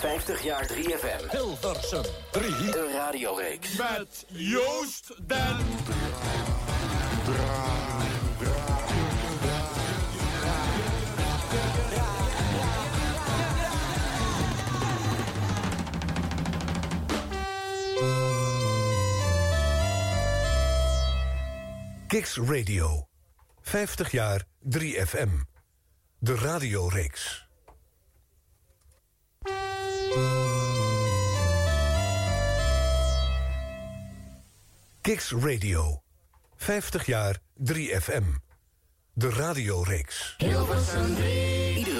50 jaar 3FM. Hilversum 3. De radioreeks. Met Joost den... Kicks Radio. 50 jaar 3FM. De radioreeks. Kicks Radio. 50 jaar 3FM. De radioreeks. Hilversum 3.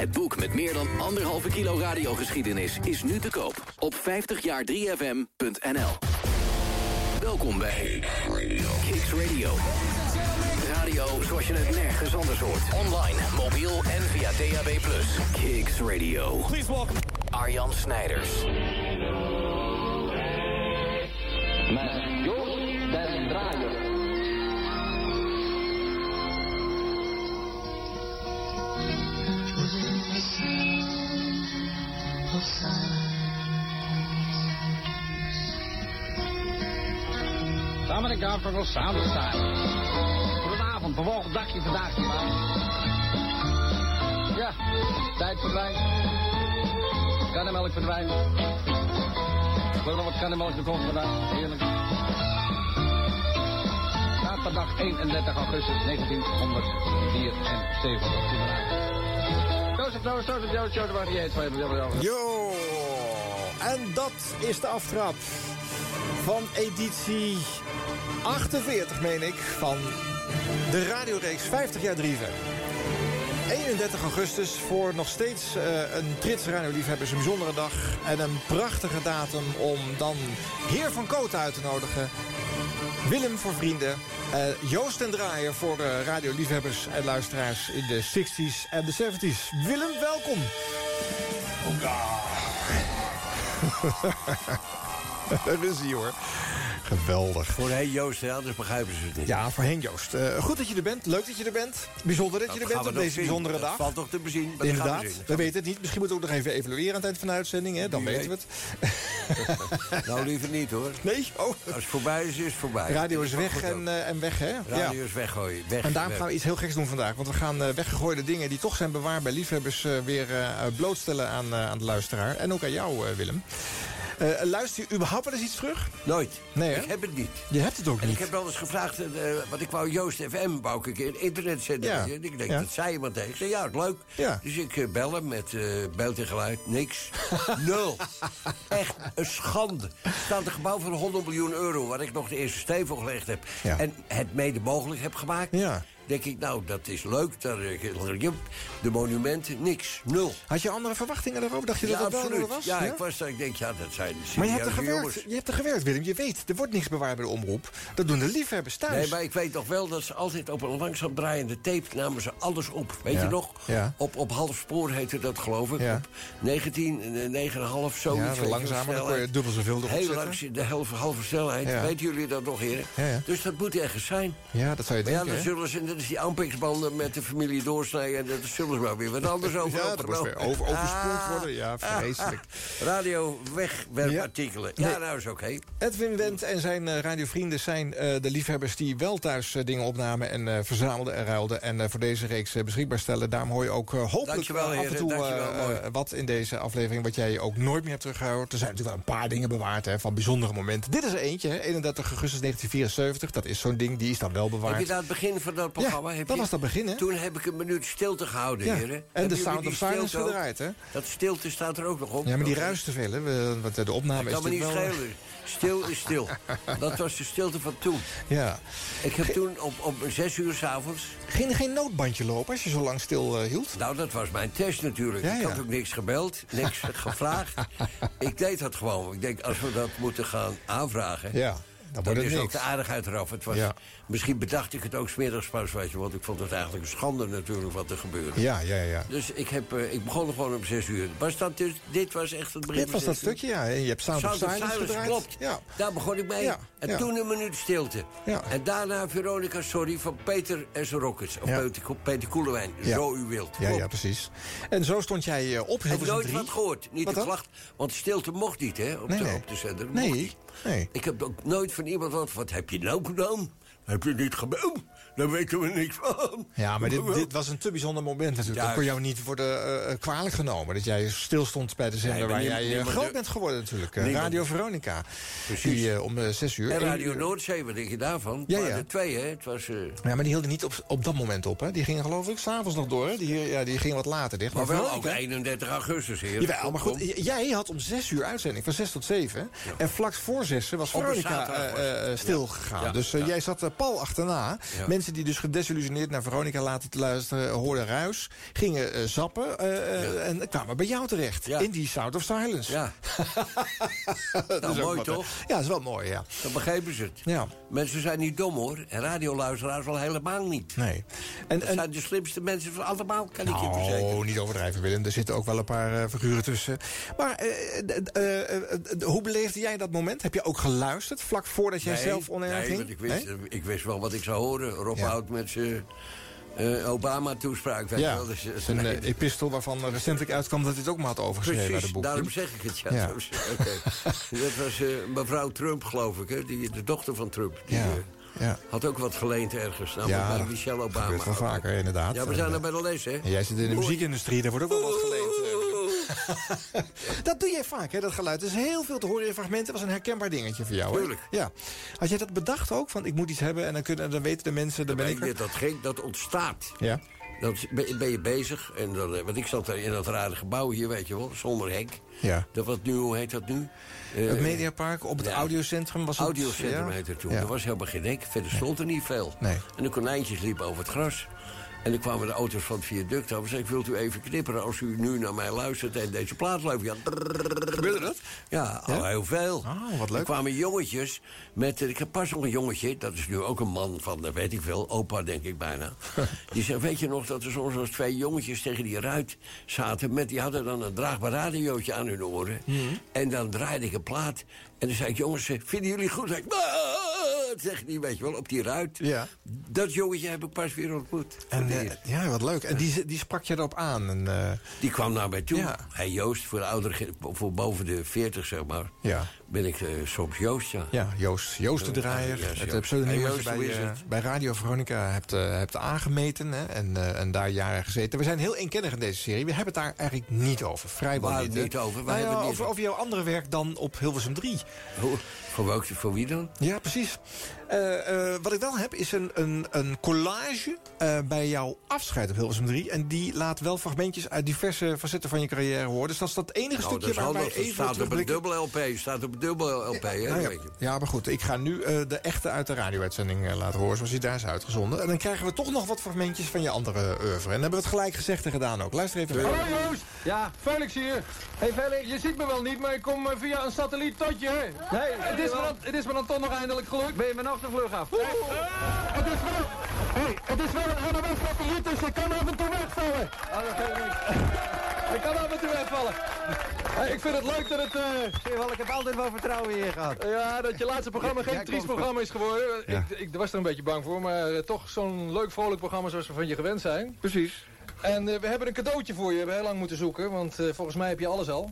Het boek met meer dan anderhalve kilo radiogeschiedenis is nu te koop op 50jaar3fm.nl. Welkom bij Kicks Radio. Radio zoals je het nergens anders hoort. Online, mobiel en via DAB+. Kicks Radio. Please welcome... Arjan Snijders. Met Joost den Draaier. Met de Garfunkel, samen staan. Goedenavond, bewogen dagje vandaag. Ja, tijd verdwijnt. Kannemelk verdwijnt. Ik wil nog wat kannemelk gekocht vandaag, heerlijk. Zaterdag 31 augustus 1974. Jo, en dat is de aftrap van editie 48, meen ik, van de radioreeks 50 jaar 3 31 augustus voor nog steeds uh, een Trits radioliefhebbers een bijzondere dag... en een prachtige datum om dan Heer van Koot uit te nodigen... Willem voor vrienden, uh, Joost en Draaier voor uh, radioliefhebbers en luisteraars in de 60s en de 70s. Willem, welkom. Daar is hij hoor. Geweldig. Voor Heen Joost, hè, anders begrijpen ze het niet. Ja, voor Heen Joost. Uh, goed dat je er bent. Leuk dat je er bent. Bijzonder dat je er bent op deze bijzondere dat dag. valt toch te bezien. Maar Inderdaad. gaan We weten het niet. Misschien moeten we ook nog even evalueren aan het eind van de uitzending. Hè? Dan weten we het. nou, liever niet hoor. Nee? Oh. Als het voorbij is, is het voorbij. Radio is weg en, uh, en weg, hè? Radio is weggooien. Weg, En daarom weg. gaan we iets heel geks doen vandaag. Want we gaan uh, weggegooide dingen die toch zijn bewaard bij liefhebbers... Weer blootstellen aan, aan de luisteraar. En ook aan jou, Willem. Uh, luister je überhaupt wel eens iets terug? Nooit. Nee, hè? Ik heb het niet. Je hebt het ook En niet. ik heb wel eens gevraagd, uh, want ik wou Joost FM, wou ik een internetzender. Ja. En ik denk, dat zei iemand tegen. Ik zei, ja, leuk. Ja. Dus ik bel hem met beeld en geluid. Niks. Nul. Echt een schande. Er staat een gebouw van 100 miljoen euro... waar ik nog de eerste steen voor gelegd heb. En het mede mogelijk heb gemaakt. Ja. Denk ik, nou, dat is leuk. Daar, eh, de monumenten, niks. Nul. Had je andere verwachtingen daarover? Dacht je dat het wel was? Ja, ik was daar, ik denk, ja, dat zijn Maar je hebt, er gewerkt, jongens. je hebt er gewerkt, Willem. Je weet, er wordt niks bewaard bij de omroep. Dat doen de liefhebbers thuis. Nee, maar ik weet nog wel dat ze altijd op een langzaam draaiende tape namen ze alles op. Weet Ja, je nog? Op, op half spoor heette dat, geloof ik. Op 19, eh, 9,5, zoiets. Ja, langzamer, dan kon je dubbel zoveel erop Heel langs de halve, halve snelheid. Weten jullie dat nog, heren? Dus dat moet ergens zijn. Ja, dat zou je Maar ja, denken, dan zullen ze, dat is die aanpiksbanden met de familie doorsnijden... en dat zullen ze maar weer wat anders over Ja, dat moest weer over, overspoeld Ah. worden. Ja, vreselijk. Radio wegwerpartikelen. Ja, Nee. nou is oké. Edwin Wendt en zijn eh, radiovrienden zijn eh, de liefhebbers... die wel thuis eh, dingen opnamen en verzamelden en ruilden... en voor deze reeks beschikbaar stellen. Daarom hoor je ook hopelijk Dankjewel, af en toe wat in deze aflevering... wat jij ook nooit meer hebt teruggehouden. Er zijn natuurlijk wel een paar dingen bewaard hè, van bijzondere momenten. Dit is er eentje, hè, 31 augustus 1974. Dat is zo'n ding, die is dan wel Heb bewaard. je daar het begin van dat Ja, programma. heb dat je- was dat begin, hè? Toen heb ik een minuut stilte gehouden, Ja, heren. en Hebben de Sound of Silence gedraaid, hè? Dat stilte staat er ook nog op. Ja, maar die Oké. ruist te veel, hè? Want de opname is kan me niet natuurlijk wel... schelen. Stil is stil. Dat was de stilte van toen. Ja. Ik heb toen op, op zes uur s'avonds... Er geen noodbandje lopen als je zo lang stil eh, hield? Nou, dat was mijn test natuurlijk. Ja, ik had ook niks gebeld, niks gevraagd. Ik deed dat gewoon. Ik denk, als we dat moeten gaan aanvragen... Ja, dan het is ook de aardigheid eraf. Het was, Ja. Misschien bedacht ik het ook smiddags pas, weet je. Want ik vond het eigenlijk een schande natuurlijk wat er gebeurde. Ja, ja, ja. Dus ik, heb, eh, ik begon gewoon om zes uur. Was dat dus, dit was echt het begin Dit was dat uur? stukje, ja. Je hebt Sound, Sound of Silence, klopt. Ja. Daar begon ik mee. Ja, En toen een minuut stilte. Ja. En daarna Veronica Sorry van Peter en zijn Rockets. Of. Peter, Peter Koelewijn. Zo u wilt. Ja, Klopt. ja, precies. En zo stond jij eh, op Heb Hilversum nooit 3. wat gehoord. Niet Wat de klacht. Want stilte mocht niet, hè? Op, Nee, de, nee. op de zender. Nee. Ik heb ook nooit van iemand wat. Wat heb je nou gedaan? Heb je niet gebeld? Daar weten we niks van. Ja, maar dit, dit was een te bijzonder moment natuurlijk. Dat kon jou niet worden eh, kwalijk genomen. Dat jij stil stond bij de zender Nee, waar jij eh, groot bent geworden natuurlijk. Eh, niemand- Radio Veronica. Precies. Die eh, om eh, zes uur. En Radio Noordzee, wat denk je daarvan? Ja, Ja, de twee, hè? Het was... eh, Ja, maar die hielden niet op, op dat moment op. Hè. Die gingen geloof ik s'avonds nog door. Hè. Die, ja, die gingen wat later dicht. maar wel ook Veronica- 31 augustus, heer. Jawel, maar goed, jij had om zes uur uitzending, van zes tot zeven. En vlak voor zessen was Veronica eh, eh, stilgegaan. Dus eh, jij zat eh, pal achterna. Ja. Mensen die dus gedesillusioneerd naar Veronica laten te luisteren... hoorden ruis, gingen eh, zappen eh, eh, en kwamen bij jou terecht. Ja. In die Sound of Silence. Ja, Dat nou, is ook mooi toch? Ja, dat is wel mooi, ja. dan begrepen ze het. Ja, Mensen zijn niet dom, hoor. En radioluisteraars al helemaal niet. nee. En, Dat en, zijn de slimste mensen van allemaal, kan ik je verzekeren. Oh, niet overdrijven, Willem. Er zitten ook wel een paar eh, figuren tussen. Maar eh, eh, eh, eh, hoe beleefde jij dat moment? Heb je ook geluisterd vlak voordat jij Nee, zelf onair nee, ging? want ik wist, Nee? ik wist wel wat ik zou horen. Rob Ja. Hout met zijn eh, Obama-toespraak. Ja, wel. Dus, eh, een nee, eh, epistel waarvan recentelijk uitkwam dat hij het ook maar had overgeschreven Precies, boek. daarom zeg ik het. Ja. Dat was mevrouw Trump, geloof ik, hè? Die, de dochter van Trump. Die Ja, ja. had ook wat geleend ergens. Namelijk Ja, bij Michelle dat Obama. gebeurt wel vaker, inderdaad. Ja, we zijn er bij de les, hè? En jij zit in de muziekindustrie, daar wordt ook wel wat geleend. dat doe jij vaak, hè, dat geluid. Er is heel veel te horen in fragmenten. Dat was een herkenbaar dingetje voor jou, hè? Tuurlijk. Ja. Had jij dat bedacht ook? Van, ik moet iets hebben en dan, kunnen, dan weten de mensen, dan ben ik er. dat, ging, dat ontstaat. Ja. Dan ben je bezig. En dan, eh, want ik zat daar in dat rare gebouw hier, weet je wel. Zonder hek. Ja. Dat wat nu, hoe heet dat nu? Eh, Het Mediapark op het ja. audiocentrum was het... Audiocentrum ja? heette het toen. Ja. Er was helemaal geen hek. Verder stond er niet veel. Nee. En de konijntjes liepen over het gras. En dan kwamen de auto's van het viaduct over. Zei ik, wilt u even knipperen als u nu naar mij luistert en deze plaat loopt? Ja. Gebeurde dat? Ja, al heel veel. Oh, wat leuk. Er kwamen jongetjes met... Ik heb pas nog een jongetje, dat is nu ook een man van, weet ik veel, opa denk ik bijna. die zegt, weet je nog dat er soms als twee jongetjes tegen die ruit zaten... Met, die hadden dan een draagbaar radiootje aan hun oren. Mhm. En dan draaide ik een plaat. En dan zei ik, jongens, vinden jullie goed? Zeg ik, "Ah," zeg die, weet je wel, op die ruit. Ja. Dat jongetje heb ik pas weer ontmoet. En, eh, ja, wat leuk. En die, die sprak je erop aan. En, eh, Die kwam naar mij toe. Ja. Hey Joost, voor de oudere, voor boven de 40 zeg maar, ja. Ben ik eh, soms Joost, ja. Ja, Joost, Joost de Draaier. Ja, ja, het pseudoniem wat je bij, eh, bij Radio Veronica hebt, eh, hebt aangemeten. Hè, en, eh, en daar jaren gezeten. We zijn heel eenkennig in deze serie. We hebben het daar eigenlijk niet over. Vrijwel niet. niet over? Nou ja, hebben over, over? jouw andere werk dan op Hilversum 3. Hoe- Voor, welk, voor wie dan? Ja, precies. Eh, eh, wat ik wel heb is een, een, een collage eh, bij jouw afscheid op Hilversum 3. En die laat wel fragmentjes uit diverse facetten van je carrière horen. Dus dat is dat enige Nou, stukje dat is waar wij handig. Dat even staat op een terugblikken. dubbel LP. Staat op dubbel LP, hè? Nou ja, weet je. ja, maar goed. Ik ga nu eh, de echte uit de radio-uitzending eh, laten horen... zoals die daar is uitgezonden. En dan krijgen we toch nog wat fragmentjes van je andere oeuvre. En dan hebben we het gelijk gezegd en gedaan ook. Luister even. Hallo Joost! Ja, Felix hier. Hey Felix, je ziet me wel niet, maar ik kom eh, via een satelliet tot je. hè? Nee, het is, me dan, het is me dan toch nog eindelijk gelukt. Ben je me nog de vlug af? Het is wel, hey, het is wel een NOS-satelliet, dus ik kan af en toe wegvallen. Oh, dat. Ik kan af en toe wegvallen. Hey, ik vind het leuk dat het... eh, ik heb altijd wel vertrouwen in je gehad. ja, dat je laatste programma geen triest programma is geworden. Ja. Ik, ik was er een beetje bang voor, maar eh, toch zo'n leuk vrolijk programma zoals we van je gewend zijn. Precies. En eh, we hebben een cadeautje voor je. We hebben heel lang moeten zoeken, want volgens mij heb je alles al.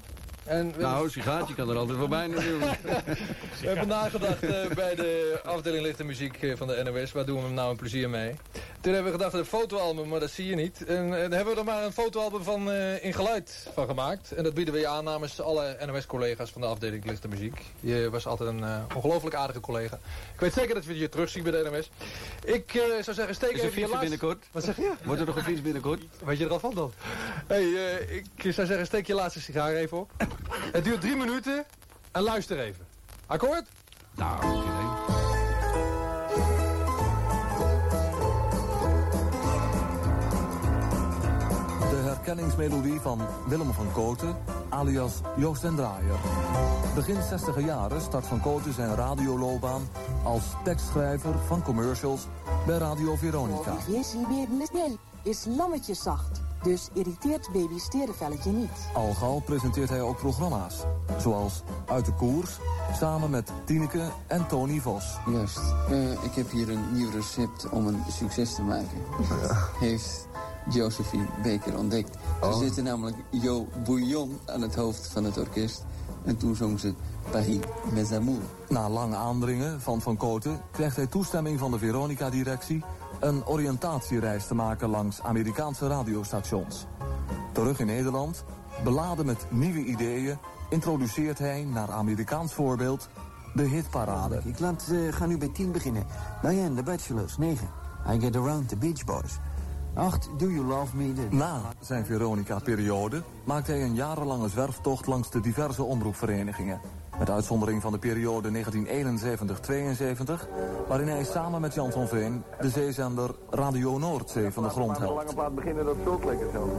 En we, Nou, sigaatje kan er altijd voorbij natuurlijk. we hebben nagedacht eh, bij de afdeling lichte muziek eh, van de NOS. Waar doen we hem nou een plezier mee? Toen hebben we gedacht een fotoalbum, maar dat zie je niet. En, en daar hebben we er maar een fotoalbum van eh, in geluid van gemaakt. En dat bieden we je aan namens alle NOS-collega's van de afdeling Licht en Muziek. Je was altijd een ongelooflijk aardige collega. Ik weet zeker dat we je terugzien bij de NOS. Ik zou zeggen, steek Is even je laatste... binnenkort? Wat zeg je? Wordt er nog een fiets binnenkort? Weet je er al van dan? Hey, ik zou zeggen, steek je laatste sigaar even op. Het duurt drie minuten en luister even. Akkoord? Nou, oké. De herkenningsmelodie van Willem van Koten, alias Joost den Draaier. Begin 60 jaren start van Koten zijn radioloopbaan als tekstschrijver van commercials bij Radio Veronica. Jessie baby is lammetjeszacht, dus irriteert baby's sterrenvelletje niet. Al gauw presenteert hij ook programma's, zoals Uit de Koers, samen met Tineke en Tony Vos. Juist. Uh, ik heb hier een nieuw recept om een succes te maken. Heeft Josephine Baker ontdekt. Oh. Ze zette namelijk Jo Bouillon aan het hoofd van het orkest. En toen zong ze Paris mes amours. Na lang aandringen van Van Koten krijgt hij toestemming van de Veronica-directie... een oriëntatiereis te maken langs Amerikaanse radiostations. Terug in Nederland, beladen met nieuwe ideeën... introduceert hij, naar Amerikaans voorbeeld, de hitparade. Ik laat, uh, ga nu bij 10 beginnen. Diane, The Bachelors, 9. I Get Around, The Beach Boys. 8. Do You Love Me? Na zijn Veronica-periode maakt hij een jarenlange zwerftocht langs de diverse omroepverenigingen. Met uitzondering van de periode 1971-72, waarin hij samen met Jan van Veen de zeezender Radio Noordzee van de grond helpt. lange plaat beginnen, dat zult lekker zo.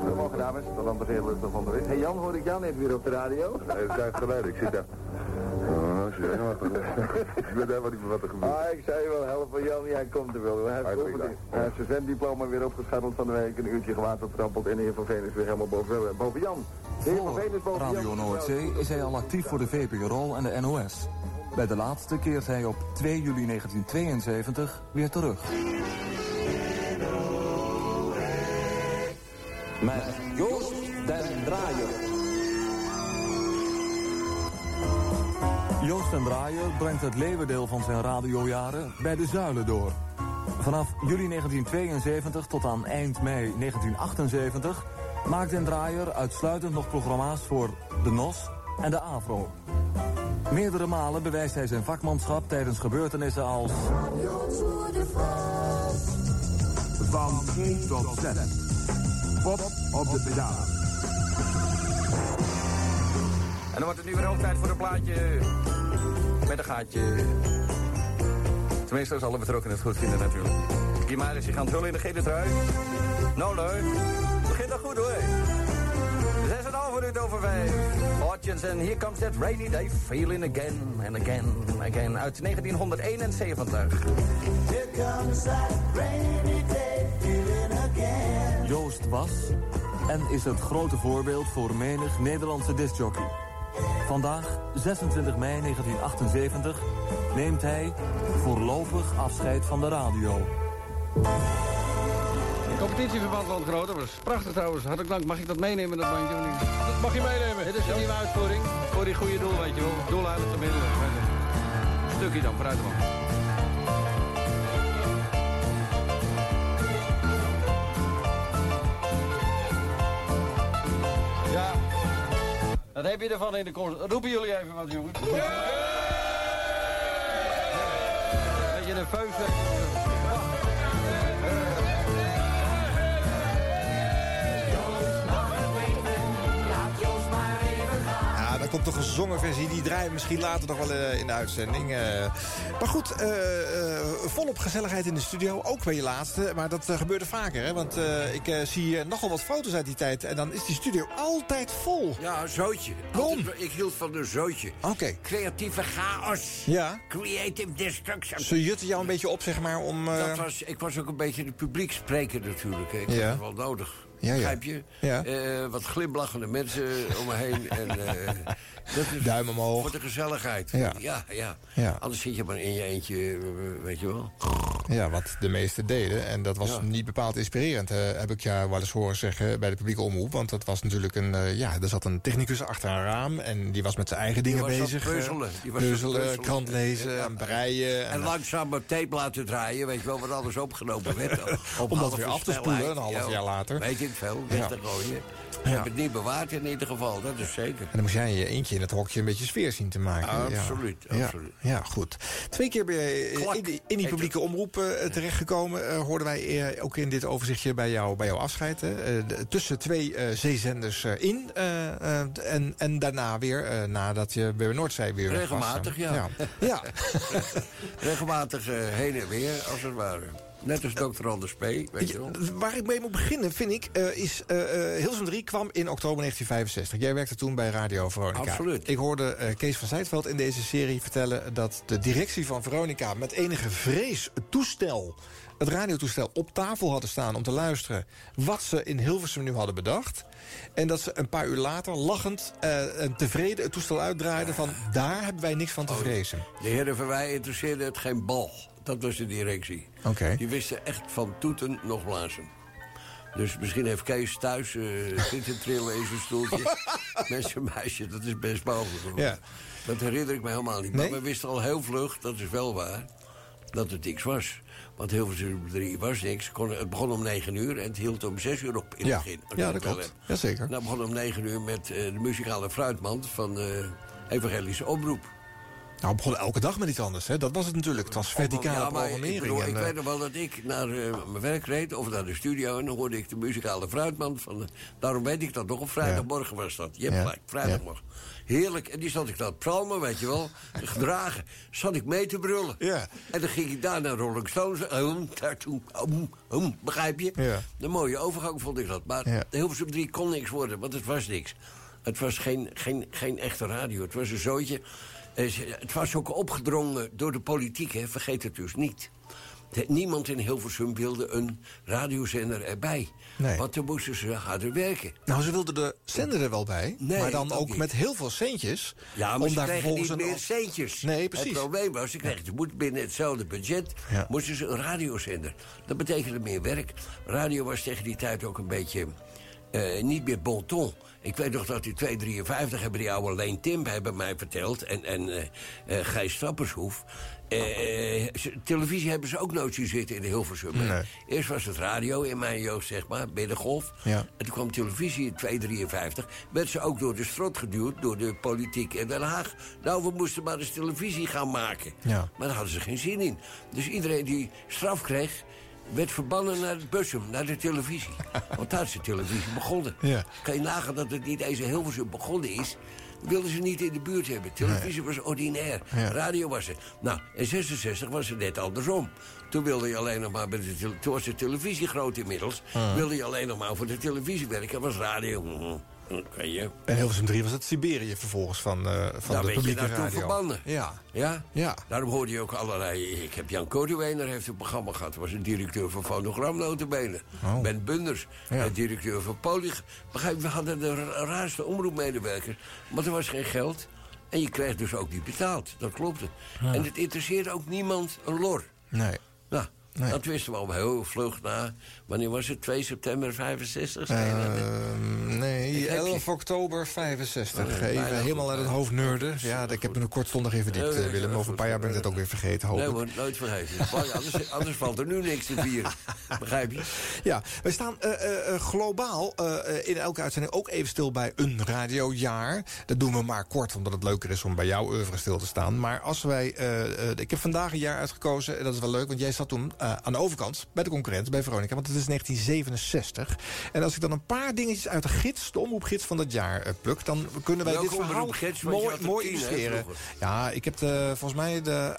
Goedemorgen dames, de landbeheerder van de Wit. Hey Jan, hoor ik jou net weer op de radio? Nee, dat is geluid, ik zit daar. Ik weet helemaal niet meer wat er gebeurt. Ah, ik zei je wel, helpen Jan, jij komt er wel. Hij heeft, over, zijn zwemdiploma weer opgescharreld van de week, een uurtje gewatertrappeld en de heer Van Veen is weer helemaal boven, boven Jan. De heer Van Veen is boven Radio Jan. Noordzee is hij al actief voor de VPRO en de NOS. Bij de laatste keert hij op 2 juli 1972 weer terug. Met Joost den Draaier. Joost den Draaier brengt het leeuwendeel van zijn radiojaren bij de Zuilen door. Vanaf juli 1972 tot aan eind mei 1978 maakt den Draaier uitsluitend nog programma's voor de NOS en de AVRO. Meerdere malen bewijst hij zijn vakmanschap tijdens gebeurtenissen als... Van 1 tot 6. Pop op de pedalen. En dan wordt het nu weer hoog tijd voor een plaatje met een gaatje. Tenminste, als alle betrokkenen het goed vinden natuurlijk. Gimaris, je gaat vullen in de gele trui. Nou, leuk. Begint al goed hoor. Zes en half minuut over vijf. Hodgins en Here Comes That Rainy Day Feeling Again and Again and Again uit 1971. Here comes that rainy day feeling again. Joost was en is het grote voorbeeld voor menig Nederlandse discjockey. Vandaag, 26 mei 1978, neemt hij voorlopig afscheid van de radio. Competitieverband Landgroot, dat was prachtig trouwens. Hartelijk dank. Mag ik dat meenemen, dat bandje? of niet? Dat mag je meenemen. Dit is een nieuwe uitvoering voor die goede doel, weet je wel. Doel uit te middelen. Stukje dan, vooruit man. Heb je ervan in de komst? Roepen jullie even wat, jongens. Beetje nerveus. Dan komt de gezongen versie. Die draaien we misschien later nog wel eh, in de uitzending. Eh, maar goed, eh, volop gezelligheid in de studio. Ook bij je laatste. Maar dat gebeurde vaker. Hè? Want ik zie nogal wat foto's uit die tijd. En dan is die studio altijd vol. Ja, een zootje. Waarom? Ik hield van een zootje. Oké. Creatieve chaos. Ja. Creative destruction. Ze jutten jou een beetje op, zeg maar, om... Dat was, ik was ook een beetje de publiekspreker natuurlijk. Ik Ja. had het wel nodig. Ja, ja. Begrijp je? Ja. Eh, wat glimlachende mensen om me heen. En, eh, dat is Duim omhoog. Voor de gezelligheid. Ja. Ja, ja. Ja. Anders zit je maar in je eentje, weet je wel. Ja, wat de meesten deden. En dat was Ja. niet bepaald inspirerend, eh, heb ik jou wel eens horen zeggen bij de publieke omroep. Want dat was natuurlijk een, ja, er zat een technicus achter een raam en die was met zijn eigen dingen bezig. puzzelen. Die was puzzelen, puzzelen. krant lezen, en breien. En langzaam op tape laten draaien, weet je wel, wat alles opgenomen werd. Om dat weer af te spoelen, een half Ja, jaar later. Weet ik veel, weg Ja. te gooien. Ik heb het niet bewaard in ieder geval, dat is zeker. En dan moest jij je eentje in het hokje een beetje sfeer zien te maken. Absoluut, Ja. absoluut. Ja, goed. Twee keer ben je eh, in die, in die publieke omroep eh, terechtgekomen. Eh, hoorden wij ook in dit overzichtje bij, jou, bij jouw afscheid. de- tussen twee zeezenders in. en, en daarna weer, nadat je bij Noordzee weer was. Regelmatig, ja. ja. Ja. Regelmatig heen en weer, als het ware. Net als dokter Anders P, weet je wel. Waar ik mee moet beginnen, vind ik, eh, is... eh eh, Hilsum 3 kwam in oktober 1965. Jij werkte toen bij Radio Veronica. Absoluut. Ik hoorde Kees van Zijtveld in deze serie vertellen... dat de directie van Veronica met enige vrees het toestel... het radiotoestel op tafel hadden staan om te luisteren... wat ze in Hilversum nu hadden bedacht. En dat ze een paar uur later lachend en tevreden het toestel uitdraaiden... van daar hebben wij niks van te vrezen. De heren van wij interesseerde het geen bal. Dat was de directie. Oké. Die wisten echt van toeten nog blazen. Dus misschien heeft Kees thuis eh zitten trillen in zijn stoeltje. Met zijn meisje, dat is best mogelijk. Ja. Dat herinner ik me helemaal niet. Nee? Maar we wisten al heel vlug, dat is wel waar, dat het niks was. Want Hilversum 3 was niks. Kon- Het begon om 9 uur en het hield om 6 uur op in Ja. het begin. Ja, dat klopt. Jazeker. Nou begon om 9 uur met eh, de muzikale fruitmand van de Evangelische Omroep. Nou, we begonnen elke dag met iets anders. Hè? Dat was het natuurlijk. Het was verticale Ja, ik, programmering. bedoel, en, ik eh, weet nog wel dat ik naar eh, mijn werk reed, of naar de studio... en dan hoorde ik de muzikale fruitman van... de- daarom weet ik dat nog, op vrijdagmorgen was dat. Je hebt Ja. gelijk, vrijdagmorgen. Heerlijk, en die zat ik dat psalmen, weet je wel, gedragen. Zat ik mee te brullen. Ja. En dan ging ik daar naar Rolling Stones. Hum, daartoe, begrijp je? Ja. Een mooie overgang vond ik dat. Maar Ja. de Hilversum 3 kon niks worden, want het was niks. Het was geen, geen, geen echte radio. Het was een zootje. Eh, Het was ook opgedrongen door de politiek, hè. vergeet het dus niet. Niemand in Hilversum wilde een radiozender erbij. Nee. Want dan moesten ze harder werken. Nou, ze wilden de zender er wel bij. Nee, maar dan ook niet. met heel veel centjes. Ja, maar om ze daar kregen niet meer centjes. Nee, precies. Het probleem was, ze kregen binnen hetzelfde budget... Ja. moesten ze een radiozender. Dat betekende meer werk. Radio was tegen die tijd ook een beetje... eh, niet meer bon ton. Ik weet nog dat in 253 hebben die oude Leen Tim hebben mij verteld... en, en eh, Gijs Stappershoef... Eh, televisie hebben ze ook nooit zien zitten in de Hilversum. Nee. Eerst was het radio in mijn jeugd, zeg maar, Binnengolf. Ja. En toen kwam televisie in 253. Werd ze ook door de strot geduwd, door de politiek in Den Haag. Nou, we moesten maar eens televisie gaan maken. Ja. Maar daar hadden ze geen zin in. Dus iedereen die straf kreeg, werd verbannen naar het bussum, naar de televisie. Want daar is de televisie begonnen. Ja. Kan je nagaan dat het niet eens in Hilversum begonnen is... wilden ze niet in de buurt hebben. Televisie was ordinair. Ja. Radio was het. Nou, in 66 was het net andersom. Toen wilde je alleen nog maar... Bij de toen was de televisie groot inmiddels. Ah. Wilde je alleen nog maar voor de televisie werken. was radio... Kan je... En Hilversum 3 was het Siberië vervolgens van, eh, van Daar de je publieke naartoe radio. verbannen. Ja. Ja? Ja. Daarom hoorde je ook allerlei... Ik heb Jan Koduwener heeft een programma gehad. Was een directeur van Fonogram notabene. Oh. Ben Bunders, Ja. een directeur van Polyg. Begrijp, je, we hadden de ra- raarste omroepmedewerkers. Maar er was geen geld. En je kreeg dus ook niet betaald. Dat klopte. En het interesseerde ook niemand een lor. Nee. Nee. dat wisten we al heel vlug na. Wanneer was het? 2 september 65? zei je dat, hè? Ehm, nee, Ik heb je- 11 oktober 65. Oh, Even helemaal uit het hoofd nerden. Ja, ik heb me een kortstondig even Nee, eh, Willem. Over een paar jaar ben ik dat ook weer vergeten, hoop Nee hoor, nooit vergeten. Anders, anders valt er nu niks te vieren. Begrijp je? Ja, wij staan eh, eh, globaal in elke uitzending ook even stil bij een radiojaar. Dat doen we maar kort, omdat het leuker is om bij jouw oeuvre stil te staan. Maar als wij... ik heb vandaag een jaar uitgekozen, en dat is wel leuk... want jij zat toen eh, aan de overkant, bij de concurrent, bij Veronica... want het is 1967. En als ik dan een paar dingetjes uit de gids, de omroepgids van dat jaar pluk... dan kunnen wij Welke dit verhaal je mooi, er mooi tien, illustreren. Ja, ik heb de, volgens mij de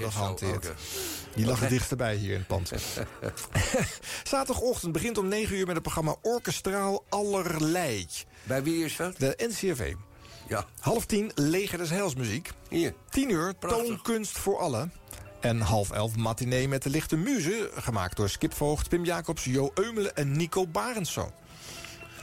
zo, gehanteerd. Die lag het dichterbij hier in het pand. Zaterdagochtend begint om 9 uur met het programma Orkestraal Allerlei. Bij wie is dat? De NCRV. Ja. Half tien Leger des Heils Hier. 10 uur Prachtig. Toonkunst voor allen. En half elf matinee met de lichte muze. Gemaakt door Skip Voogd, Pim Jacobs, Jo Eumelen en Nico Barenszoon.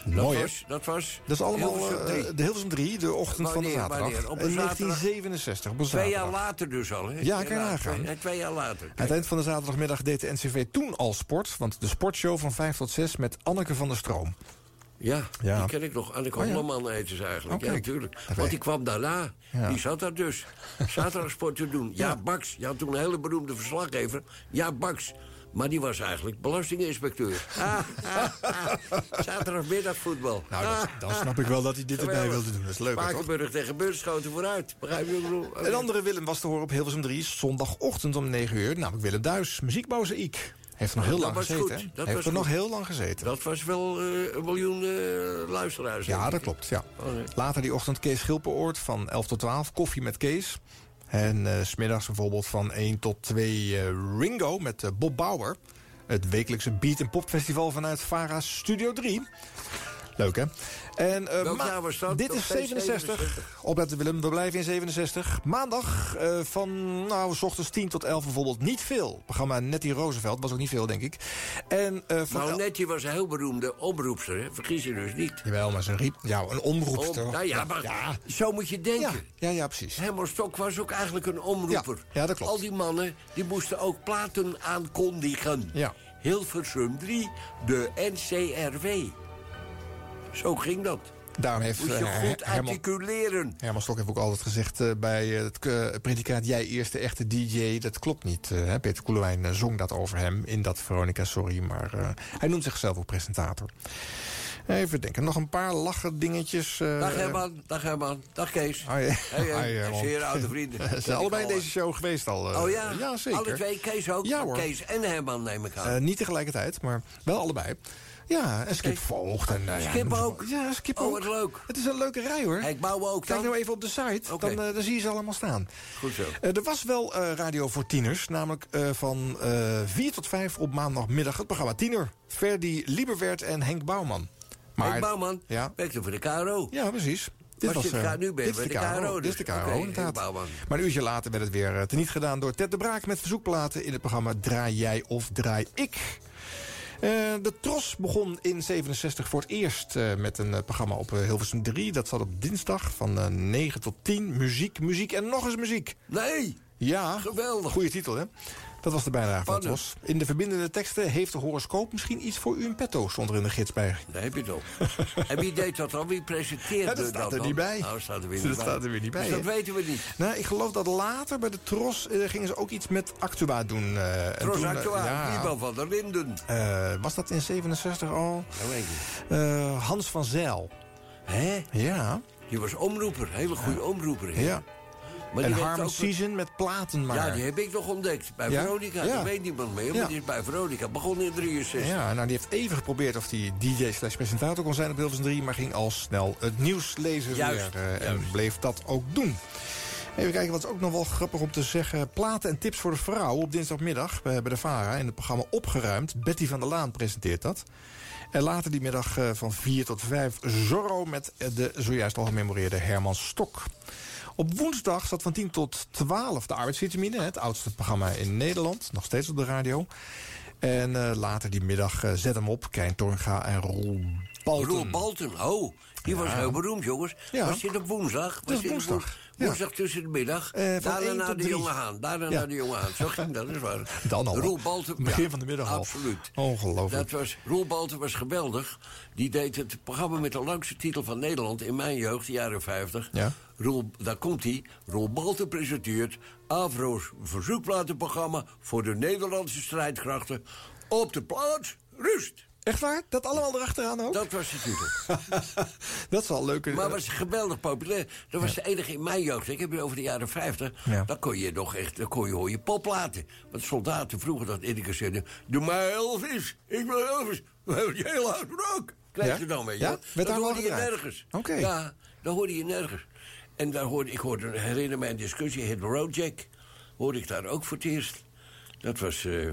Dat Mooi, was, dat was Dat is allemaal Hilversum eh, de Hilversum 3, de ochtend van de zaterdag. wanneer? Op een In zaterdag? 1967, op een Twee zaterdag. jaar later dus al, hè? Ja, kan je nagaan. Twee, twee jaar later. Aan het eind van de zaterdagmiddag deed de NCV toen al sport. Want de sportshow van 5 tot 6 met Anneke van der Stroom. Ja, Ja. die ken ik nog. Anneke Oh, ja. Holleman heette ze eigenlijk. Oh, ja, natuurlijk. Dat Want die kwam daarna. Ja. Die zat daar dus. Zaterdagsport te doen. Ja, Ja. Baks. Je had toen een hele beroemde verslaggever. Ja, Baks. Maar die was eigenlijk belastinginspecteur. Ah, ah, ah. Zaterdagmiddag voetbal. Nou, dan, dan snap ik wel dat hij dit erbij wilde doen. Dat is leuk? Spakenburg tegen Beurtschoten vooruit. Begrijp je? Een andere Willem was te horen op Hilversum 3, zondagochtend om 9 uur. Namelijk Willem Duis, muziekmozaïek. Heeft er nog heel Dat lang was gezeten, goed, dat Heeft was er nog heel lang gezeten. Dat was wel eh, een miljoen eh, luisteraars. Ja, dat klopt, ja. Oh, nee. Later die ochtend Kees Schilperoort van 11 tot 12, koffie met Kees. En s smiddags bijvoorbeeld van 1 tot 2 eh, Ringo met Bob Bauer. Het wekelijkse Beat en Pop Festival vanuit Vara Studio 3. Leuk, hè? En, eh, Welk ma- jaar was dat? Dit is steeds 67. 67. Opletten Willem, we blijven in 67. Maandag eh, van, nou, s ochtends 10 tot 11 bijvoorbeeld niet veel. Programma Nettie Roosevelt, was ook niet veel, denk ik. En eh, van Nou, Nettie was een heel beroemde omroepster, hè? vergis je dus niet. Jawel, maar ze riep... Ja, een omroepster. Om- nou ja, maar ja. zo moet je denken. Ja, ja, ja, precies. Herman Stok was ook eigenlijk een omroeper. Ja, ja, dat klopt. Al die mannen die moesten ook platen aankondigen. Ja. Hilversum 3, de NCRW. Zo ging dat. Daarom heeft Moest je eh, goed Herman, articuleren. Herman Stok heeft ook altijd gezegd eh, bij eh, het predicaat... jij eerste echte DJ, dat klopt niet. Peter Koelewijn zong dat over hem in dat Veronica Sorry. Maar hij noemt zichzelf ook presentator. Even denken, nog een paar lachen dingetjes. Dag Herman, dag Herman, dag Kees. Hoi, Hey, hoi, hey, zeer oude vrienden. Ze zijn allebei in deze show geweest al. Oh ja? Ja, zeker. Alle twee, Kees ook? Ja, hoor. Kees en Herman neem ik aan. Niet tegelijkertijd, maar wel allebei. Ja, en Skip Voogd. En, ja, Skip ook? maar. Ja, Skip Oh, ook. wat leuk. Het is een leuke rij, hoor. Ik bouw ook Kijk nou even op de site, dan, eh, dan zie je ze allemaal staan. Goed zo. Eh, er was wel eh, radio voor tieners, namelijk van eh 4 tot 5 op maandagmiddag het programma Tiener. Ferdi Lieberwert en Henk Bouwman. Henk Bouwman, Ja, werkte voor de KRO. ja precies. Maar eh, ga- nu dit bij de KRO Dit is de dus. KRO, Henk inderdaad. Maar een uurtje later werd het weer teniet gedaan door Ted de Braak... met verzoekplaten in het programma Draai Jij of Draai Ik. Eh, de Tros begon in 67 voor het eerst eh, met een eh, programma op Hilversum 3. Dat zat op dinsdag van eh, 9 tot 10. Muziek, muziek en nog eens muziek. Nee, Ja, geweldig. goede titel hè. Dat was de bijdrage van de Spannend. Tros. In de verbindende teksten heeft de horoscoop misschien iets voor u in petto... stond er in de gids bij. Daar heb je het en wie deed dat dan? Wie presenteerde Ja, dat staat er dan? niet bij. Nou, staat er weer Dat niet bij. staat er weer niet bij, Dus dat weten we niet. Nou, ik geloof dat later bij de Tros eh, gingen ze ook iets met Actua doen. en Tros eh, Actua, ja. Van der Linden. Was dat in 67 al? Dat weet. Eh, Hans van Zijl. Hè? Ja. Die was omroeper, hele goede omroeper. hè? ja. Maar en die werd Harm ook- Season met platen maar. Ja, die heb ik nog ontdekt. Bij Ja? Veronica, Ja. dat weet niemand meer. Ja. Maar die is bij Veronica. Begon in 63. Ja, nou, die heeft even geprobeerd of hij DJ slash presentator kon zijn op Hilversum 3... maar ging al snel het nieuws lezen Juist, weer. eh, en bleef dat ook doen. Even kijken, wat is ook nog wel grappig om te zeggen. Platen en tips voor de vrouw op dinsdagmiddag bij de VARA... in het programma Opgeruimd. Betty van der Laan presenteert dat. En later die middag eh, van 4 tot 5 Zorro... met de zojuist al gememoreerde Herman Stok. Op woensdag zat van 10 tot 12 de arbeidsvitamine. Het oudste programma in Nederland. Nog steeds op de radio. En eh, later die middag eh, Zet hem op. Kein Tornga en Roel Balten. Roel Balten, oh, die was heel beroemd, jongens. Ja. Was dit op woensdag? Was dit woensdag, ja. Woensdag tussen de middag. Eh, van daarna naar de jonge haan. Daarna naar de jonge haan. Zo ging dat, is waar. Dan al. Roel Balten. Begin van de middag al. Absoluut. Ongelooflijk. Dat was, Roel Balten was geweldig. Die deed het programma met de langste titel van Nederland in mijn jeugd, de jaren 50. Ja. Roel, daar komt hij. Roel Balten presenteert Avro's verzoekplatenprogramma voor de Nederlandse strijdkrachten. Op de plaats, rust. Echt waar? Dat allemaal erachteraan ook? Dat was de titel. Dat is wel leuk. Maar was geweldig populair. Dat was de enige in mijn jeugd. Ik heb het over de jaren 50. Ja. Dan kon je nog echt, dan kon je hoor je pop laten. Want soldaten vroegen dat iedere keer zeiden... Doe mij Elvis, ik wil Elvis. Wil jij laat ook? Krijg Ja? je dan, Ja? Werd daar Dat wel hoorde je nergens. Oké. Ja, dat hoorde je nergens. En daar hoorde, ik hoorde, herinner mij een discussie, Hit Road Jack. Hoorde ik daar ook voor het eerst. Dat was... eh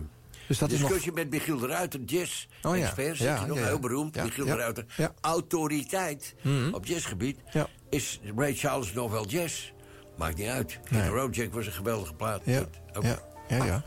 Dus dat is discussie met Michiel de Ruiter, jazz. Oh ja. Ja, nog, ja, heel beroemd. Michiel de Ruiter. Autoriteit Mhm. op jazzgebied. Ja. Is Ray Charles nog wel jazz? Maakt niet uit. Nee. Hit Road Jack was een geweldige plaat. Ja, Ook- ja. Ja.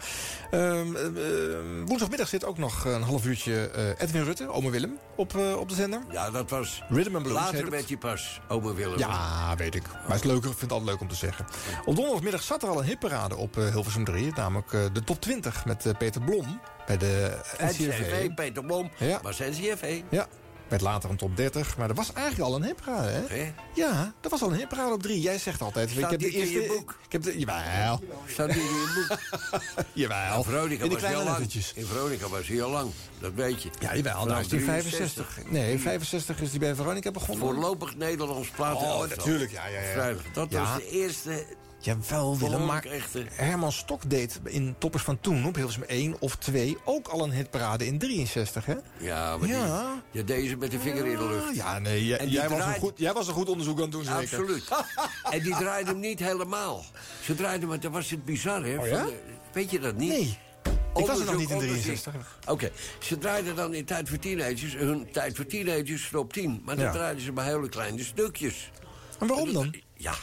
Ehm, eh, eh, woensdagmiddag zit ook nog een half uurtje eh, Edwin Rutte, ome Willem, op, eh, op de zender. Ja, dat was... Rhythm and Blues Later werd hij pas ome Willem. Ja, weet ik. Maar het is leuker, ik vind het altijd leuk om te zeggen. Op donderdagmiddag zat er al een hitparade op eh, Hilversum 3. Namelijk de top 20 met Peter Blom bij de NCRV. NCRV, Peter Blom, Ja. was NCRV. Ja, werd later een top 30. Maar er was eigenlijk al een hitparade, hè? Ja, er was al een hitparade op 3. Jij zegt altijd... Staat ik heb de dit in eerste... je boek? Ik heb de, jawel. Staat niet in je boek. Jawel. In Veronica In de was kleine lang. In Veronica was hij al lang. Dat weet je. Ja, jawel. Nou is die 63. 65. Nee, 65 is die bij Veronica begonnen. Voorlopig Nederlands platen. Oh, natuurlijk, ja, ja, ja. Dat Ja. was de eerste... Jawel, Willem, maar Herman Stok deed in Toppers van Toen op Hilversum 1 of 2 ook al een hitparade in 63, hè? Ja, maar Ja. Die, je deze met de vinger in de lucht. Ja, nee, jij, jij was, een goed, jij was een goed onderzoek aan het doen, zeker? Absoluut. en die draaide hem niet helemaal. Ze draaiden hem, dat was het bizar, hè? Oh ja? De- weet je dat niet? Nee. Ik was er nog niet in Onderzoek, 63. Oké, ze draaiden dan in Tijd voor Teenagers... hun Tijd voor Teenagers op 10. Maar dan Ja. draaiden ze maar hele kleine stukjes. En waarom dan? Ja,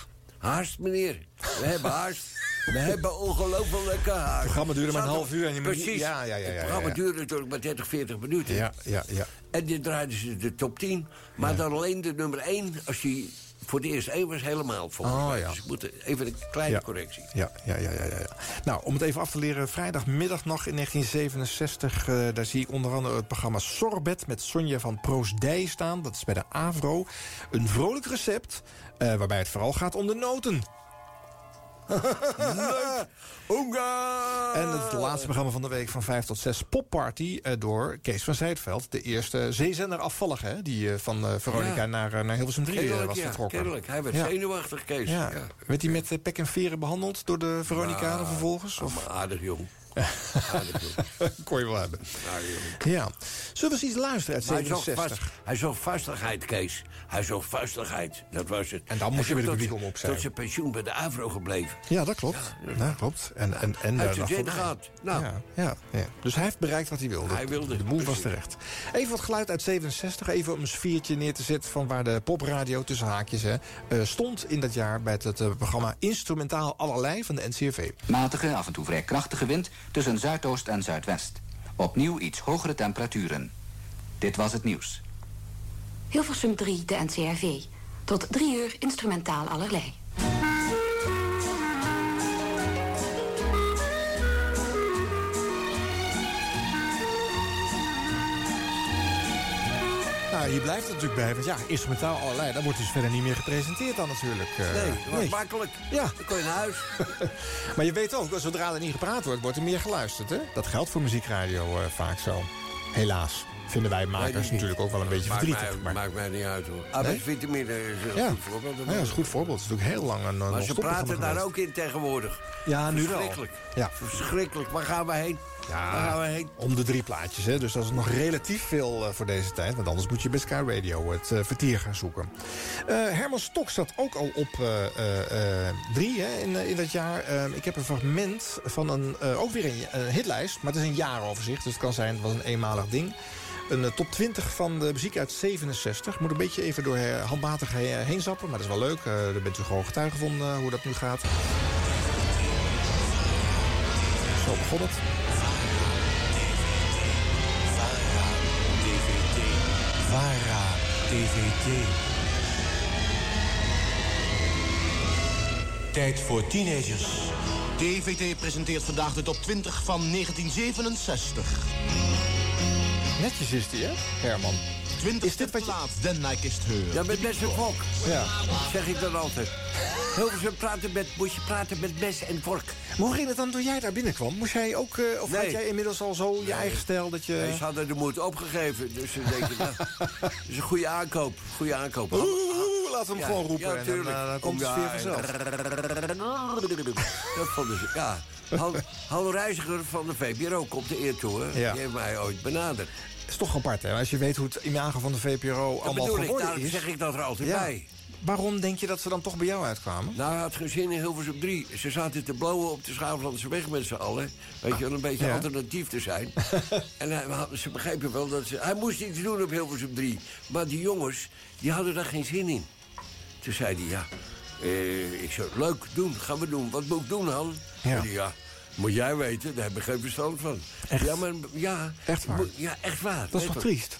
haast, meneer. We hebben haast. We hebben ongelofelijke haast. Het programma duurde maar een half uur en je Precies. Ja, ja, ja, ja, Het programma ja. duurde natuurlijk maar 30, 40 minuten. Ja, ja, ja. En dit draaiden ze de top 10. Maar dan alleen de nummer 1, als die voor de eerste 1 was, helemaal volgens Oh, ja. Dus ik moet even een kleine Ja. correctie. Ja, ja, ja, ja, ja. ja. Nou, om het even af te leren. Vrijdagmiddag nog in 1967. eh, daar zie ik onder andere het programma Sorbet met Sonja van Proosdij staan. Dat is bij de AVRO. Een vrolijk recept eh, waarbij het vooral gaat om de noten. En het laatste programma van de week van 5 tot 6 Popparty eh, door Kees van Zijtveld. De eerste zeezender afvallige, hè, die eh, van Veronica Ja. naar, naar Hilversum 3 eh, Kennelijk, was ja, vertrokken. kennelijk. Hij werd Ja. zenuwachtig, Kees. Werd hij met pek en veren behandeld door de Veronica vervolgens? Of? Aardig, jong. Kon je wel hebben. Jong. Ja. Zullen we eens iets luisteren uit Maar hij zocht, 67? vast, hij zocht vastigheid, Kees. Hij zocht vastigheid. Dat was het. En dan moest je weer de publiek tot- om opzij. Tot zijn pensioen bij de AVRO gebleven. Ja, dat klopt. Ja, klopt. En, en, en zin voorbij. gehad. Nou. Ja, ja, ja. Dus hij heeft bereikt wat hij wilde. Hij wilde, De boel was terecht. Even wat geluid uit 67. Even om een sfeertje neer te zetten van waar de popradio tussen haakjes hè, eh, stond in dat jaar bij het, het, eh, programma Instrumentaal Allerlei van de NCRV. Matige, af en toe vrij krachtige wind tussen zuidoost en zuidwest. Opnieuw iets hogere temperaturen. Dit was het nieuws. Hilversum 3, de NCRV. Tot drie uur instrumentaal allerlei. Hier blijft het natuurlijk bij. Want ja, instrumentaal allerlei. Dat wordt dus verder niet meer gepresenteerd dan natuurlijk. eh, Nee, dat makkelijk. Ja. Dan kon je naar huis. Maar je weet ook, zodra er niet gepraat wordt, wordt er meer geluisterd. Hè? Dat geldt voor muziekradio eh, vaak zo. Helaas. Vinden wij makers natuurlijk ook wel een beetje maakt verdrietig. Mij, maar... Maakt mij niet uit hoor. Arbeidsvitamine is een Ja. goed voorbeeld. Ja, dat is een goed voorbeeld. Het is natuurlijk heel lang een Maar een ze praten daar ook in tegenwoordig. Ja, nu wel. Verschrikkelijk. Ja. Verschrikkelijk. Waar gaan we heen? We heen? Om de drie plaatjes, hè? dus dat is nog relatief veel eh, voor deze tijd. Want anders moet je bij Sky Radio het eh, vertier gaan zoeken. Eh, Herman Stok zat ook al op drie hè, in, in dat jaar. Eh, ik heb een fragment van een, ook weer een, hitlijst. Maar het is een jaaroverzicht, dus het kan zijn, het was een eenmalig ding. Een top 20 van de muziek uit 67. Moet een beetje even door handmatig he- heen zappen, maar dat is wel leuk. Daar bent u gewoon getuige van hoe dat nu gaat. Zo begon het. VARA DVD. Tijd voor teenagers. DVD presenteert vandaag de top 20 van 1967. Netjes is die, hè, Herman? 20 is dit wat je... laat, Den Nike is het heur. Ja, met mes en vork. Ja. Zeg ik dan altijd. Hilversum praten met, moet je praten met mes en vork. Maar hoe ging het dan toen jij daar binnenkwam? Moest jij ook, eh, of Nee. had jij inmiddels al zo je eigen stijl dat je... Nee, ze hadden de moed opgegeven. Dus ze denken, nou, dat is een goede aankoop. Goede aankoop. Oeh, we hem Ja, gewoon roepen ja, en dan, eh, dan komt de Ja, sfeer vanzelf. Dat vonden ze, ja. Hal Reiziger van de VPRO komt de eer toe, hè. Ja. Die heeft mij ooit benaderd. Is toch apart, hè? Als je weet hoe het imago van de VPRO Dat allemaal bedoel ik, geworden daarom is. zeg ik dat er altijd Ja. bij. Waarom denk je dat ze dan toch bij jou uitkwamen? Nou, hij had geen zin in Hilversum 3. Ze zaten te blowen op de Schaaflandse weg met z'n allen. Weet je wel, een beetje Ja. alternatief te zijn. en hij, ze begrepen wel dat ze... Hij moest iets doen op Hilversum 3. Maar die jongens, die hadden daar geen zin in. Toen zei hij, ja... eh, ik zei, leuk, doen, gaan we doen. Wat moet ik doen, Han? Ja. Moet jij weten, daar heb ik geen verstand van. Echt? Ja, maar ja. Echt waar? Moet- Ja, echt waar. Dat is toch triest?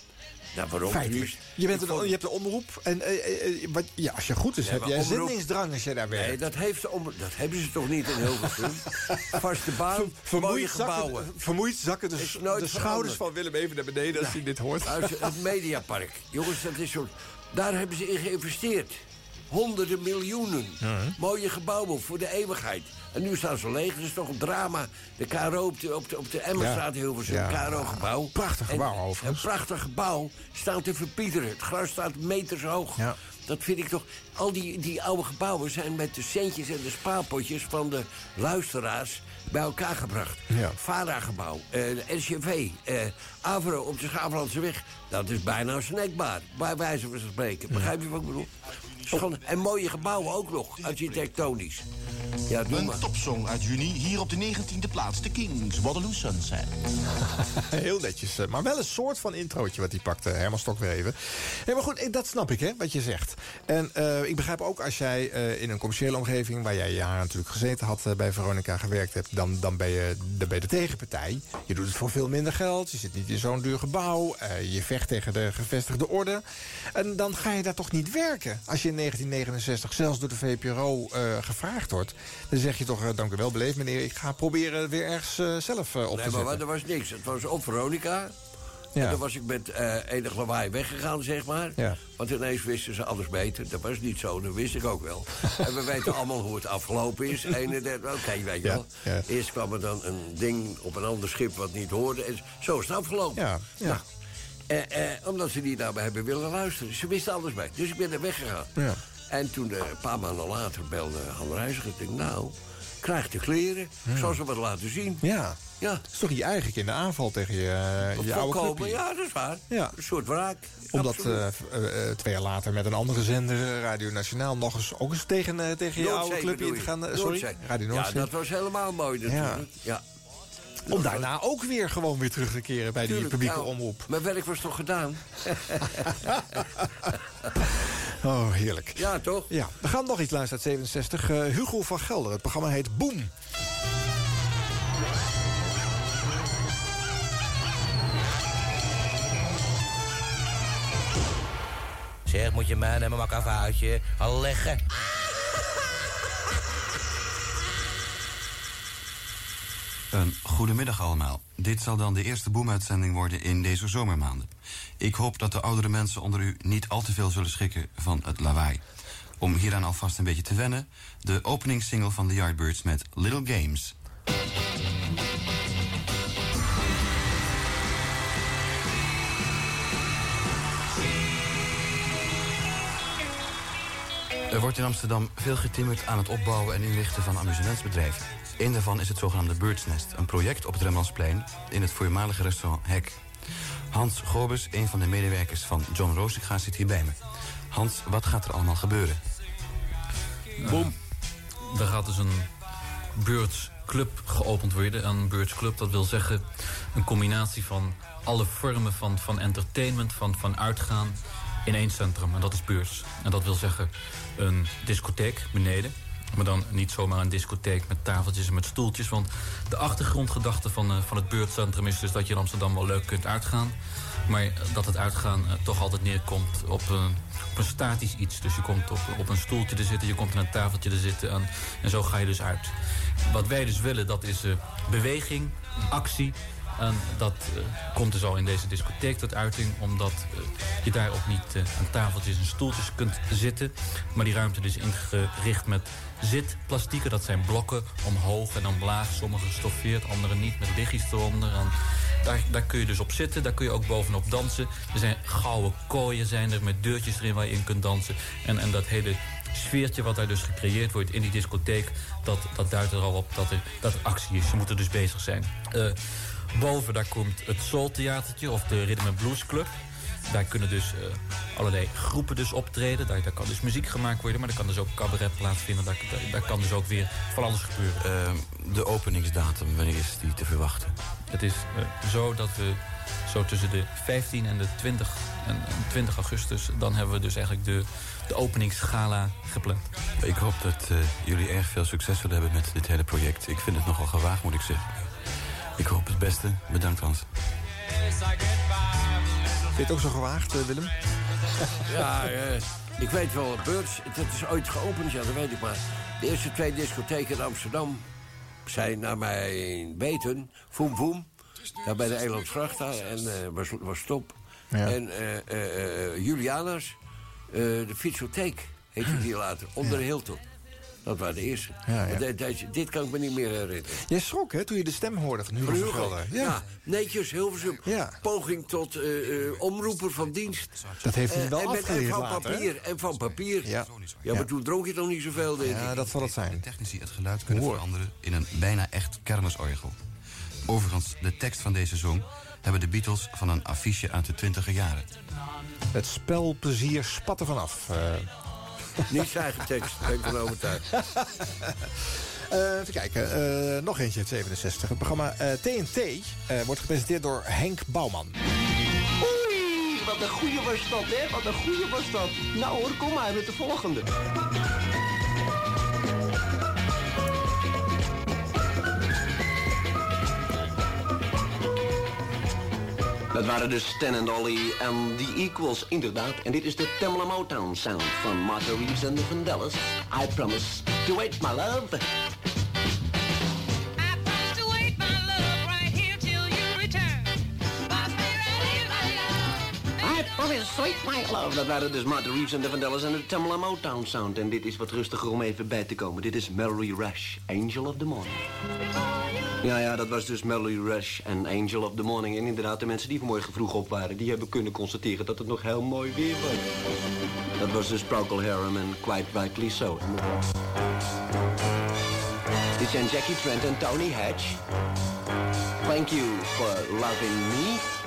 Ja, waarom triest? Je, bent een, vond- je hebt een omroep en eh, eh, eh, wat, ja, als je goed is, Nee, heb jij omroep- zendingsdrang als je daar werkt. Nee, dat, heeft de dat hebben ze toch niet in Hilversum? Vaste baan, mooie Vermoeid gebouwen. zakken, vermoeid zakken de, de schouders veranderd. van Willem even naar beneden als hij dit hoort. Uit het Mediapark. Jongens, dat is zo... Daar hebben ze in geïnvesteerd. Honderden miljoenen. Mooie gebouwen voor de eeuwigheid. En nu staan ze leeg. Dat is toch een drama. De KRO op de, op de, op de Emmerstraat in Hilversum. Ja. KRO-gebouw. Prachtig gebouw, En overigens. Een prachtig gebouw staat te verpieteren. Het gras staat meters hoog. Ja. Dat vind ik toch... Al die, die oude gebouwen zijn met de centjes en de spaarpotjes... van de luisteraars bij elkaar gebracht. Ja. VARA-gebouw, eh, NCV, eh, Avro op de Schaaflandse weg. Dat is bijna snackbaar, bij wijze van spreken. Begrijp je wat ik bedoel? En mooie gebouwen ook nog, architectonisch. Ja, doe maar. Een topsong uit juni, hier op de 19e plaats. The Kings, Waterloo Sunset. Heel netjes, eh, maar wel een soort van introotje wat hij pakte, Herman Stok weer even. Nee, maar goed, eh, dat snap ik, hè, wat je zegt. En eh, ik begrijp ook als jij eh, in een commerciële omgeving... waar jij jaren natuurlijk gezeten had, bij Veronica gewerkt hebt... Dan, dan, ben je, dan ben je de tegenpartij. Je doet het voor veel minder geld, je zit niet in zo'n duur gebouw... eh, je vecht tegen de gevestigde orde. En dan ga je daar toch niet werken. Als je in 1969 zelfs door de VPRO eh, gevraagd wordt... dan zeg je toch, eh, dank u wel, beleefd meneer... ik ga proberen weer ergens zelf op Nee, te maar zetten. er was niks. Het was op Veronica. Ja. En dan was ik met eh enig lawaai weggegaan, zeg maar. Ja. Want ineens wisten ze alles beter. Dat was niet zo, dat wist ik ook wel. en we weten allemaal hoe het afgelopen is. 31, Oké, weet je wel. ja. Eerst kwam er dan een ding op een ander schip wat niet hoorde. En zo is het afgelopen. Ja. Nou, eh, eh, omdat ze niet naar me hebben willen luisteren. Ze wisten alles bij. Dus ik ben er weggegaan. Ja. En toen, eh, een paar maanden later, belde Han Reiziger. Ik denk, nou, krijg de kleren. Ik zal ze wat laten zien. Ja. Ja. Dat is toch je eigenlijk in de aanval tegen je, je oude clubje. ja, dat is waar. Ja. Een soort wraak. Omdat eh, twee jaar later met een andere zender, Radio Nationaal... nog eens, ook eens tegen, tegen je oude clubje in te gaan... sorry, Noordzee. Radio Ja, Noordzee. dat was helemaal mooi natuurlijk. Ja. Om daarna ook weer gewoon weer terug te keren bij die publieke nou, omroep. Mijn werk was toch gedaan? Oh, heerlijk. ja, toch? Ja, we gaan nog iets luisteren uit 67. Eh, Hugo van Gelder. Het programma heet Boom. Zeg, moet je mij nemen, maar een vuitje. Al leggen. Een goedemiddag allemaal. Dit zal dan de eerste boemuitzending worden in deze zomermaanden. Ik hoop dat de oudere mensen onder u niet al te veel zullen schrikken van het lawaai. Om hieraan alvast een beetje te wennen... de openingssingle van The Yardbirds met Little Games. Er wordt in Amsterdam veel getimmerd aan het opbouwen en inrichten van amusementsbedrijven. Een daarvan is het zogenaamde Birds Nest, een project op het Rembrandtsplein in het voormalige restaurant Hek. Hans Gobes, een van de medewerkers van John Roosiga, zit hier bij me. Hans, wat gaat er allemaal gebeuren? Boom. Er gaat dus een Birds Club geopend worden. Een Birds Club, dat wil zeggen een combinatie van alle vormen van, van entertainment, van, van uitgaan in één centrum. En dat is Birds. En dat wil zeggen een discotheek beneden. Maar dan niet zomaar een discotheek met tafeltjes en met stoeltjes. Want de achtergrondgedachte van, eh, van het beurtcentrum is dus dat je in Amsterdam wel leuk kunt uitgaan. Maar eh, dat het uitgaan eh, toch altijd neerkomt op een, op een statisch iets. Dus je komt op, op een stoeltje te zitten, je komt aan een tafeltje te zitten. En, en zo ga je dus uit. Wat wij dus willen, dat is eh, beweging, actie. En dat eh, komt dus al in deze discotheek tot uiting. Omdat eh, je daar ook niet eh, aan tafeltjes en stoeltjes kunt zitten. Maar die ruimte is ingericht met zitplastieken. Dat zijn blokken omhoog en omlaag. Sommige gestoffeerd, andere niet. Met lichtjes eronder. En daar, daar kun je dus op zitten. Daar kun je ook bovenop dansen. Er zijn gouden kooien zijn er met deurtjes erin waar je in kunt dansen. En, en dat hele sfeertje wat daar dus gecreëerd wordt in die discotheek... dat, dat duidt er al op dat er, dat actie is. Ze moeten dus bezig zijn. Boven daar komt het Soul Theatertje of de Rhythm and Blues Club. Daar kunnen dus eh, allerlei groepen dus optreden. Daar, daar kan dus muziek gemaakt worden, maar er kan dus ook cabaret plaatsvinden. Daar, daar, daar kan dus ook weer van alles gebeuren. Ehm, de openingsdatum, wanneer is die te verwachten? Het is eh, zo dat we zo tussen de 15 en de 20, en, en 20 augustus... dan hebben we dus eigenlijk de, de openingsgala gepland. Ik hoop dat eh, jullie erg veel succes zullen hebben met dit hele project. Ik vind het nogal gewaagd, moet ik zeggen. Ik hoop het beste. Bedankt, Hans. Vind je het ook zo gewaagd, eh, Willem? Ja, eh, ik weet wel, Birds, dat is ooit geopend, ja, dat weet ik maar. De eerste twee discotheken in Amsterdam zijn naar mijn weten, Voem Voem. Daar bij de Elandsgracht daar, en eh, was, was stop. Ja. En eh, eh, eh, Juliana's, eh, de fietsotheek heette die later, onder de Hilton. Dat waren de eerste. Ja, ja. De- dit kan ik me niet meer herinneren. Jij schrok, hè, toen je de stem hoorde van Hugo Hugo. Vergelder. Ja. netjes, Hilversum. Poging tot eh, eh, omroeper van dienst. Dat heeft hij Eh, wel en, met- en afgeleerd van later, hè? papier. En van papier. Ja, Ja. maar toen dronk je toch niet zoveel, denk ik. Ja, dat zal het zijn. Technici het geluid kunnen veranderen in een bijna echt kermisorgel. Overigens, de tekst van deze song hebben de Beatles van een affiche uit de twintiger jaren. Het spelplezier spat er vanaf. Niet zijn eigen tekst, ben ik van overtuigd. Eh, even kijken, eh, nog eentje uit 67. Het programma eh, TNT eh, wordt gepresenteerd door Henk Bouwman. Oei, wat een goeie was dat, hè? Wat een goeie was dat. Nou hoor, kom maar met de volgende. Dat waren dus Stan en Dolly en The Equals, inderdaad. En dit is de Tamla Motown sound van Martha Reeves en de Vandellas. I promise to wait, my love. I promise, sweet my. Dat waren dus Martha Reeves en de Vandellas en de Tamla Motown sound. En dit is wat rustiger om even bij te komen. Dit is Mallory Rush, Angel of the Morning. Ja, ja, dat was dus Mallory Rush en Angel of the Morning. En inderdaad, de mensen die vanmorgen vroeg op waren... die hebben kunnen constateren dat het nog heel mooi weer was. Dat was dus Procol Harum en Quite Rightly So. Dit zijn Jackie Trent en Tony Hatch. Thank you for loving me.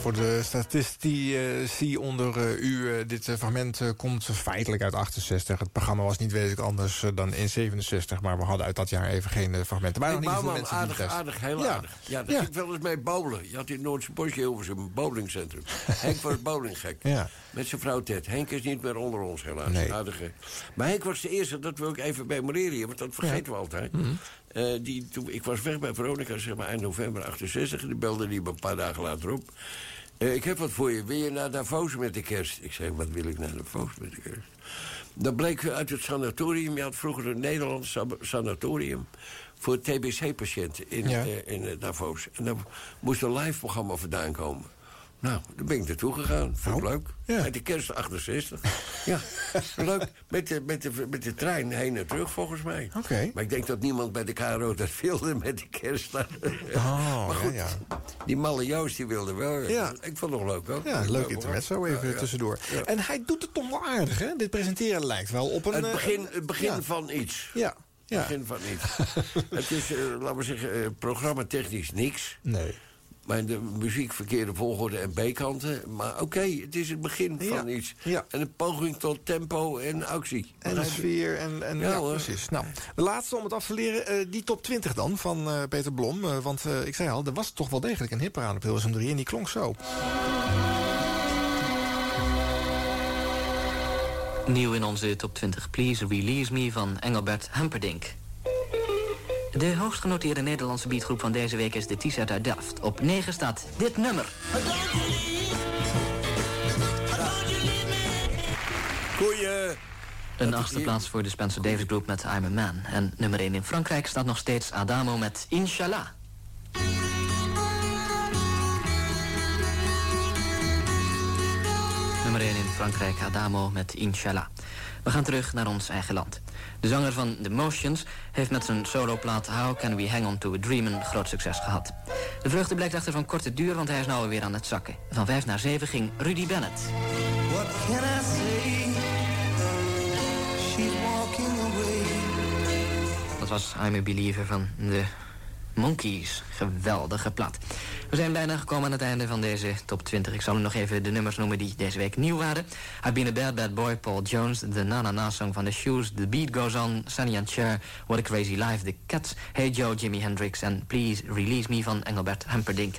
Voor de statistici onder eh, u, eh, dit eh, fragment eh, komt feitelijk uit 68. Het programma was niet wezenlijk anders eh, dan in 67, maar we hadden uit dat jaar even geen eh, fragmenten. Maar niet bouw veel man, mensen aardig, aardig, heel Ja. aardig. Ja, daar Ja. ging ik wel eens mee bowlen. Je had in Noordse Bosje Hilversum een bowlingcentrum. Henk was bowlinggek. Ja. Met zijn vrouw Ted. Henk is niet meer onder ons, helaas. Nee. Aardige. Maar Henk was de eerste, dat wil ik even memoreren hier, want dat vergeten we altijd. Mhm. Eh, die, toen, ik was weg bij Veronica, zeg maar, eind november 68. Die belde die me een paar dagen later op. Eh, ik heb wat voor je. Wil je naar Davos met de kerst? Ik zei, wat wil ik naar Davos met de kerst? Dat bleek uit het sanatorium. Je had vroeger een Nederlands sanatorium... voor TBC-patiënten in, Ja. eh, in eh, Davos. En daar moest een live programma vandaan komen. Nou, daar ben ik naartoe gegaan. Vond ik leuk. Met de kerst 68. ja, leuk. Met de, met, de, met de trein heen en terug, volgens mij. Oké. Maar ik denk dat niemand bij de KRO dat wilde met de kerst. Oh, maar goed, ja, die malle Joost die wilde wel. Ja. Ik vond het nog leuk ook. Ja, leuk intermezzo even Ja, ja. tussendoor. En hij doet het toch wel aardig, hè? Dit presenteren lijkt wel op een... Het eh, begin, het begin van iets. Ja, ja. Het begin van iets. het is, eh, laten we zeggen, eh, programmatechnisch niks. Nee. Maar de muziek verkeerde volgorde en B-kanten. Maar oké, het is het begin van iets. Ja. En een poging tot tempo en actie. En de sfeer en, en Ja, precies. Nou, de laatste om het af te leren, eh, die top 20 dan van eh, Peter Blom. Eh, want eh, ik zei al, er was toch wel degelijk een hipper aan op Hilversum 3 en die klonk zo. Nieuw in onze top 20 Please Release Me van Engelbert Humperdinck. De hoogst genoteerde Nederlandse beatgroep van deze week is de T-set uit Delft. Op 9 staat dit nummer. Goeie. Een achtste plaats voor de Spencer Davis Group met I'm a Man. En nummer 1 in Frankrijk staat nog steeds Adamo met Inshallah. Nummer 1 in Frankrijk, Adamo met Inshallah. We gaan terug naar ons eigen land. De zanger van The Motions heeft met zijn soloplaat How Can We Hang On To A Dream een groot succes gehad. De vreugde blijkt echter van korte duur, want hij is nou weer aan het zakken. Van 5 naar 7 ging Rudy Bennett. What can I say? She's walking away. Dat was I'm a Believer van de Monkeys. Geweldige plaat. We zijn bijna gekomen aan het einde van deze top 20. Ik zal nog even de nummers noemen die deze week nieuw waren. I've Been a Bad Bad Boy, Paul Jones. De Na Na Na Song van The Shoes. The Beat Goes On, Sunny and Cher. What a Crazy Life, The Cats. Hey Joe, Jimi Hendrix. En Please Release Me van Engelbert Humperdinck.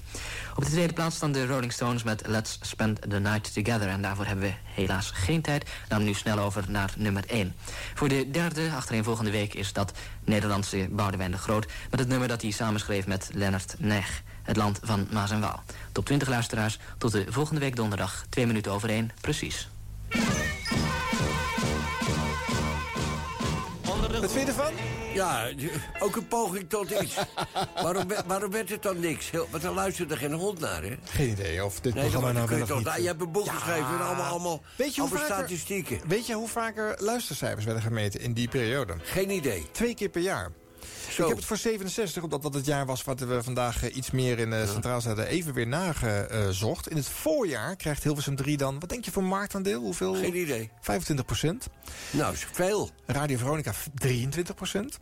Op de tweede plaats staan de Rolling Stones met Let's Spend the Night Together. En daarvoor hebben we helaas geen tijd. Dan nu snel over naar nummer 1. Voor de derde achtereenvolgende week is dat Nederlandse Boudewijn de Groot... met het nummer dat hij samenschreef met Lennart Neg. Het land van Maas en Waal. Top 20 luisteraars, tot de volgende week donderdag. Twee minuten over één, precies. Wat vind je ervan? Ja, ook een poging tot iets. waarom, waarom werd het dan niks? Heel, want dan luistert er geen hond naar, hè? Geen idee of dit Nee, programma nou wel je toch- niet... nou, je hebt een boek geschreven en allemaal- allemaal- weet je hoe allemaal vaker, statistieken. Weet je hoe vaker luistercijfers werden gemeten in die periode? Geen idee. Twee keer per jaar. Ik heb het voor 67, omdat dat het jaar was... wat we vandaag eh, iets meer in de Centraal zetten... even weer nagezocht. In het voorjaar krijgt Hilversum 3 dan... wat denk je voor marktaandeel? Hoeveel? Geen idee. 25 procent. Nou, is veel. Radio Veronica 23 procent.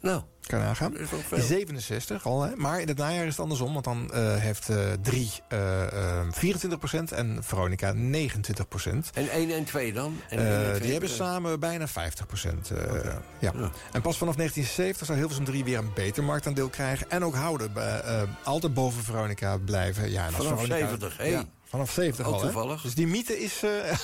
Nou. Kan veel. 67 al, hè? Maar in het najaar is het andersom. Want dan eh, heeft eh 3 eh, eh, 24 procent en Veronica 29 procent. En 1 en 2 dan? En Eh, en die twee? hebben samen bijna 50 procent. ja. En pas vanaf 1970 zou Hilversum 3 weer een beter marktaandeel krijgen. En ook houden. bij, eh, altijd boven Veronica blijven. Ja, en Vanaf Veronica, 70, hé. Ja, vanaf 70 Ook al, hè? toevallig. Dus die mythe is... eh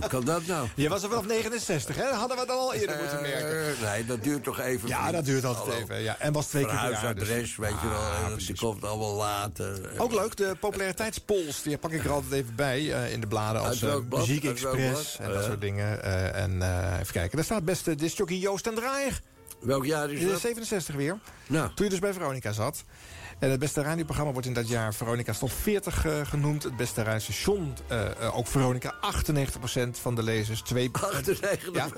Hoe kan dat nou? Je was er vanaf 69, hè? Dat hadden we dan al eerder moeten merken. Eh, nee, dat duurt toch even. Ja, dat duurt altijd Hallo. even. Ja. En was twee keer per jaar. dus- weet je wel. en Die komt allemaal later. Ook leuk, de populariteitspols. Die pak ik er altijd even bij eh, in de bladen als uh? Muziek Express en dat Ja. soort dingen. Eh, en eh, even kijken, daar staat best uh, discjockey Joost en Draaier. Welk jaar is In de dat? 67 weer. Nou. Toen je dus bij Veronica zat. En het beste radioprogramma wordt in dat jaar Veronica Top 40 eh, genoemd. Het beste radiostation, eh, ook Veronica, 98% van de lezers. 2, 98%? Ja,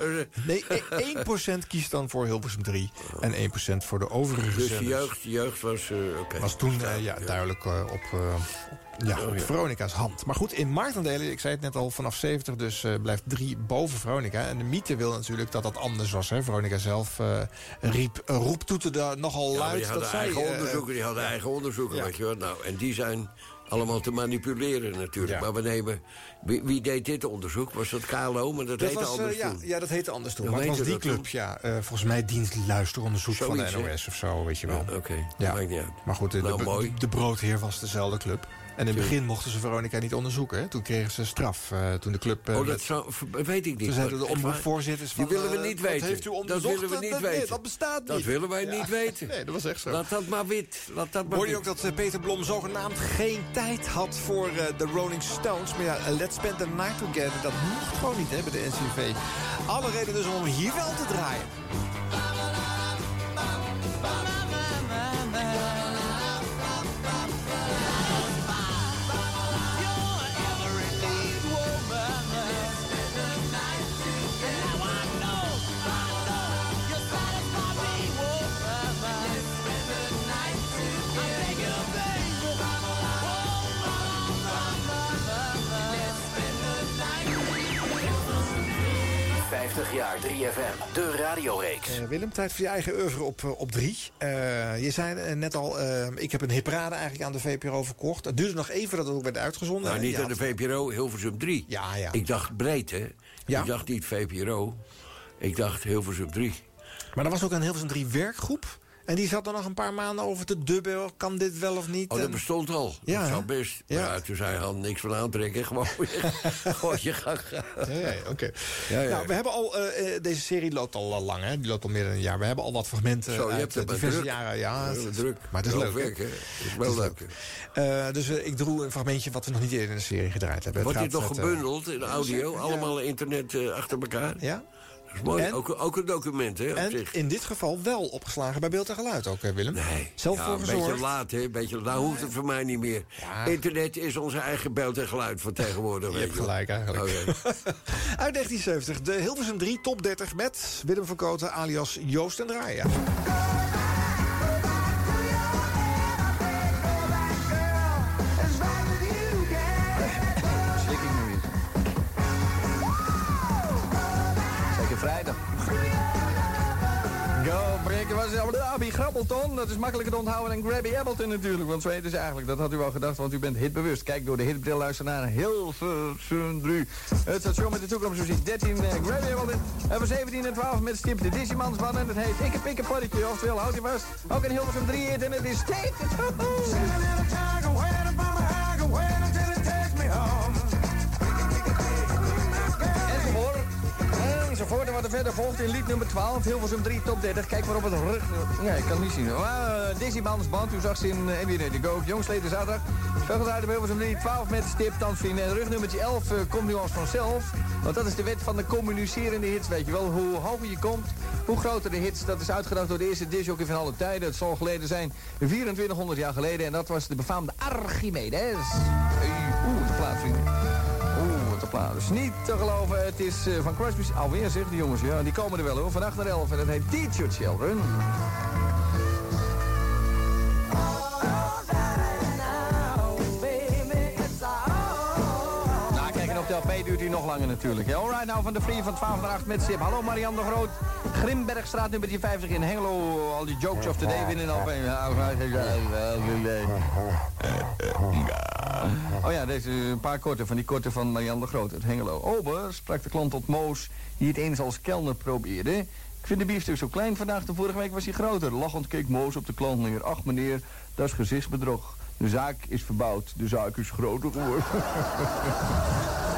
nee, e- 1% kiest dan voor Hilversum 3 en 1% voor de overige Dus de jeugd, de jeugd was... oké. Was toen ja, duidelijk eh, op, eh, ja, Veronica's hand. Maar goed, in marktaandelen, ik zei het net al, vanaf 70 dus eh, blijft 3 boven Veronica. En de mythe wil natuurlijk dat dat anders was. Hè. Veronica zelf eh riep, uh, roeptoeterde nogal Ja, luid. die hadden dat zij, eigen eh, onderzoeken, die hadden eigen onderzoeken, ja. weet je wel. Nou, en die zijn allemaal te manipuleren natuurlijk. Ja. Maar we nemen... Wie, wie deed dit onderzoek? Was dat KLO? Maar dat, dat heette was, eh, anders ja, toen. ja, dat heette anders toen. Maar het was die club, ja. eh, volgens mij dienst luisteronderzoek van de? NOS of zo, weet je wel. Ja, Oké, Ja. maakt niet uit. Maar goed, de, Nou, de, mooi. de broodheer was dezelfde club. En in het begin mochten ze Veronica niet onderzoeken. Hè. Toen kregen ze straf. eh, toen de club... eh, Oh, dat zou, weet ik niet. Toen zeiden de omroepvoorzitters Die van, willen we eh, niet weten. heeft u dat onderzocht? willen we Dat- niet dat- nee, weten. dat bestaat Dat niet. willen wij Ja. niet weten. Nee, dat was echt zo. Laat dat maar wit. Laat dat maar Hoorde je ook dat Peter Blom zogenaamd geen tijd had voor de Rolling Stones? Maar ja, Let's Spend the Night Together, dat mocht gewoon niet hè, bij de NCV. Alle reden dus om hier wel te draaien. Jaar 3FM, de radioreeks. Eh, Willem, tijd voor je eigen oeuvre op, eh, op drie. Eh, je zei net al, eh, ik heb een hitparade eigenlijk aan de VPRO verkocht. Het duurde nog even dat het ook werd uitgezonden. Nou, niet aan de VPRO, Hilversum 3. Ja, ja. Ik dacht breed, hè. Ja. Ik dacht niet VPRO. Ik dacht Hilversum 3. Maar er was ook een Hilversum 3 werkgroep. En die zat er nog een paar maanden over te dubben. Kan dit wel of niet? Oh, dat En- bestond al. Ja, dat zou best. Ja. Ja. toen zei Han niks van aantrekken. Gewoon, je gang gaan. Ja, ja, oké. Ja, ja. Nou, we hebben al, eh, eh, deze serie loopt al eh, lang, hè? Die loopt al meer dan een jaar. We hebben al wat fragmenten Zo, je uit hebt het maar diverse druk. jaren. Ja, het is- druk. Maar het is leuk, werk, hè? Het is wel leuk. Dus ik droeg een fragmentje wat we nog niet eerder in de serie gedraaid hebben. Wordt dit nog gebundeld in audio? Allemaal internet achter elkaar? Ja. Dat is mooi. En- ook, ook een document, hè, op En zich. in dit geval wel opgeslagen bij Beeld en Geluid ook, hè, Willem? Nee. Zelf ja, voor een gezorgd. beetje laat, hè? Beetje, nou hoeft het voor mij niet meer. Internet is onze eigen beeld en geluid van tegenwoordig. Je weet hebt gelijk eigenlijk. Oh. Uit 1970, de Hilversum 3 top 30 met Willem van Koten alias Joost en Draaien. Was Abby Grabbelton. Dat is makkelijker te onthouden dan Grabby Appleton natuurlijk. Want zo heet eigenlijk. Dat had u al gedacht, want u bent hitbewust. Kijk door de hitbril luister naar Hilversum 3. Het station met de toekomstmuziek. 13 eh, Grabby Appleton. En voor 17 en 12 met stip de Digimans En het heet Ikke Pikke Poddetje. Oftewel, houd je vast. Ook een Hilversum 3 hit en het is Take voor wat er verder volgt in lied nummer 12. Hilversum 3, top 30. Kijk maar op het rug... Nee, ik kan het niet zien. Uh, Dizzy Band, u zag ze in uh, NBA The Go. Jongsleden zaterdag. Spelgedraaid op Hilversum 3, 12 met stip, dansvrienden. En rugnummertje 11 uh, komt nu als vanzelf. Want dat is de wet van de communicerende hits, weet je wel. Hoe hoger je komt, hoe groter de hits. Dat is uitgedacht door de eerste disjockey van alle tijden. Het zal geleden zijn 2400 jaar geleden. En dat was de befaamde Archimedes. Oeh, de plaat, vrienden. De plaat. Dus niet te geloven, het is uh, van Crosby... Alweer, zeg die jongens. Ja, die komen er wel hoor. Van 8 naar 11. En dat heet Teach Your Children. LP duurt hij nog langer natuurlijk. Alright, nou van de Free van 12 naar 8 met Sip. Hallo Marianne de Groot. Grimbergstraat nummer 50 in Hengelo. Al die jokes of the day winnen. Oh ja, deze een paar korte van die korte van Marianne de Groot uit Hengelo. Ober sprak de klant tot Moos, die het eens als kelner probeerde. Ik vind de biefstuk zo klein vandaag, de vorige week was hij groter. Lachend keek Moos op de klant neer. Ach meneer, dat is gezichtsbedrog. De zaak is verbouwd, de zaak is groter geworden.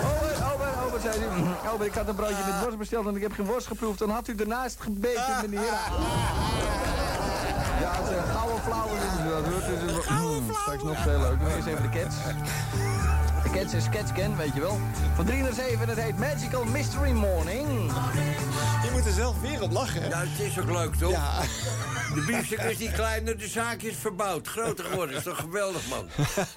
Ober, ober, ober, zei hij. Ober, ik had een broodje met worst besteld en ik heb geen worst geproefd. Dan had u ernaast gebeten, meneer. Ja, het is een gouden flauwe. Dus dat hoort dus straks nog veel leuk. Nog eens even de cats. De cats is Sketchcan, weet je wel. Van 3 naar 7 het heet Magical Mystery Morning. Je moet er zelf weer op lachen, hè? Ja, het is ook leuk, toch? Ja. De biefstuk is niet kleiner, de zaak is verbouwd. Groter geworden, is toch geweldig, man.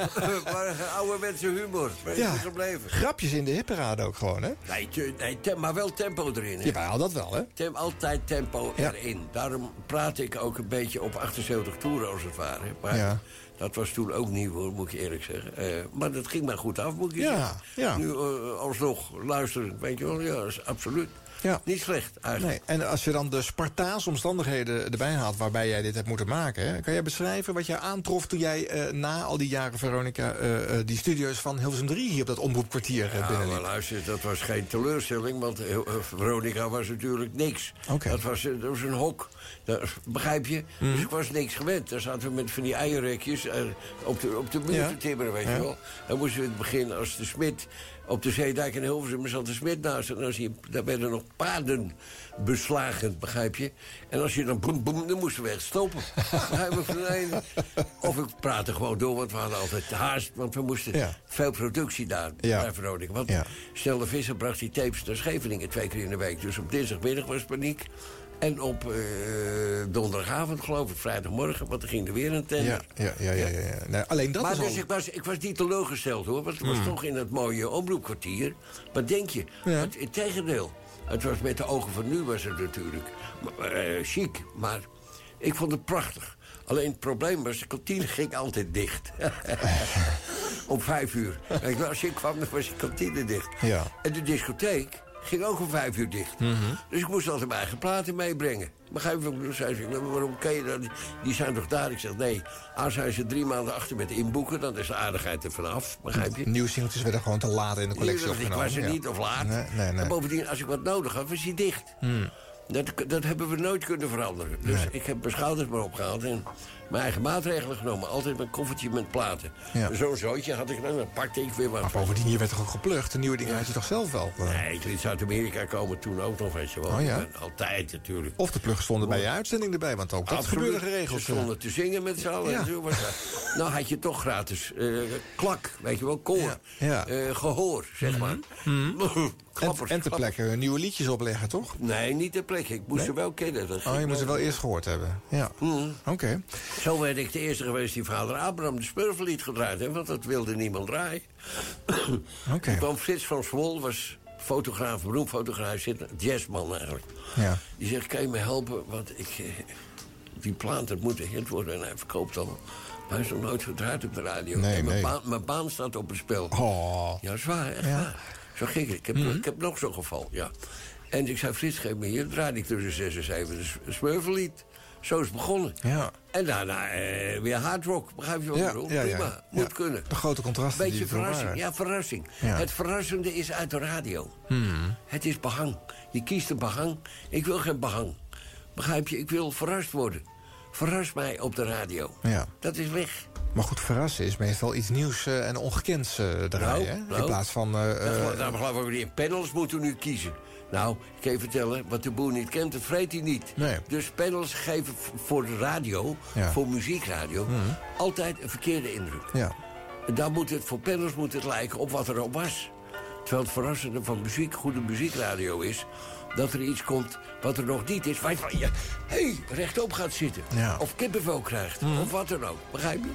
maar oude mensen humor, ja. gebleven? Grapjes in de hipperade ook gewoon, hè? Nee, maar wel tempo erin, hè? Ja, dat wel, hè? Tem, altijd tempo Ja. erin. Daarom praat ik ook een beetje op 78 toeren, als het ware. Maar Ja. dat was toen ook nieuw, hoor, moet ik eerlijk zeggen. Eh, maar dat ging maar goed af, moet ik Ja, zeggen. ja. Nu uh, alsnog luisteren, weet je wel, ja, is absoluut. Ja. Niet slecht, eigenlijk. Nee, en als je dan de Spartaanse omstandigheden erbij haalt... waarbij jij dit hebt moeten maken... Hè, kan jij beschrijven wat jij aantrof toen jij eh, na al die jaren... Veronica, eh, eh, die studio's van Hilversum 3 hier op dat omroepkwartier Ja, binnenliep? luister, dat was geen teleurstelling, want Veronica was natuurlijk niks. Dat, was, dat was een hok, dat, begrijp je? Mhm. Dus ik was niks gewend. Daar zaten we met van die eierrekjes op, de, op de muur Ja. te timmeren, weet Ja. je wel. Dan moesten we in het begin als de smid op de Zeedijk in Hilversum... zat de smid naast en dan zie je, daar werden nog paarden beslagen, begrijp je? En als je dan boem, boem, dan moesten we echt stoppen. Of ik praatte gewoon door, want we hadden altijd haast. Want we moesten Ja. veel productie daar Ja. Veronica. Want Ja. Stel de Visser bracht die tapes naar Scheveningen twee keer in de week. Dus op dinsdagmiddag was paniek. En op eh, donderdagavond, geloof ik, vrijdagmorgen, want er ging er weer een tender. Ja, ja, ja, ja, ja, ja. Nee, alleen dat maar is dus al... ik, was, ik was niet teleurgesteld hoor, want het was Hmm. toch in het mooie omroepkwartier. Wat denk je? Het, het tegendeel. Het was met de ogen van nu was het natuurlijk maar, eh, chic, maar ik vond het prachtig. Alleen het probleem was, de kantine ging altijd dicht. om vijf uur. Als je kwam, dan was de kantine dicht. Ja. En de discotheek ging ook om vijf uur dicht. Mhm. Dus ik moest altijd mijn eigen platen meebrengen. Begrijp je wat ik bedoel? Ze, "Nou, maar waarom kan je dat? Die zijn toch daar? Ik zeg, nee. Als zijn ze drie maanden achter met inboeken, dan is de aardigheid er vanaf. Begrijp je? Nieuwe singeltjes werden gewoon te laat in de collectie ik opgenomen. was er ja. niet of laat. Nee, nee, nee. En bovendien, als ik wat nodig had, was hij dicht. Hmm. Dat, dat hebben we nooit kunnen veranderen. Dus ik heb mijn schouders maar opgehaald en mijn eigen maatregelen genomen. Altijd mijn koffertje met platen. Ja. Zo'n zootje had ik dan, dan pakte ik weer wat. Maar bovendien, je werd toch ook geplucht? De nieuwe dingen had je toch zelf wel? Nee, ik liet Zuid-Amerika komen toen ook nog, weet je wel. Oh ja? Altijd natuurlijk. Of de pluggen stonden bij je uitzending erbij, want ook dat Absoluut. gebeurde geregeld. Ze stonden te zingen met z'n allen. En zo was dat. nou had je toch gratis eh, klak, weet je wel, koor. Ja. Eh, gehoor, zeg maar. En, en ter plekke nieuwe liedjes opleggen, toch? Nee, niet ter plekke. Ik moest Nee? ze wel kennen. Dat Oh, je moet ze wel wel. eerst gehoord hebben. Ja. Oké. Zo werd ik de eerste geweest die vader Abraham de Smurflied gedraaid heeft, want dat wilde niemand draaien. Oké. Kwam Frits van Swol, was fotograaf, beroemd fotograaf, hij zit, jazzman eigenlijk. Ja. Die zegt, kan je me helpen, want ik, eh, die plaat, dat moet een hit worden en hij verkoopt al. Maar hij is nog nooit gedraaid op de radio. Nee, en mijn, nee. baan, mijn baan staat op het spel. Oh. Ja, dat is waar, echt Ja. waar. Zo ging het. Ik heb, ik heb nog zo'n geval, ja. En ik zei, Frits, geef me hier. draaide ik tussen 6 en 7 de Smurflied. Zo is het begonnen. Ja. En daarna eh, weer hard rock, begrijp je wat ik bedoel? Prima, moet kunnen. De grote contrasten Beetje er verrassing, ja, verrassing. Het verrassende is uit de radio. Hmm. Het is behang. Je kiest een behang. Ik wil geen behang. Begrijp je? Ik wil verrast worden. Verras mij op de radio. Ja. Dat is weg. Maar goed, verrassen is meestal iets nieuws eh, en ongekends eh, draaien. nou. In plaats van... Daarom daarom geloof ik, die panels moeten we nu kiezen. Nou, ik kan je vertellen, wat de boer niet kent, dat vreet hij niet. Nee. Dus panels geven voor de radio, Ja. voor muziekradio... Mhm. altijd een verkeerde indruk. ja. En dan moet het, voor panels moet het lijken op wat er al was. Terwijl het verrassende van muziek, goede muziekradio is... dat er iets komt wat er nog niet is... waar je van, ja, hey, rechtop gaat zitten. Ja. Of kippenvel krijgt, Mhm. of wat dan ook. Begrijp je?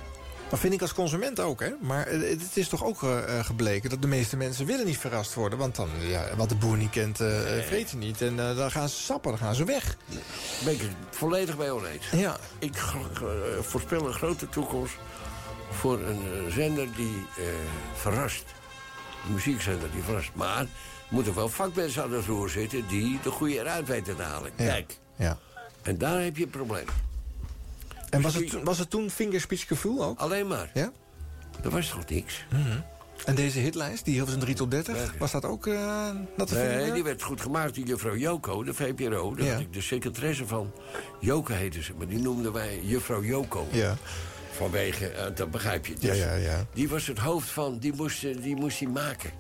Dat vind ik als consument ook, hè. Maar eh, het is toch ook eh, eh, gebleken dat de meeste mensen willen niet verrast worden. Want dan, ja, wat de boer niet kent, eh, vreet hij niet. En dan gaan ze sappen, dan gaan ze weg. Ben ik het volledig bij oneens. Ja. Ik voorspel een grote toekomst voor een zender die verrast. Een muziekzender die verrast. Maar er moeten wel vakmensen aan het roer zitten... die de goede eruit weten te halen. Ja. Kijk. Ja. En daar heb je een probleem. En was het, was het toen Fingerspitzengevoel ook? Alleen maar. Ja? Er was toch niks? Mhm. En deze hitlijst, die Hilversum 3 tot 30, Nee. was dat ook eh dat te Nee, vinden? die werd goed gemaakt door juffrouw Joko, de VPRO. Daar Ja. had ik de secretaresse van. Joke heette ze, maar die noemden wij juffrouw Joko. Ja. Vanwege, eh, dat begrijp je. Ja, ja, ja. Die was het hoofd van, die moest, eh, die moest die maken,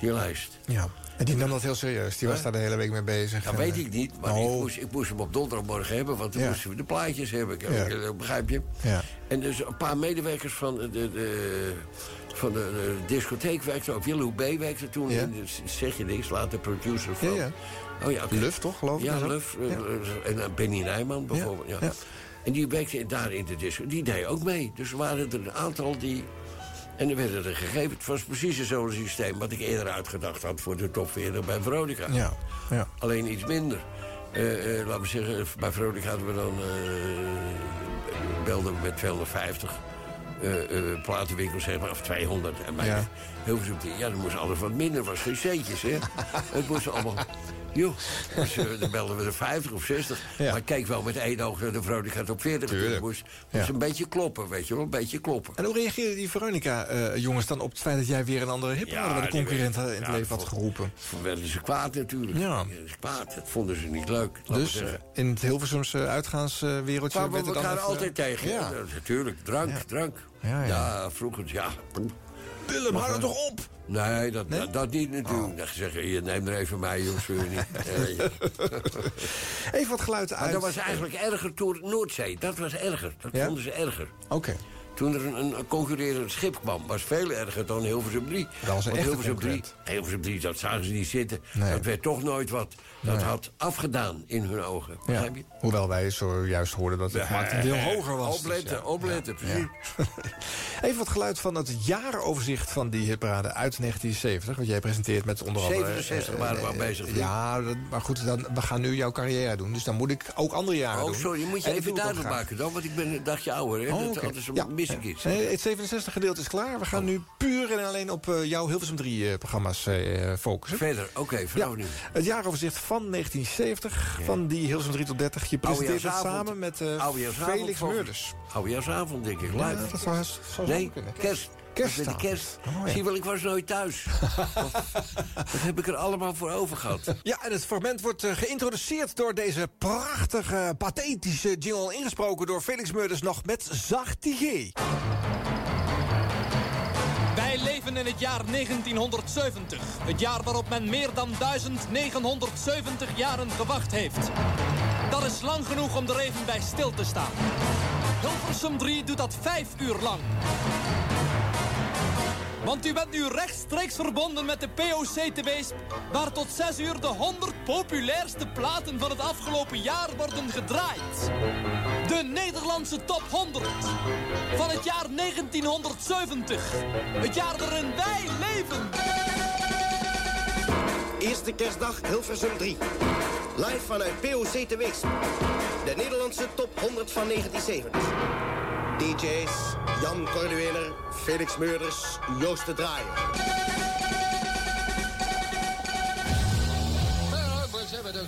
die lijst. Ja. En die nam dat heel serieus. Die was daar de hele week mee bezig. Dat En, weet ik niet, maar Oh. ik, moest, ik moest hem op donderdagmorgen hebben... want dan Ja. moesten we de plaatjes hebben, Ja. Begrijp je? Ja. En dus een paar medewerkers van de, de, van de, de discotheek werkten ook. Willem B. werkte toen, Ja. zeg je niks, later producer van... Ja, ja. Oh ja, oké. Luf, toch, geloof ik? Ja? Luf. eh, Ja. eh, En eh, Benny Nijman bijvoorbeeld. Ja. ja. En die werkte daar in de disco. Die deed ook mee. Dus er waren er een aantal die... En er werden er gegeven. Het was precies hetzelfde systeem... wat ik eerder uitgedacht had voor de top 40 bij Veronica. Ja, ja. Alleen iets minder. Eh, laten we zeggen, bij Veronica hadden we dan... eh, belden we met 250 eh, eh, platenwinkels, zeg maar, of 200. En bij Ja. heel veel, ja, dan moest alles wat minder. was geen centjes, hè. Het moest allemaal... Joh, dus, eh, dan belden we er 50 of 60. Ja. Maar ik keek wel met één oog naar de Veronica op 40. Tuurlijk. Moest, moest Ja. een beetje kloppen, weet je wel. Een beetje kloppen. En hoe reageerden die Veronica-jongens dan op het feit dat jij weer een andere hitparade bij de concurrent in het ja, leven had geroepen? Toen werden ze kwaad natuurlijk. Ja. Ze kwaad. Dat vonden ze niet leuk. Dus eh, in het Hilversumse uitgaanswereldje werd we er dan elkaar even- altijd tegen. Ja. Ja. natuurlijk. Drank, Ja. drank. Ja, ja. vroeger, ja. Willem, hou er toch op! Nee, dat, Dat, dat niet natuurlijk. Dan zeg je, neem er even mij, jongens, niet. Even wat geluid Maar uit. dat was eigenlijk erger toen Noordzee. Dat was erger. Dat Ja? vonden ze erger. Oké. Toen er een, een concurrerend schip kwam, was veel erger dan Hilversum 3. Dat was een Want Hilversum 3, concurrent. Hilversum 3, dat zagen ze niet zitten. Nee. Dat werd toch nooit wat. Dat Nee. had afgedaan in hun ogen. Ja. Je? Hoewel wij zojuist hoorden dat het een deel hoger was. Opletten, Dus ja. opletten, precies. Even wat geluid van het jarenoverzicht van die hitparade uit 1970. Wat jij presenteert met onder andere... 67 eh, waren we eh, al bezig. Ja, maar goed, dan, we gaan nu jouw carrière doen. Dus dan moet ik ook andere jaren Oh, doen. sorry, moet je En even duidelijk maken dan, want ik ben een dagje ouder. Hè? Oh, dat oké. anders Nee, het 67 gedeelte is klaar. We gaan nu puur en alleen op eh, jouw Hilversum 3 programma's eh, focussen. Verder, oké, Ja, vanaf nu. het jaaroverzicht van 1970, van die Hilversum 3 tot 30. Je presenteert het samen met eh, Felix Meurders. Oudejaarsavond, denk ik, Ja, dat zou, zou zo nee, kunnen. Kerst. Kerstavond. Met de kerst. Oh, ja. Zie wel, ik was nooit thuis. dat, dat heb ik er allemaal voor over gehad. Ja, en het fragment wordt eh, geïntroduceerd door deze prachtige, pathetische jingle... ingesproken door Felix Meurders nog met zachte G. Wij leven in het jaar 1970. Het jaar waarop men meer dan 1970 jaren gewacht heeft. Dat is lang genoeg om er even bij stil te staan. Hilversum 3 doet dat vijf uur lang. Want u bent nu rechtstreeks verbonden met de POC te waar tot 6 uur de 100 populairste platen van het afgelopen jaar worden gedraaid. De Nederlandse top 100 van het jaar 1970. Het jaar waarin wij leven. Eerste kerstdag Hilversum 3. Live vanuit POC te. De Nederlandse top 100 van 1970. DJ's Jan Corduener, Felix Meurders, Joost de Draaier.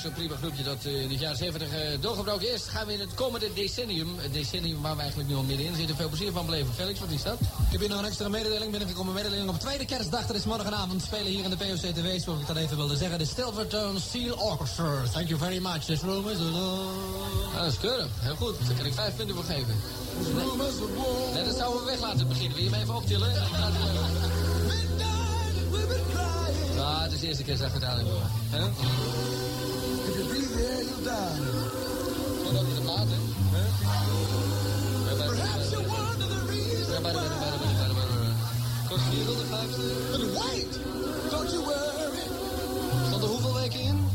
Zo'n prima groepje dat eh, in het jaar 70 eh, doorgebroken is. Gaan we in het komende decennium, het decennium waar we eigenlijk nu al middenin zitten, veel plezier van beleven. Felix, wat is dat? Ik heb hier nog een extra mededeling. Binnengekomen mededeling op tweede kerstdag. Dat is morgenavond spelen hier in de POC TV. Zoals ik dat even wilde zeggen. De Stilvertone Steel Orchestra. Thank you very much. This room is Ah, dat is keurig. Heel goed. Daar kan ik vijf punten voor geven. Nee dat zouden we weg laten beginnen. Wil je hem even optillen? Ah, het is de eerste keer dat we het. Hè? Gewoon over de maat, hè? Kost 450. But wait! Don't you worry. Stond er hoeveel weken in?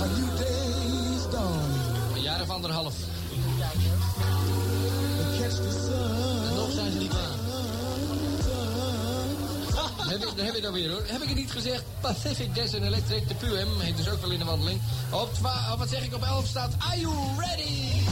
A new day is dawning. Een jaar of anderhalf. Heb, je, dan heb je het alweer hoor. Heb ik het niet gezegd? Pacific and Electric, de PUM, heet dus ook wel in de wandeling. Op, twa- op wat zeg ik, op 11 staat Are You Ready?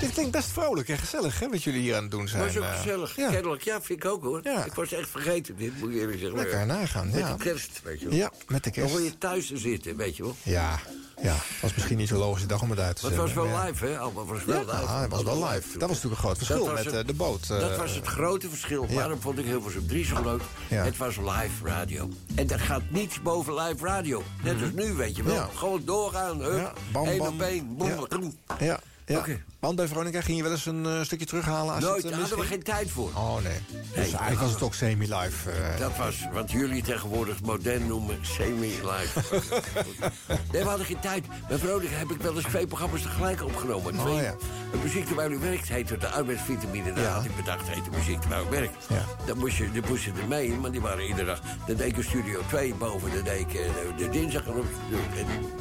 Dit klinkt best vrolijk en gezellig, hè, wat jullie hier aan het doen zijn. was ook eh. gezellig. Ja. Kennelijk, ja, vind ik ook hoor. Ik was echt vergeten dit, moet je even zeggen. Lekker nagaan, Met ja. de kerst, weet je wel. Ja, met de kerst. Dan hoor je thuis te zitten, weet je wel. Ja, ja. Was misschien niet zo logisch dag om het uit te Maar het was wel ja. live, hè? Allemaal was wel Ja, live. het was wel live. Dat was natuurlijk een groot verschil Dat met het- eh, de boot. eh, dat was het grote verschil. Waarom vond ik Hilversum 3 zo leuk? Ja. Het was live radio. En er gaat niets boven live radio. Net als nu, weet je wel. Ja. Gewoon doorgaan. Hup, Ja, bam, één bam. op één. Boem, Ja. boem. Ja, ja. Want bij Veronica ging je wel eens een eh, stukje terughalen als Nooit, het daar hadden we geen tijd voor. Oh nee. Dus eigenlijk was het ook semi-live. eh. Dat was wat jullie tegenwoordig modern noemen semi-live. nee, we hadden geen tijd. Bij Veronica heb ik wel eens twee programma's tegelijk opgenomen. Oh, Twee. ja. De muziek terwijl u werkt heette de arbeidsvitamine. Daar Ja. had ik bedacht, heette muziek terwijl ik werk. Ja. Dan moest je, dan moest je er mee, want die waren iedere dag. Dan deed ik studio 2 boven, dan deed ik eh, de, de dinsdag en, op,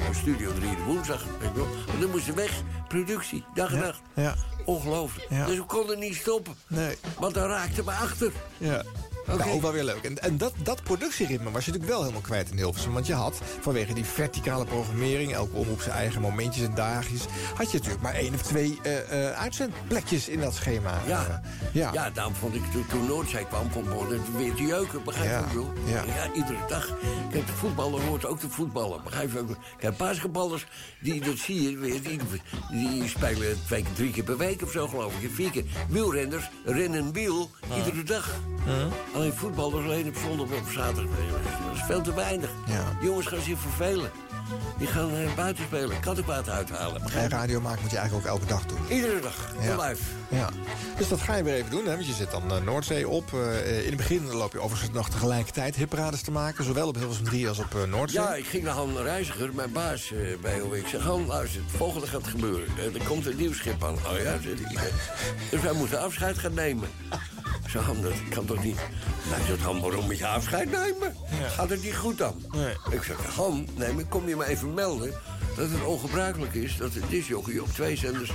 en studio 3 de woensdag. En dan moest je weg. Productie, dag en nacht. Ja. Ongelooflijk. Ja. Dus we konden niet stoppen. Nee. Want dan raakte me achter. Ja. Nou, ook wel weer leuk. En, en dat, dat productieritme was je natuurlijk wel helemaal kwijt in Hilversum. Want je had, vanwege die verticale programmering... elke omroep zijn eigen momentjes en dagjes... had je natuurlijk maar één of twee eh, eh, uitzendplekjes in dat schema. Ja. Eh, ja. Ja, daarom vond ik toen, toen Noordzee kwam, vond ik het weer te jeuken. Begrijp je Ja, ja. iedere dag. Kijk, de voetballer hoort ook te voetballen. Begrijp je ook? Kijk, basketballers, die, dat zie je weer, die, die spelen twee, keer, drie keer per week of zo, geloof ik. Vier keer. Wielrenners rennen wiel iedere dag. Alleen voetballers alleen op zondag op zaterdag. Dat is veel te weinig. Ja. Jongens gaan zich vervelen. Die gaan eh, buiten spelen, kattenkwaad uithalen. En radio maken moet je eigenlijk ook elke dag doen. Iedere dag, Ja. live. Ja, dus dat ga je weer even doen. Hè? Want je zit dan eh, Noordzee op. Eh, in het begin loop je overigens nog tegelijkertijd hipparades te maken. Zowel op Hilversum 3 als op eh, Noordzee. Ja, ik ging naar Han Reiziger, mijn baas eh, bij OW. Ik zeg, Han, luister, het volgende gaat gebeuren. Eh, er komt een nieuw schip aan. Oh ja. Dus wij moeten afscheid gaan nemen. Ik zeg, Han, dat kan toch niet? Hij zegt, Han, waarom moet je afscheid nemen? Gaat het niet goed dan? Ik zeg, Han, nee, maar kom je me even melden... dat het ongebruikelijk is dat de disjockey op twee zenders...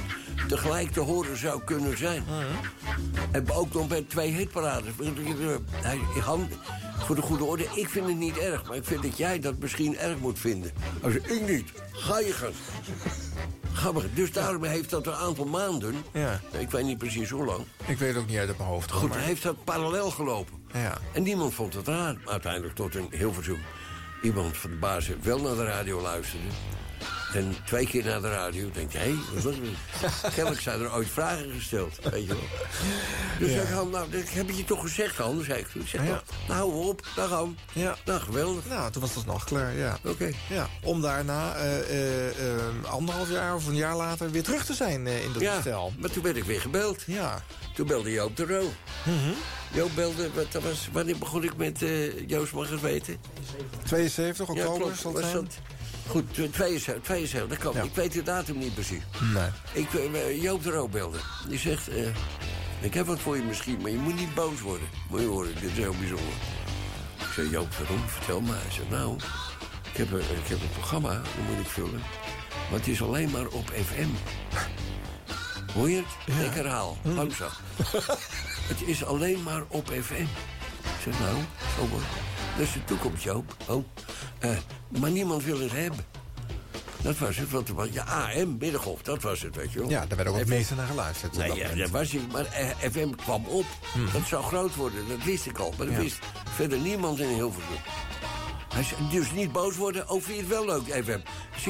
tegelijk te horen zou kunnen zijn. En ook nog bij twee hitparades. Hij- Han, voor de goede orde, ik vind het niet erg... maar ik vind dat jij dat misschien erg moet vinden. Zei, ik niet. Ga je gaan. Grappig. Dus daarom heeft dat een aantal maanden... Ja. ik weet niet precies hoe lang... Ik weet ook niet uit mijn hoofd. Goed, maar- heeft dat parallel gelopen. Ja. En niemand vond het raar. Uiteindelijk tot een Hilversum. Iemand van de baas wel naar de radio luisterde. En twee keer naar de radio denkt, hé, hey, wat was het? Kennelijk zijn er ooit vragen gesteld, weet je wel. Dus Ja. zeg ik, Han, nou, dat heb je je toch gezegd, Han? Zei ik, ik zeg, Ja. nou, nou, hou op, dag Han. Ja. Nou, geweldig. Nou, toen was dat nog klaar, ja. Oké. Ja, om daarna eh, eh, eh, anderhalf jaar of een jaar later weer terug te zijn eh, in dat Ja, stel. maar toen werd ik weer gebeld. Ja. Toen belde Joop de Roo. Joop belde, wat, dat was, wanneer begon ik met Joost mag het weten? 72 oktober ja, klopt. het Was dat- Goed, 72, 72 dat kan. Ja. Ik weet de datum niet precies. Nee. Ik, eh, Joop de belde. Die zegt, eh, ik heb wat voor je misschien, maar je moet niet boos worden. Moet je horen, dit is heel bijzonder. Ik zei, Joop, waarom? Vertel maar. Hij zei, nou, ik heb, een, ik heb een programma, dat moet ik vullen. Maar het is alleen maar op FM. Hoor je het? Ik herhaal, langzaam. het is alleen maar op FM. Ik zeg, nou, zo hoor. Dat is de toekomst, Joop. Oh. Eh, maar niemand wil het hebben. Dat was het, want ja, AM, middengolf, dat was het, weet je wel. Ja, daar werd ook het FM meeste naar geluisterd. Nee, ja, dat was. Maar eh, FM kwam op. Dat zou groot worden, dat wist ik al. Maar dat Ja. wist verder niemand in Hilversum. Hij zei, dus niet boos worden, over je het wel leuk, FM.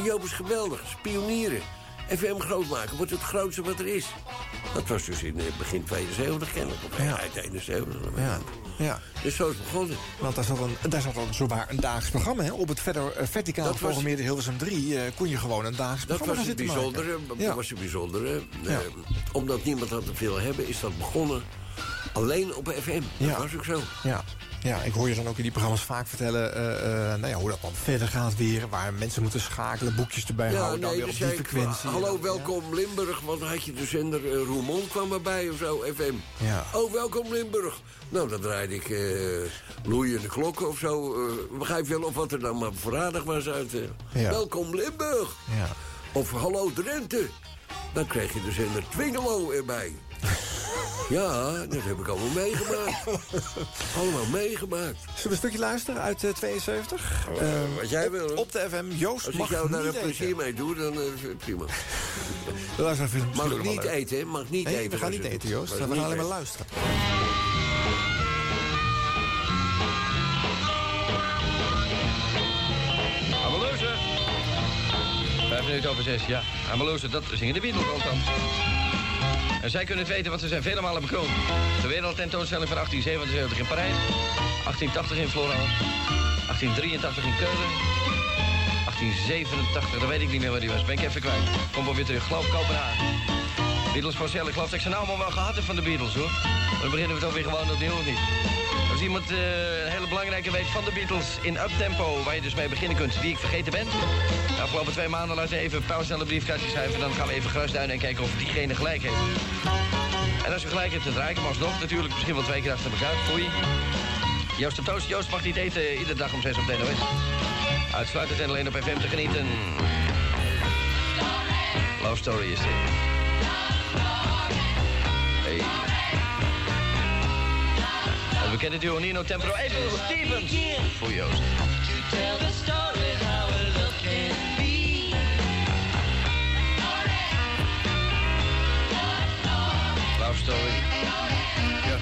Joop is geweldig, is pionieren. FM groot maken, wordt het grootste wat er is. Dat was dus in eh, begin 72 kennelijk, of eind 71. Ja. Ja. Dus zo is het begonnen. Want daar zat, een, daar zat dan zowaar een dagelijks programma. Hè? Op het verder, eh, verticaal Dat geprogrammeerde Hilversum 3 eh, kon je gewoon een dagelijks Dat programma was het zitten maken. bijzondere. Ja. Dat was het bijzondere. Ja. Eh, omdat niemand had te veel hebben, is dat begonnen alleen op FM. Dat Ja. was ook zo. Ja. Ja, ik hoor je dan ook in die programma's vaak vertellen eh, eh, nou ja, hoe dat dan verder gaat weer. Waar mensen moeten schakelen, boekjes erbij houden. dan weer dus op die frequentie. Hallo, welkom Limburg. Want dan had je de zender uh, Roermond kwam erbij of zo, FM. Ja. Oh, welkom Limburg. Nou, dan draaide ik loeiende klokken of zo. Begrijp je wel of wat er dan maar verradig was uit... Ja. Welkom Limburg. Ja. Of hallo Drenthe. Dan kreeg je de zender Twingelo erbij. ja, dat heb ik allemaal meegemaakt. allemaal meegemaakt. Zullen we een stukje luisteren uit eh, 72? Eh, wat jij op, wil. Op de FM. Joost Als mag ik jou daar een plezier eten. mee doe, dan eh, is het prima. Mag niet leuk. eten? Mag niet Nee, eten. we gaan niet eten, Joost. We gaan alleen maar luisteren. Ameloze. Vijf minuten over zes, ja. Ameloze, dat zingen de Beatles althans. En zij kunnen het weten, want ze zijn vele malen bekroond. De wereldtentoonstelling van 1877 in Parijs. 1880 in Florence. 1883 in Keulen. 1887, dan weet ik niet meer waar die was. Ben ik even kwijt. Kom wel weer terug. Geloof Kopenhagen. Beatles voor Ik geloof dat ik zijn naam al wel gehad heb van de Beatles, hoor. Dan beginnen we toch weer gewoon opnieuw, of niet? Als iemand een hele belangrijke weet van de Beatles in uptempo... waar je dus mee beginnen kunt, die ik vergeten ben... De afgelopen twee maanden laten even een paar snelle briefkaartjes schrijven... dan gaan we even grasduinen en kijken of diegene gelijk heeft. En als u gelijk hebt, dan draai ik hem alsnog natuurlijk. Misschien wel twee keer achter elkaar. Foei. Joost op Toast. Joost mag niet eten iedere dag om zes op de NOS. Uitsluitend en alleen op FM te genieten. Love Story is dit. Bekende duo Nino Tempero, April Stevens. Voor Joost. Love Story. Ja.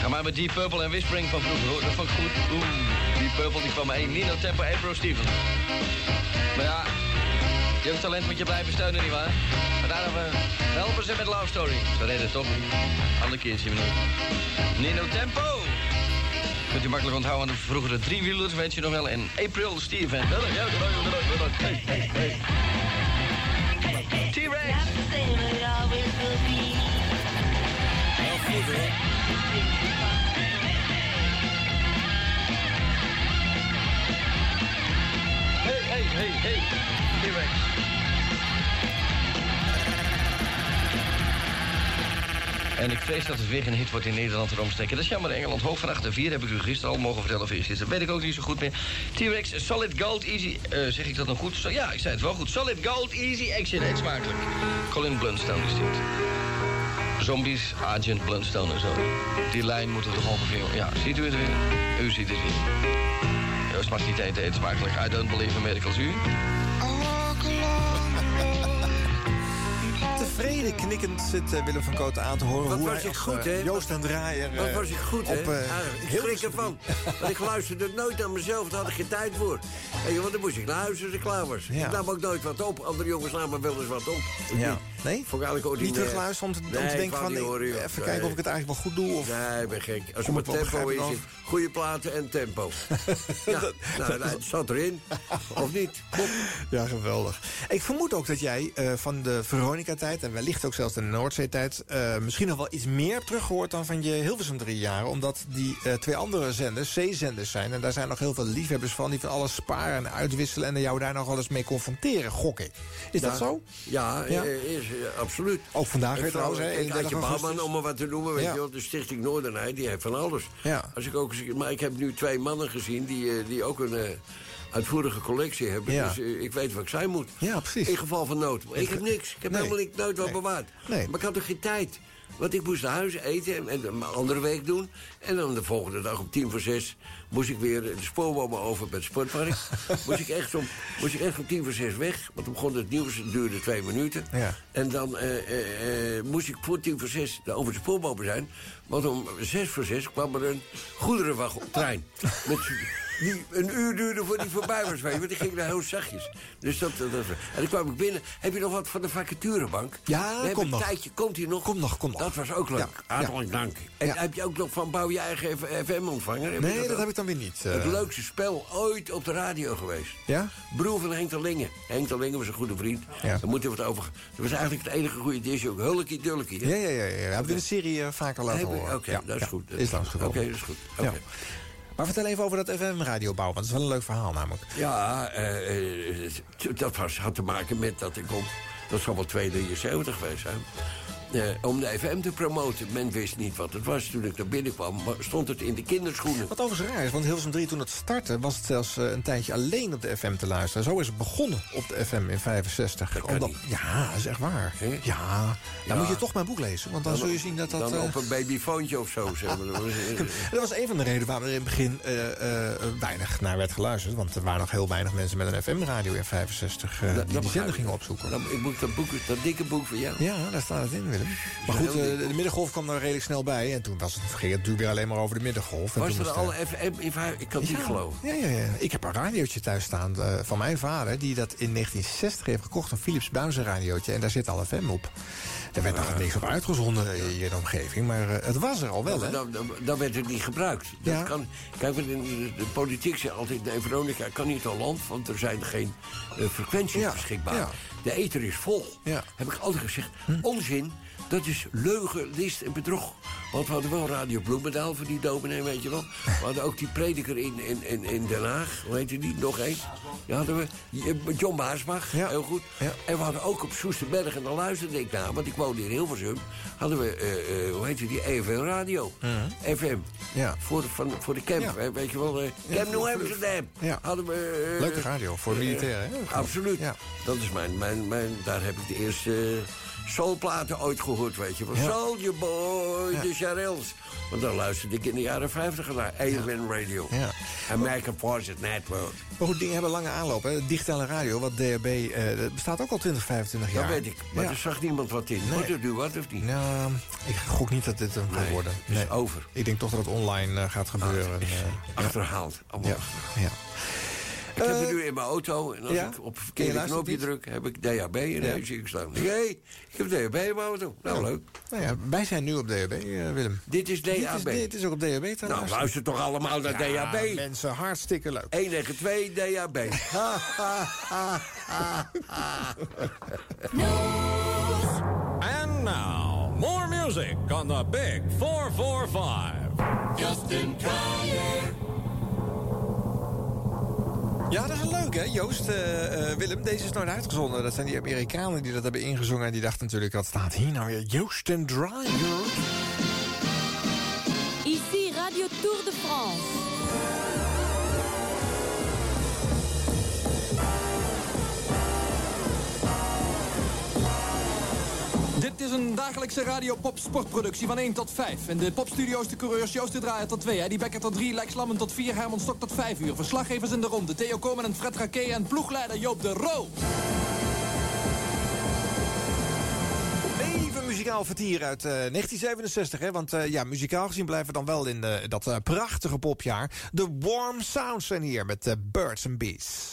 Ga maar met Deep Purple en Whispering van vroeger, hoor. Dat goed. Oeh, Deep Purple, die kwam maar één. Nino Tempo, April Stevens. Maar ja, jeugdtalent moet je blijven steunen, nietwaar? Maar daarom uh, helpen ze met Love Story. Zo deed het toch? Andere keer zien we nog. Nino Tempo. Kunt u makkelijk onthouden aan de vroegere driewielers, weet je nog wel. En April. Ja, ja, Hey, hey, hey. T-Rex. Hey, hey, hey, hey. T-Rex. En ik vrees dat het weer een hit wordt in Nederland en omstreken. Dat is jammer, Engeland. Hoog van 8 en 4 heb ik u gisteren al mogen vertellen of gisteren. Weet ik ook niet zo goed meer. T-Rex, Solid Gold, Easy... eh, zeg ik dat nog goed? Ja, ik zei het wel goed. Solid Gold, Easy Action. Eet smakelijk. Colin Blunstone is dit. Zombies, Agent Blunstone en zo. Die lijn moeten we toch ongeveer... Ja, ziet u het weer? U ziet het weer. Joost mag niet eten, eet smakelijk. I don't believe in miracles. U? Tevreden knikkend zit eh, Willem van Kooten aan te horen. Wat hoe was hij ik goed, eh, hè? Joost en Draaier. Wat eh, was ik goed, hè? ik schrik ervan. Want ik luisterde nooit aan mezelf, daar had ik geen tijd voor. En, want dan moest ik naar huis als ik klaar was. Ja. Ik nam ook nooit wat op. Andere jongens namen wel eens wat op. Ja. Nee? Vond ik eigenlijk Niet terugluisteren om te, om te Nee, denken van... horen, even Nee. kijken of ik het eigenlijk wel goed doe. Of... Nee, ik ben gek. Als het tempo is, het goede platen en tempo. ja, nou, nou, het zat erin. Of niet? Ja, geweldig. Ik vermoed ook dat jij van de Veronica-tijd... en wellicht ook zelfs de Noordzee-tijd... eh, misschien nog wel iets meer hebt teruggehoord dan van je Hilversum drie jaren. Omdat die eh, twee andere zenders C-zenders zijn. En daar zijn nog heel veel liefhebbers van... die van alles sparen en uitwisselen... en jou daar nog wel eens mee confronteren, gok ik. Is dat zo? Ja, Ja. eh, is, absoluut. Ook vandaag weer trouwens, hè, Kijk, 31 Adje augustus. Bouwman, om maar wat te noemen, weet Ja. je wel. De Stichting Noordenheid, die heeft van alles. Ja. Als ik ook, maar ik heb nu twee mannen gezien die, die ook een uitvoerige collectie hebben. Ja. Dus eh, ik weet wat ik zijn moet. Ja, precies. In geval van nood. Ik heb niks. Ik heb Nee. helemaal niet, nooit wat Nee. bewaard. Nee. Maar ik had toch geen tijd. Want ik moest naar huis eten en, en een andere week doen. En dan de volgende dag om tien voor zes moest ik weer de spoorbomen over bij het sportpark. moest, ik echt om, moest ik echt om tien voor zes weg. Want dan begon het nieuws, het duurde twee minuten. Ja. En dan eh, eh, moest ik voor tien voor zes over de spoorbomen zijn. Want om zes voor zes kwam er een goederentrein. met, die een uur duurde voor die voorbij was. Weet je, want die ging daar heel zachtjes. Dus dat, dat, dat- en dan kwam ik binnen. Heb je nog wat van de vacaturebank? Ja, komt een nog. tijdje. Komt hij nog? Komt nog, komt nog. Dat was ook leuk. Ja, Hartelijk dank. En heb je ook nog van bouw je eigen FM-ontvanger? Nee, dat heb ik dan weer niet. eh. Het leukste spel ooit op de radio geweest. Ja? Broer van Henk Terlingen. Henk Terlingen was een goede vriend. Ja. Daar moeten we het over... Dat was eigenlijk het enige goede disje ook. Hulkie Dulkie. Ja, ja, ja. ja. Hebben we in de serie eh, vaker laten horen. Oké, Ja, dat is goed. Dat Is langsgekomen. Oké, dat is goed. Oké. Maar vertel even over dat FM-radio bouwen, want het is wel een leuk verhaal namelijk. Ja, eh, eh, dat had te maken met dat ik op... Dat zal wel 273 geweest. Eh, om de FM te promoten. Men wist niet wat het was. Toen ik naar binnen kwam, maar stond het in de kinderschoenen. Wat overigens raar is, want Hilversum 3 toen het startte... was het zelfs eh, een tijdje alleen op de FM te luisteren. Zo is het begonnen op de FM in 65. Dat kan niet. Ja, dat is echt waar. Ja, dan Ja. moet je toch mijn boek lezen, want dan, zul je zien dat dat... Dan eh, op een babyfoontje of zo. Zeg maar. Dat was, Dat was een van de redenen waarom er in het begin weinig naar werd geluisterd. Want er waren nog heel weinig mensen met een FM-radio in 65 eh, dat- die dat die zender gingen opzoeken. Dan, ik moet dat, boek, dat dikke boek van jou. Ja, daar staat het in, Maar goed, eh, de middengolf kwam er redelijk snel bij. En toen was het, ging het natuurlijk weer alleen maar over de middengolf. En Was er al FM in Ik kan het niet geloven. Ja, ja, ja. Ik heb een radiootje thuis staan eh, van mijn vader... die dat in 1960 heeft gekocht, een Philips Buizen radiootje. En daar zit al FM op. Daar werd nog niks op uitgezonden in je omgeving. Maar eh, het was er al wel, hè? Dan, werd het niet gebruikt. Dat kan, kijk, de, de politiek zegt altijd... nee, Veronica kan niet al land, want er zijn geen frequenties beschikbaar. De ether is vol. Heb ik altijd gezegd. Hm. Onzin, dat is leugen, list en bedrog. Want we hadden wel Radio Bloemendaal voor die dominee, weet je wel. We hadden ook die prediker in, in, in, in Den Haag. Hoe heette die? Nog één. Die hadden we. eh, John Baarsbach, heel goed. En we hadden ook op Soesterberg, en daar luisterde ik naar... want ik woonde in Hilversum... hadden we, eh, eh, hoe heette die, EFL Radio. FM. Ja. Voor, van, voor de camp, weet je wel. Ja, Camp New Amsterdam. Ja. Hadden we... Leuke radio, voor militairen? Absoluut. Dat is mijn, mijn, mijn... Daar heb ik de eerste soulplaten ooit gehoord, weet je wel. Ja. Soldier Boy, Ja. de Charels. Want daar luisterde ik in de jaren 50 naar. AFN Radio. Ja. American Forces Network. Maar goed, dingen hebben lange aanloop. Hè. Digitale radio, wat DHB, eh, bestaat ook al 20, 25 jaar. Dat weet ik. Maar er zag niemand wat in. Nee. Wordt het nu wat of niet? Nou, ik gok niet dat dit gaat Nee, worden. is over. Ik denk toch dat het online eh, gaat gebeuren. Eh, Achterhaald. Allemaal ja. Ik heb Eh, het nu in mijn auto en als ja? ik op het verkeerde knopje niet? druk, heb ik DHB en Ja. dan zie ik staan. Nee, ik heb DHB in mijn auto. Nou, leuk. Nou ja, wij zijn nu op DHB, eh, Willem. Dit is DHB. Dit is, dit is ook op DHB trouwens. Nou, luister toch allemaal naar Ja, DHB. mensen, hartstikke leuk. 1 tegen 2 DHB. And now, more music on the Big 445. Justin Trier. Ja, dat is leuk, hè, Joost? eh, eh, Willem, deze is nooit uitgezonden. Dat zijn die Amerikanen die dat hebben ingezongen. En die dachten natuurlijk, wat staat hier nou weer? Joost en Dryer. Ici Radio Tour de France. Dit is een dagelijkse radio pop sportproductie van 1 tot 5. En de popstudio's de coureurs Joost de Draaier tot 2, Eddie Becker tot 3, Lex Lammen tot 4, Herman Stok tot 5 uur. Verslaggevers in de ronde, Theo Komen en Fred Raquet en ploegleider Joop de Roo. Even muzikaal vertier uit eh, 1967, hè? Want eh, ja, muzikaal gezien blijven we dan wel in eh, dat eh, prachtige popjaar. De Warm Sounds zijn hier met eh, Birds and Bees.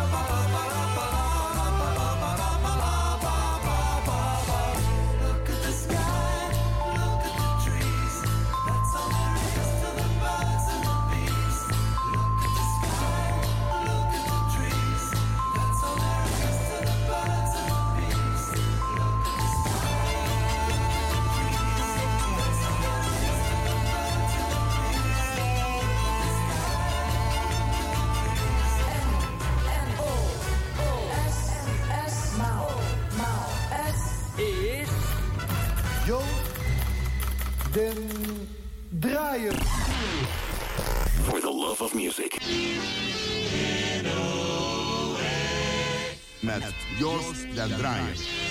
den Draaier. For the love of music. Met Joost den Draaier.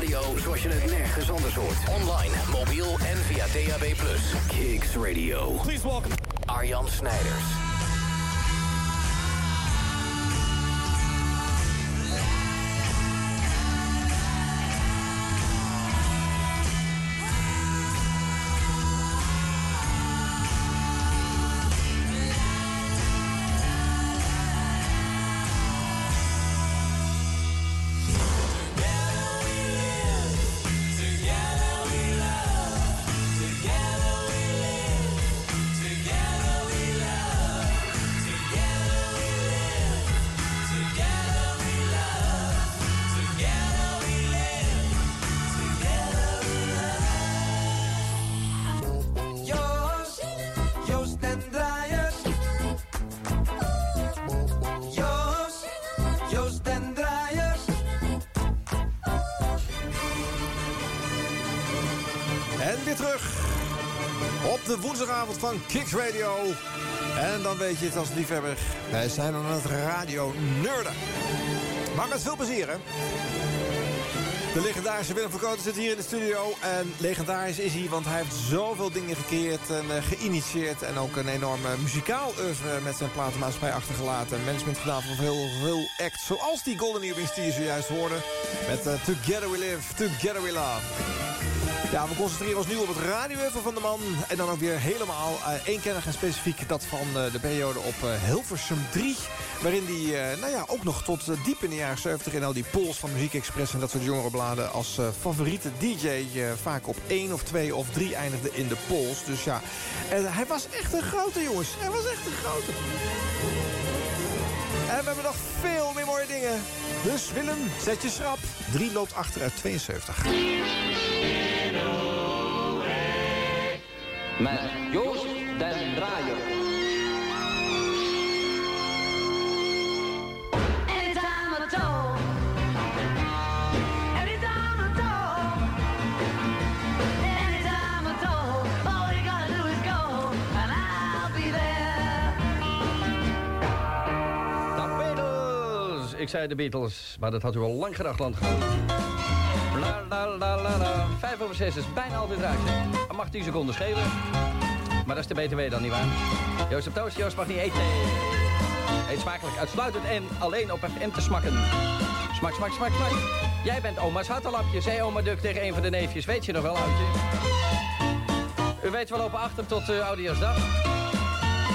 Radio zoals je het nergens anders hoort. Online, mobiel en via DAB+. Kicks Radio. Please welcome Arjan Snijders. Kicks Radio. En dan weet je het als liefhebber. Wij zijn aan het radio nerden. Maar met veel plezier, hè? De legendarische Willem van Koten zit hier in de studio. En legendarisch is hij, want hij heeft zoveel dingen gecreëerd en eh, geïnitieerd. En ook een enorme muzikaal oeuvre met zijn platenmaatschappij achtergelaten. Management gedaan van heel veel acts. Zoals die Golden Earrings die je zojuist hoorde. Met eh, Together We Live, Together We Love. Ja, we concentreren ons nu op het radioeuvre van de man. En dan ook weer helemaal uh, eenkennig en specifiek dat van uh, de periode op uh, Hilversum 3. Waarin die, nou ja, ook nog tot diep in de jaren 70 in al die polls van Muziek Express en dat soort jongerenbladen als favoriete DJ vaak op 1 of 2 of 3 eindigde in de polls. Dus ja, en hij was echt een grote jongens. Hij was echt een grote. En we hebben nog veel meer mooie dingen. Dus Willem, zet je schrap. 3 loopt achter uit 72. Be there. De Beatles! Ik zei de Beatles, maar dat had u al lang gedacht, landgenoot. Vijf over zes is bijna alweer eruit. Dat mag 10 seconden schelen. Maar dat is de BTW dan, nietwaar? Joost op toast, Joost mag niet eten. Eet smakelijk, uitsluitend en alleen op FM te smakken. Smak, smak, smak, smak. Jij bent oma's hattenlapje, zei oma Duk tegen een van de neefjes. Weet je nog wel, oudje? U weet, we lopen achter tot uh, Oudejaarsdag.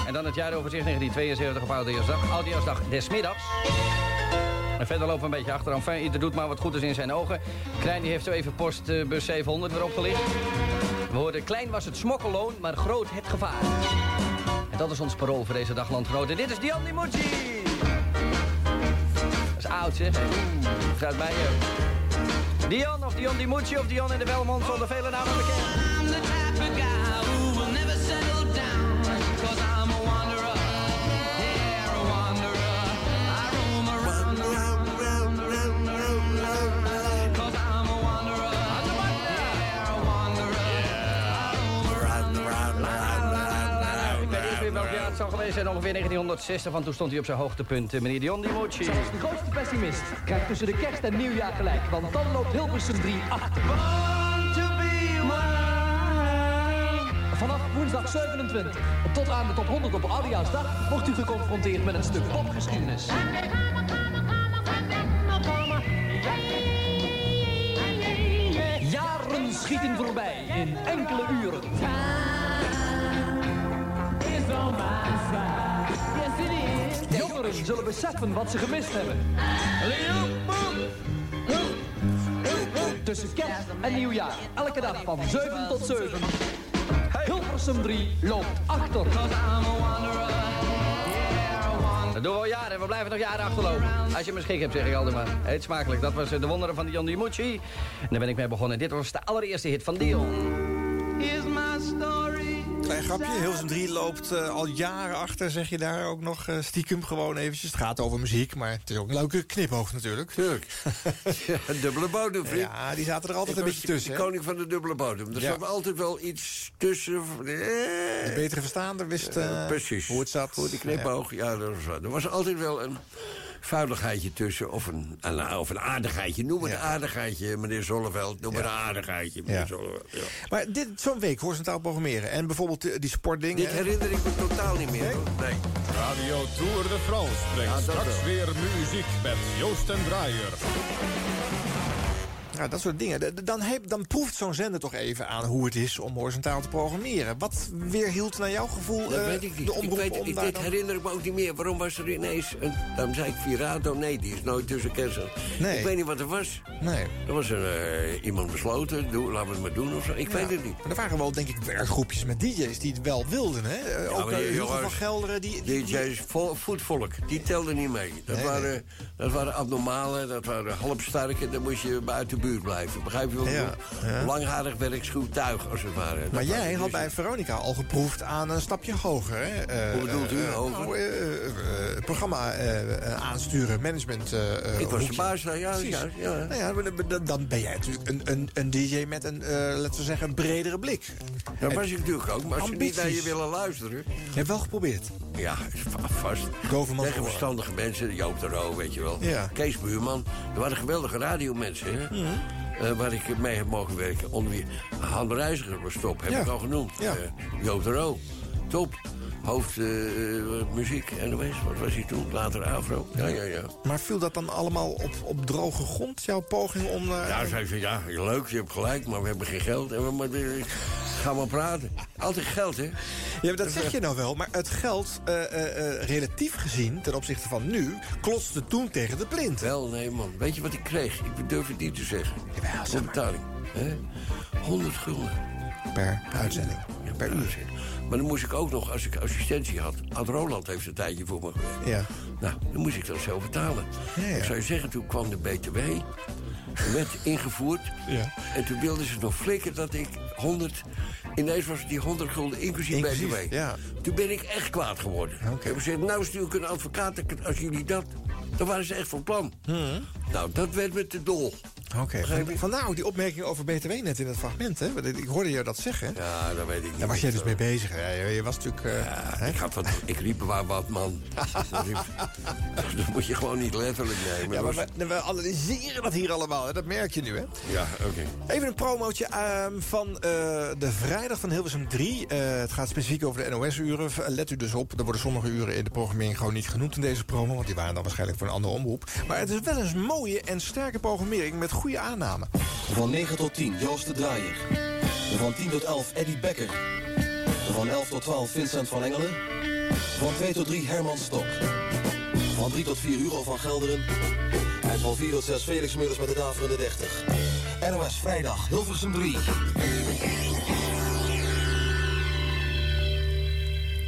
En dan het jaaroverzicht 1972 op Oudejaarsdag. Oudejaarsdag des middags. En verder lopen we een beetje achter. Enfin, ieder doet maar wat goed is in zijn ogen. Klein die heeft zo even postbus 700 weer opgelicht. We hoorden, klein was het smokkelloon, maar groot het gevaar. En dat is ons parool voor deze dag. Dit is Dion Di Mucci. Dat is oud, zeg. Gaat mij je. Dion of Dion Di Mucci of Dion in de Belmont zonder vele namen bekend. Zal geweest zijn. Ongeveer 1960, want toen stond hij op zijn hoogtepunt. eh, Meneer Dion Di Mucci. Zelfs de grootste pessimist krijgt tussen de kerst en nieuwjaar gelijk. Want dan loopt Hilversum 3 achter. Vanaf woensdag 27 tot aan de top 100 op Oudejaarsdag... wordt u geconfronteerd met een stuk popgeschiedenis. Jaren schieten voorbij in enkele uren. Zullen beseffen wat ze gemist hebben. Tussen kerst en nieuwjaar, elke dag van 7 tot 7. Hilversum 3 loopt achter. Dat doen we al jaren. We blijven nog jaren achterlopen. Als je me schik hebt, zeg ik altijd maar. Eet smakelijk. Dat was eh, de wonderen van Dion Dimucci. En daar ben ik mee begonnen. Dit was de allereerste hit van Dion. Klein grapje, Hilversum 3 loopt eh, al jaren achter, zeg je daar ook nog eh, stiekem gewoon eventjes. Het gaat over muziek, maar het is ook een leuke knipoog natuurlijk. Tuurlijk. ja, dubbele bodem, vriend. Ja, die zaten er altijd een beetje tussen. De koning van de dubbele bodem. Er Ja. zat altijd wel iets tussen. Eh, De betere verstaander wist eh, precies. hoe het zat. Voor die knipoog, ja, er, was, er was altijd wel een vuiligheidje tussen. Of een, een- of een aardigheidje. Noem het een aardigheidje, meneer Zolleveld. Noem het een aardigheidje, meneer Ja. Zolleveld. Ja. Maar dit zo'n week horizontaal programmeren. En bijvoorbeeld eh, die sportdingen. Dit herinner ik me totaal niet meer. hoor. Nee. Radio Tour de France brengt straks wel. weer muziek met Joost en Draaier. Ja, dat soort dingen. Dan, heb, dan proeft zo'n zender toch even aan hoe het is om horizontaal te programmeren. Wat weerhield naar jouw gevoel Dat eh, weet ik niet. de omroep ik weet, om ik, daar dit dan- herinner ik me ook niet meer. Waarom was er ineens... Een, daarom zei ik Virato. Nee, die is nooit tussen kersen. Nee. Ik weet niet wat er was. Nee. Er was een, eh, iemand besloten. Doe, laten we het maar doen of zo. Ik Ja. weet het niet. Maar er waren wel, denk ik, werkgroepjes met DJ's die het wel wilden. Hè? Ja, ook eh, van Gelderen. Die, die, DJ's, vo- voetvolk, die telden niet mee. Dat, Nee, waren, dat waren abnormalen, dat waren halfsterke. Dan moest je buiten buurt blijven. Begrijp je ik Ja, ja. Langharig als het ware. Maar jij had dus- bij Veronica al geproefd aan een stapje hoger. Hè? Eh, Hoe bedoelt u, eh, hoger? nou, eh, het programma aansturen, management. Ik was de baas ja, ja, ja. Nou ja, dan- ben jij natuurlijk een, een, een DJ met een, laten we zeggen, een bredere blik. Dat was ik natuurlijk ook, maar als ze niet naar je willen luisteren... Je hebt wel geprobeerd. Ja, vast. Tegen verstandige mensen, Joop de Roo, weet je wel. Ja. Kees Buurman. Er waren geweldige radiomensen, hè. Mhm. Eh, waar ik mee heb mogen werken. Onder wie Han Reiziger was top, heb Ja. ik al genoemd. Ja. Joop de Roo, top. Hoofd eh, eh, muziek, NOS, wat was hij toen? Later Afro. Ja, ja, ja. Maar viel dat dan allemaal op, op droge grond, jouw poging om... eh, Ja, zei ze, ja, leuk, je hebt gelijk, maar we hebben geen geld. En we maar, gaan maar praten. Altijd geld, hè? Ja, dat zeg je nou wel, maar het geld, relatief gezien, ten opzichte van nu, klotste toen tegen de plint. Wel, nee, man. Weet je wat ik kreeg? Ik durf het niet te zeggen. Jawel, zeg maar. betaling. hè? 100 gulden. Per uitzending. Ja, per uur. Maar dan moest ik ook nog, als ik assistentie had... Ad Roland heeft een tijdje voor me gewerkt. Ja. Nou, dan moest ik dat zelf betalen. Ja, ja. Ik zou je zeggen, toen kwam de BTW. Er werd ingevoerd. Ja. En toen wilden ze nog flikken dat ik 100... Ineens was het die 100 gulden inclusief, Inclusief, BTW. ja. Toen ben ik echt kwaad geworden. Ik heb gezegd, nou stuur ik een advocaat als jullie dat... Dan waren ze echt van plan. Nou, dat werd me te dol. Oké, je? vandaar ook die opmerking over BTW net in het fragment. Hè? Want Ik hoorde je dat zeggen. Ja, dat weet ik niet. Daar was jij dus mee bezig. hè? Je, was natuurlijk... eh, hè? Ik, had wat, ik riep waar wat, man. dat, moet je gewoon niet letterlijk nemen. Ja, maar we, we analyseren dat hier allemaal. Hè? Dat merk je nu, hè? ja oké. Even een promootje ehm, van eh, de vrijdag van Hilversum 3. Eh, het gaat specifiek over de NOS-uren. Let u dus op, er worden sommige uren in de programmering gewoon niet genoemd in deze promo. Want die waren dan waarschijnlijk voor een andere omroep. Maar het is wel eens mooie en sterke programmering met goede aannamen. Van 9 tot 10 Joost de Draaier. Van 10 tot 11 Eddie Becker. Van 11 tot 12 Vincent van Engelen. Van 2 tot 3 Herman Stok. Van 3 tot 4 Hugo van Gelderen. En van 4 tot 6 Felix Meurders met de Daverende 30. NOS Vrijdag Hilversum 3.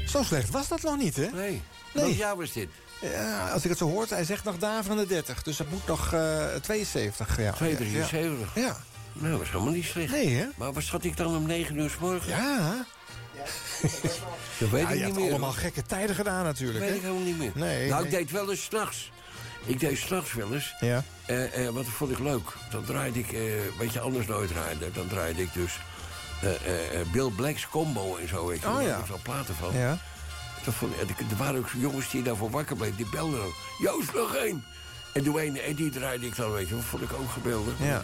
Zo slecht was dat nog niet, hè? Nee. Nee. Welk jaar was dit? Ja, als ik het zo hoort, hij zegt nog daverende 30. Dus dat moet nog eh 72. Ja. 273. Ja. Nou, dat was helemaal niet slecht. Nee, hè? Maar wat zat ik dan om 9 uur s morgens? Ja. Dat weet ja, ik je niet hebt meer. allemaal gekke tijden gedaan Dat natuurlijk. weet hè? ik helemaal niet meer. Nee, nou, nee. ik deed wel eens s'nachts. Ik deed s'nachts wel eens. Ja. Eh, eh, wat vond ik leuk. Dan draaide ik, wat je anders nooit draaide. Dan draaide ik dus Bill Black's combo en zo. Weet je. Oh, Daar ja. had ik wel platen van. Ja. Dat vond, ik- er waren ook jongens die daarvoor wakker bleven. Die belden ook. Joost, nog één. En Dwayne Eddie draaide ik dan, weet je. Dat vond ik ook geweldig. Ja.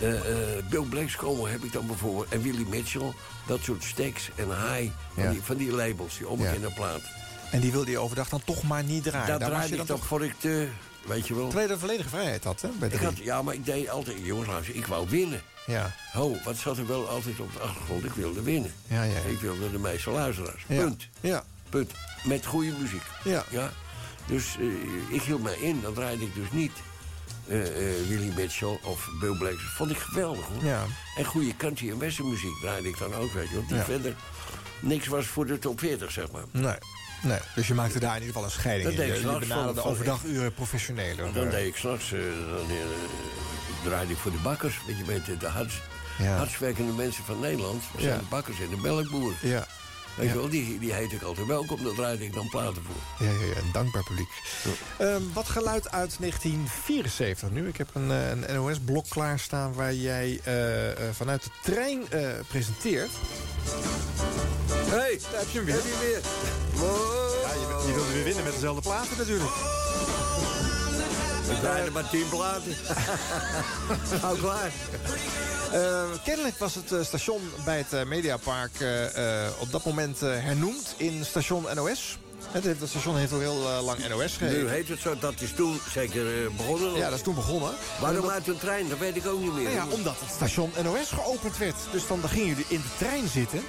Eh, eh, Bill Black's combo heb ik dan bijvoorbeeld. En Willie Mitchell. Dat soort stacks en high. Van, Ja. die, van die labels, die onbekende plaat. En die wilde je overdag dan toch maar niet draaien. Dat Daar draaide je ik dan toch voor ik te... Weet je wel. Terwijl je de volledige vrijheid had, hè? Bij de Ik had, drie. ja, maar ik deed altijd... Jongens, ik wou winnen. Ja. Ho, wat zat er wel altijd op de achtergrond? Ik wilde winnen. Ja, ja. Ik wilde de meeste luisteraars. Ja. Punt. Ja. Punt. Met goede muziek. Ja. ja? Dus eh, ik hield mij in. Dan draaide ik dus niet eh, eh, Willie Mitchell of Bill Black. Dat vond ik geweldig, hoor. Ja. En goede country en western muziek draaide ik dan ook, weet je. Want die Ja. verder niks was voor de top 40, zeg maar. Nee. Nee, dus je maakte daar in ieder geval een scheiding Dat in. deed ik Je, benaderde van- van- overdaguren professioneler. Dan deed ik s'nachts, dan draaide ik voor de bakkers. Weet je, met de hardst, Ja. hardst werkende mensen van Nederland. Zijn Ja. de bakkers en de melkboer. Ja. Weet Ja. je wel, die, die heet ik altijd welkom. Daar draaide ik dan platen voor. Ja, ja, ja, een dankbaar publiek. Ehm, wat geluid uit 1974 nu. Ik heb een, eh, een NOS-blok klaarstaan waar jij eh, eh, vanuit de trein eh, presenteert. Hé, hey, daar heb je hem weer. Heb je weer. Ja, je, je wilde weer winnen met dezelfde platen natuurlijk. We draaiden maar tien platen. Hou klaar. Eh, kennelijk was het eh, station bij het eh, Mediapark eh, op dat moment hernoemd in station NOS. Het, heeft- het station heeft al heel eh, lang NOS Nu geheten. heet het zo, dat is toen zeker eh, begonnen. Ja, dat is toen begonnen. Waarom uit een trein? Dat weet ik ook niet meer. Nou ja, omdat het station NOS geopend werd. Dus dan, dan gingen jullie in de trein zitten.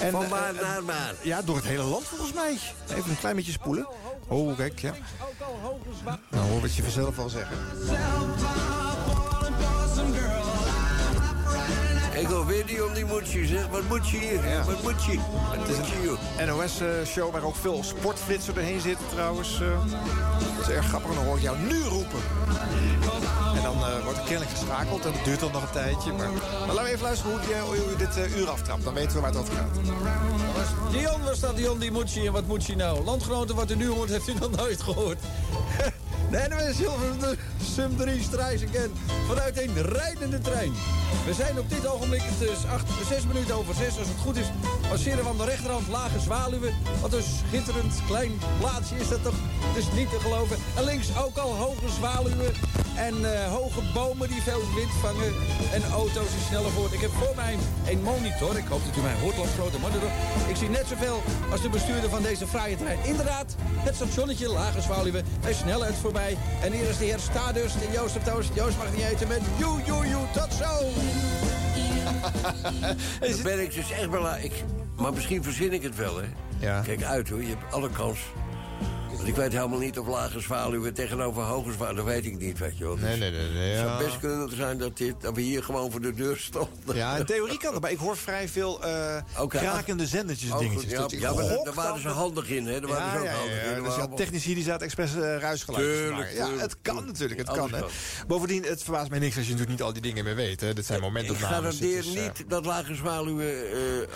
En, Van waar eh, naar waar? Ja, door het hele land volgens mij. Even een klein beetje spoelen. Oh, kijk, ja. Nou, hoor wat je vanzelf wel zeggen. Ik hoor weer die om die moedje, zeg. Wat moet je hier? Wat moet je? Wat Het is een NOS-show waar ook veel sportflitsen doorheen zitten trouwens. eh. dat is erg grappig. Dan hoor ik jou nu roepen. En dan eh, wordt er kennelijk geschakeld. En dat duurt dan nog een tijdje. Maar, maar laten we even luisteren hoe, hoe je dit eh, uur aftrapt. Dan weten we waar het over gaat. Dion, waar staat Dion die Moetsie en wat moet je nou? Landgenoten, wat u nu hoort, heeft u nog nooit gehoord. De NOS Hilversum Sum 3 Strijzenken vanuit een rijdende trein. We zijn op dit ogenblik, het is acht, zes minuten over zes, als het goed is, passeren van de rechterhand Lage Zwaluwen. Wat een schitterend klein plaatsje is dat toch? Het is niet te geloven. En links ook al hoge zwaluwen en eh, hoge bomen die veel wind vangen. En auto's die sneller voort. Ik heb voor mij een monitor. Ik hoop dat u mij hoort op grote monitor. Ik zie net zoveel als de bestuurder van deze fraaie trein. Inderdaad, het stationnetje Lage Zwaluwen. Bij snelheid voorbij. En hier is de heer Stadust en Joost op. Joost mag niet eten met joe, joe, joe. Tot zo! Dan ben ik dus echt belangrijk. Maar misschien verzin ik het wel, hè. Kijk uit, hoor. Je hebt alle kans. Want ik weet helemaal niet of lage zwaluwen tegenover hoge zwaluwen... Dat weet ik niet, weet je wel. Nee, nee, nee. nee Het ja. zou best kunnen zijn dat, dit, dat we hier gewoon voor de deur stonden. Ja, in theorie kan dat, maar ik hoor vrij veel eh Oké. krakende zendertjes Oh, dingetjes. ja, Dus ik ja, maar daar- waren ze handig in, hè? Daar waren ze ook handig in. ja, Dus ja, technici die zaten expres te Tuurlijk. Ja, het kan tuurlijk. natuurlijk, het kan. Hè. Bovendien, het verbaast mij niks als je natuurlijk niet al die dingen meer weet. Hè. Dit zijn Ik momentopnames. garandeer Het is, eh, niet dat lage zwaluwen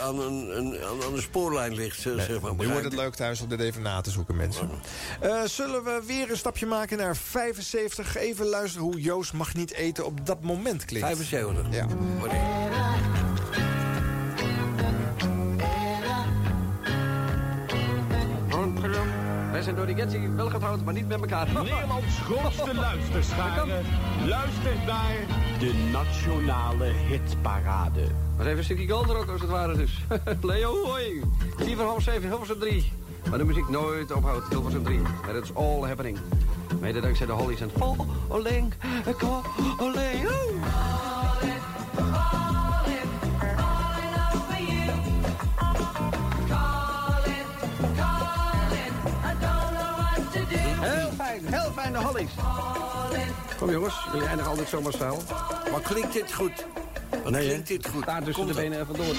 aan, een, een, aan, aan de spoorlijn ligt, zeg zeg maar. Nu wordt het leuk thuis om dit even na te zoeken, mensen. Eh, zullen we weer een stapje maken naar 75? Even luisteren hoe Joost mag niet eten op dat moment klinkt. 75? Ja. Wij zijn door die Getty wel getrouwd, maar niet met elkaar. Nederlands grootste luisterschare luistert naar de Nationale Hitparade. Maar even Sticky Gold er ook, als het ware dus. Leo, hoi. 4 van half 7, Hilversum 3. Maar de muziek nooit ophoudt, Hilversum 3. Maar it's all happening. Mede dankzij de Hollies en Falling, Calling. Heel fijn, heel fijn de Hollies. Kom jongens, jullie eindigen altijd zo massaal. Maar klinkt dit goed? Wat Nee, klinkt dit goed? Daar tussen de Komt benen even door.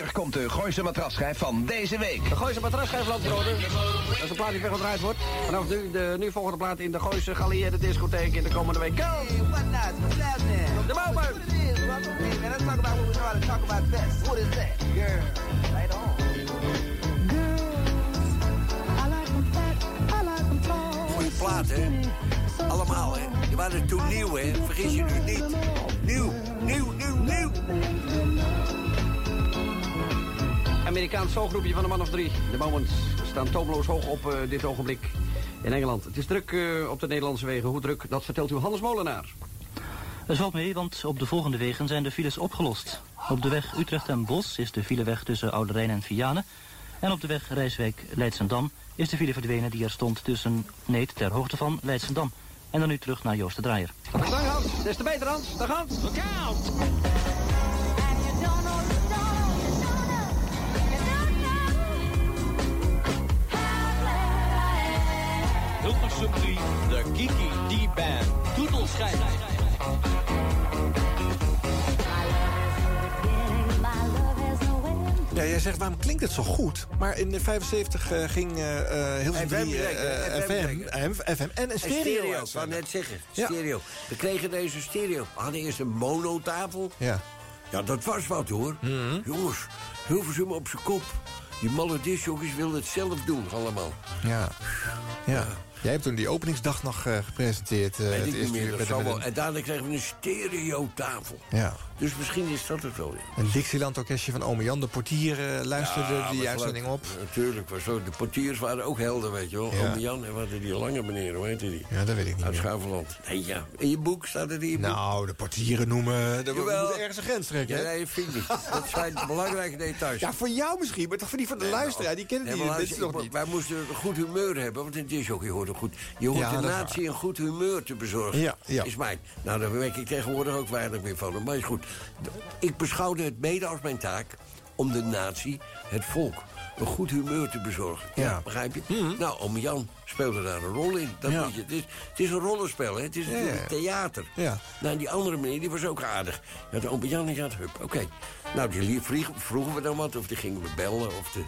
Hier komt de Gooise matrasschijf van deze week. De Gooise matrasschijf landbroden. Dat is de plaat die weggedraaid wordt. Vanaf nu de nu volgende plaat in de Gooise geallieerde discotheek in de komende week. Go! De bouwbuik! Let's talk about what we how to talk about best. What is that? Girl, right on. Hè? Allemaal, hè? Die waren toen nieuw, hè? Vergis je nu niet. Nieuw, nieuw, nieuw, nieuw. Amerikaans zoolgroepje van een man of drie. De Moments staan toomloos hoog op eh, dit ogenblik in Engeland. Het is druk eh, op de Nederlandse wegen. Hoe druk, dat vertelt u Hans Molenaar. Het valt mee, want op de volgende wegen zijn de files opgelost. Op de weg Utrecht en Bos is de fileweg tussen Oude Rijn en Vianen. En op de weg Rijswijk-Leidsendam is de file verdwenen die er stond tussen... Nee, ter hoogte van Leidsendam. En dan nu terug naar Joost de Draaier. Dag Hans, des te beter Hans. Dag Hans. Look out! Hilversum 3, de Kiki D-Band. Toetelschijf. Ja, jij zegt, waarom klinkt het zo goed? Maar in de 75 eh, ging eh eh, heel veel FM, FM, FM, FM, FM en een stereo. stereo, ik wou net zeggen. Ja. Stereo. We kregen deze stereo. We hadden eerst een monotafel. Ja. Ja, dat was wat hoor. Jongens, Hilversum op zijn kop. Die malle discjockeys wilden het zelf doen allemaal. Ja. ja. Jij hebt toen die openingsdag nog eh, gepresenteerd. eh, Weet het ik niet meer. met wel. En daarna kregen we een stereotafel. Ja. Dus misschien is dat het wel. ja. Een Dixieland orkestje van Ome Jan. De portier eh, luisterde Ja, die uitzending op. Natuurlijk, was zo. de portiers waren ook helden, weet je wel. Ja. Ome Jan en wat die lange meneer, hoe heette die? Ja, dat weet ik niet Uit. Schuiveland. Nee, ja. In je boek staat het in je boek. Nou, de portieren noemen... Dat moeten ergens een grens trekken. Ja, nee, vind ik niet. Dat zijn belangrijke details. Ja, voor jou misschien, maar toch voor die van de luisteraar. Die kennen Nee, die mensen nog niet. Wij moesten een goed humeur hebben, want het is ook, je hoort goed. Je hoort Ja, de natie een goed humeur te bezorgen. Ja, ja. Is mij. Nou, daar werk ik tegenwoordig ook weinig meer van. Maar is goed. Ik beschouwde het mede als mijn taak om de natie, het volk, een goed humeur te bezorgen. Ja. Mhm. begrijp je? Nou, oom Jan speelde daar een rol in. Dat Ja. moet je, het, is, het is een rollenspel, hè? het is natuurlijk ja. theater. Ja. Nou, die andere meneer die was ook aardig. Ja, de oom Jan en gaat hup, oké. Nou, die vroegen we dan wat, of die gingen we bellen, of de...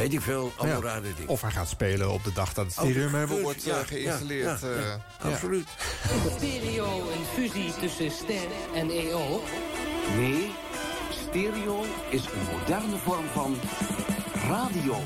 Weet ik veel, allemaal Ja. rare dingen. Of hij gaat spelen op de dag dat het Oh, wordt ja, eh, geïnstalleerd. ja, ja, eh, ja, ja. Absoluut. Stereo een fusie tussen ster en EO? Nee, stereo is een moderne vorm van radio.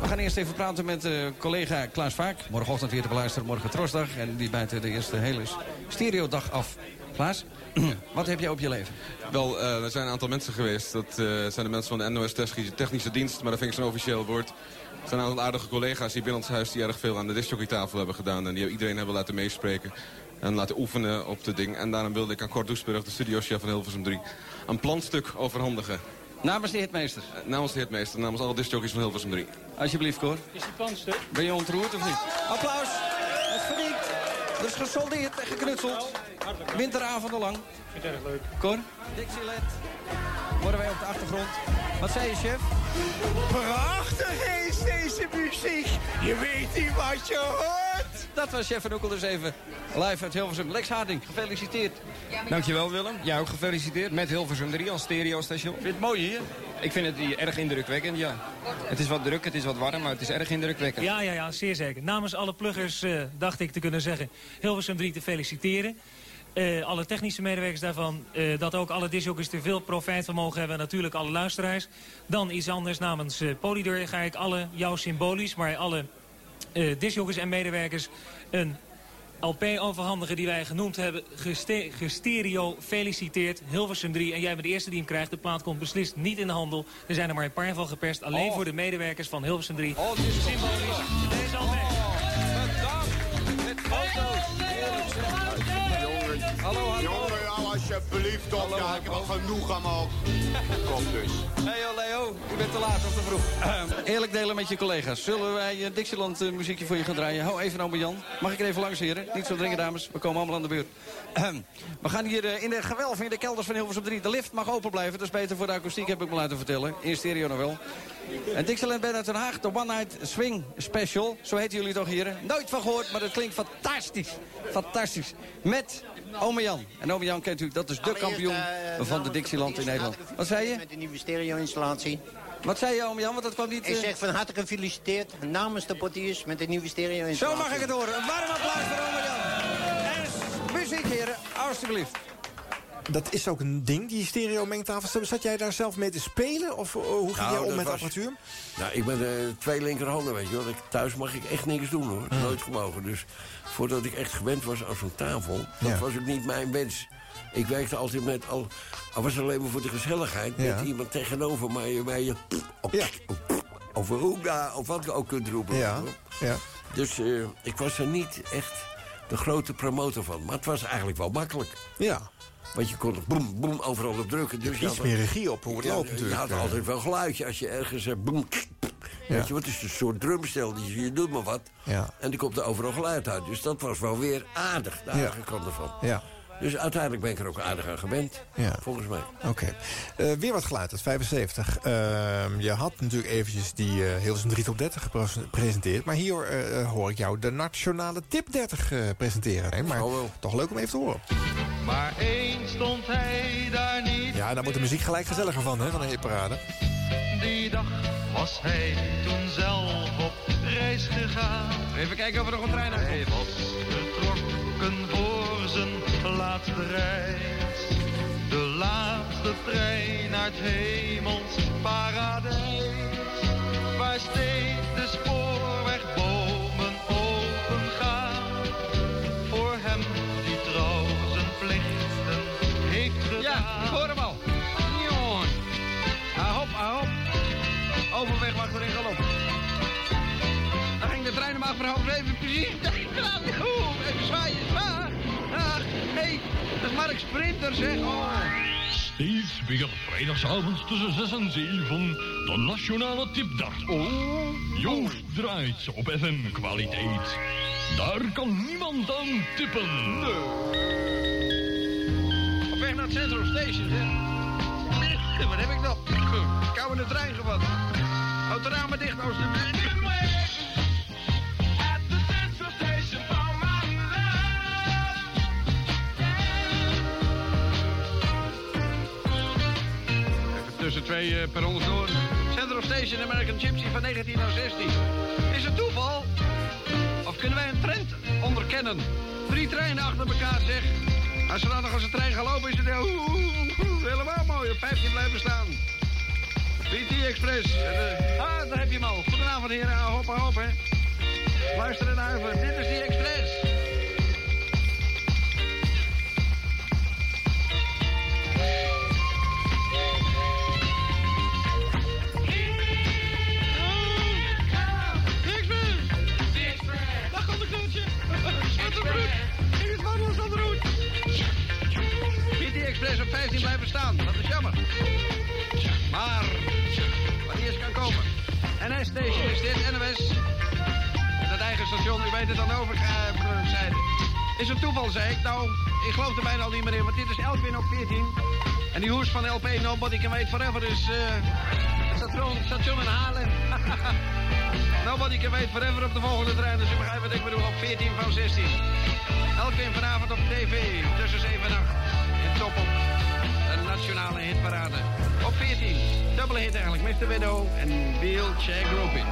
We gaan eerst even praten met eh, collega Klaas Vaak. Morgenochtend weer te beluisteren, morgen Trosdag. En die bijt de eerste hele stereodag af. Klaas, wat heb jij op je leven? Wel, eh, er zijn een aantal mensen geweest. Dat eh, zijn de mensen van de NOS Technische, Technische Dienst, maar dat vind ik zo'n officieel woord. Er zijn een aantal aardige collega's hier binnen ons huis die erg veel aan de discjockeytafel hebben gedaan. En die iedereen hebben laten meespreken en laten oefenen op de ding. En daarom wilde ik aan Kort Doesburg, de studiochef van Hilversum 3, een planstuk overhandigen. Namens de hitmeester. Eh, namens de hitmeester, namens alle discjockeys van Hilversum 3. Alsjeblieft, Cor. Is die planstuk? Ben je ontroerd of niet? Applaus. Is gesoldeerd en geknutseld. Winteravonden lang. Vind het erg leuk. Cor? Dixieland. Worden wij op de achtergrond. Wat zei je, chef? Prachtig is deze muziek. Je weet niet wat je hoort. Dat was chef van Oekel dus even. Live uit Hilversum. Lex Harding, gefeliciteerd. Dankjewel Willem. Jij ook gefeliciteerd met Hilversum 3 als stereostation. Vind je het mooi hier? Ik vind het erg indrukwekkend, ja. Het is wat druk, het is wat warm, maar het is erg indrukwekkend. Ja, ja, ja, zeer zeker. Namens alle pluggers eh, dacht ik te kunnen zeggen Hilversum 3 te feliciteren. Eh, alle technische medewerkers daarvan, eh, dat ook alle disjockeys er veel profijt van mogen hebben. En natuurlijk alle luisteraars. Dan iets anders namens eh Polydor ga ik alle, jou symbolisch, maar alle disjockeys en medewerkers een LP overhandigen die wij genoemd hebben. Geste gestereo feliciteerd Hilversum 3. En jij bent de eerste die hem krijgt. De plaat komt beslist niet in de handel. Er zijn er maar een paar van geperst. Alleen Oh. voor de medewerkers van Hilversum 3. Oh, dit is symbolisch. Deze al weg. Met foto's. Hallo, hallo. Jongen, nou alsjeblieft opkijken. Wat genoeg allemaal. Kom dus. Hey yo, Leo, je bent te laat of te vroeg. Eerlijk delen met je collega's. Zullen wij eh, Dixieland eh, muziekje voor je gaan draaien? Hou even nou Jan. Mag ik er even langs, heren? Niet zo dringen, dames. We komen allemaal aan de beurt. We gaan hier eh, in de gewelf, in de kelders van Hilversum 3. De lift mag open blijven. Dat is beter voor de akoestiek, heb ik me laten vertellen. In stereo nog wel. En Dixieland Band uit Den Haag, de One Night Swing Special. Zo heten jullie toch, heren? Nooit van gehoord, maar dat klinkt fantastisch. Fantastisch. Met Ome Jan. En Ome Jan kent u, dat is de kampioen van de Dixieland in Nederland. Wat zei je? Met de nieuwe stereo-installatie. Wat zei je, Ome Jan? Want dat kwam niet... Ik eh, zeg van harte gefeliciteerd namens de portiers met de nieuwe stereo-installatie. Zo mag ik het horen. Een warm applaus voor Ome Jan. En muziek, heren. Alsjeblieft. Dat is ook een ding, die stereo-mengtafel. Zat jij daar zelf mee te spelen? Of eh, hoe ging Nou, jij om met was- apparatuur? Nou, ik ben eh, twee linkerhanden, weet je wel. Ik, thuis mag ik echt niks doen, hoor. Nooit gemogen. Dus voordat ik echt gewend was aan zo'n tafel... dat Ja. was ook niet mijn wens. Ik werkte altijd met, al, al was het alleen maar voor de gezelligheid... Ja. met iemand tegenover mij waar je... Ja. Of of wat je ook kunt roepen. Ja, je ja. Dus eh, ik was er niet echt de grote promotor van. Maar het was eigenlijk wel makkelijk. Ja. Want je kon er boem, boem overal op drukken. Dus je Iets meer regie op hoe het loopt Je natuurlijk. had eh. altijd wel geluidje als je ergens... eh, boem, Weet je wat, is een soort drumstel. Die, je doet maar wat. Ja. En er komt er overal geluid uit. Dus dat was wel weer aardig, de Ja. aardige kant ervan. Ja. Dus uiteindelijk ben ik er ook aardig aan gewend, Ja. volgens mij. Oké. Eh, weer wat geluid uit 75. Ehm, je had natuurlijk eventjes die eh Hilversum 3 Top 30 gepresenteerd. Maar hier eh, eh, hoor ik jou de nationale Tip 30 eh, presenteren. Nee, maar toch leuk om even te horen. Maar eens stond hij daar niet. Ja, daar wordt de muziek gelijk gezelliger van, hè, van een hitparade. Die dag was hij toen zelf op reis gegaan. Even kijken of er nog een trein uitkomt. Hij was vertrokken voor zijn laatste reis. De laatste trein naar het hemels paradijs. Waar steeds de spoorwegbomen open gaan. Voor hem die trouw zijn plichten heeft gedaan. Ja, ik hoor hem al. Jongen. Ahop, ahop. Overweg wacht erin galop. Dan ging de trein om acht voor half zeven precies. Even zwaaien, Mark Sprinter, zeg. Oh. Steeds weer vrijdagavond tussen 6 en 7 de Nationale Tipdart. Oh, Joost draait op FM-kwaliteit. Daar kan niemand aan tippen. Op weg naar het Central Station. Nee, Wat heb ik nog? Kou in de trein gevat. Houd de ramen dicht, alsjeblieft. Tussen twee eh, perrons door. Central Station American Gypsy van 1916. Is het toeval? Of kunnen wij een trend onderkennen? Drie treinen achter elkaar, zeg. Als er dan nog als een trein gaat lopen, is het heel- helemaal mooi. Op 15 blijven staan. BT Express. En, eh, ah, daar heb je hem al. Goedenavond, heren. Hop, hop, hè. Luister naar even. Dit is die Express. Express op 15 blijven staan. Dat is jammer. Maar, wat eerst kan komen. NS Station is dit. Met het eigen station, u weet het dan over, uh, zijde. Is het toeval, zei ik? Nou, ik geloof er bijna al niet meer in, want dit is Elkwin op 14. En die hoes van LP Nobody Can Wait Forever is eh het station, station in Haarlem. Nobody Can Wait Forever op de volgende trein, dus u begrijpt wat ik bedoel, op 14 van 16. Elkwin vanavond op tv, tussen 7 en 8. Top op de nationale hitparade. Op 14, dubbele hit eigenlijk, Mr. Widow en Wheelchair Groupie.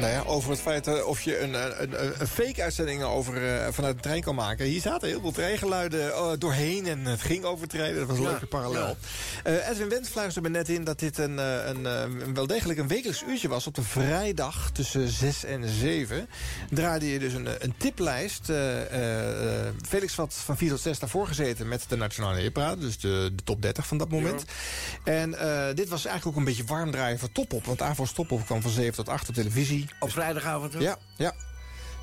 Nou ja, over het feit eh, of je een, een, een, een fake-uitzending over, eh, vanuit de trein kan maken. Hier zaten heel veel treingeluiden eh, doorheen en het ging over treinen. Dat was een Ja, leuke parallel. Eh, Edwin Wendt fluisterde me net in dat dit een, eh, een, eh, een wel degelijk een wekelijks uurtje was. Op de vrijdag tussen 6 en 7 draaide je dus een, eh, een tiplijst. Eh, eh, eh, Felix had van 4 tot 6 daarvoor gezeten met de Nationale Hitparade. Dus de, de top 30 van dat moment. En eh, dit was eigenlijk ook een beetje warm draaien voor Top Op. Want AVRO's Top Op kwam van 7 tot 8 op televisie. Op vrijdagavond ook? Ja, ja.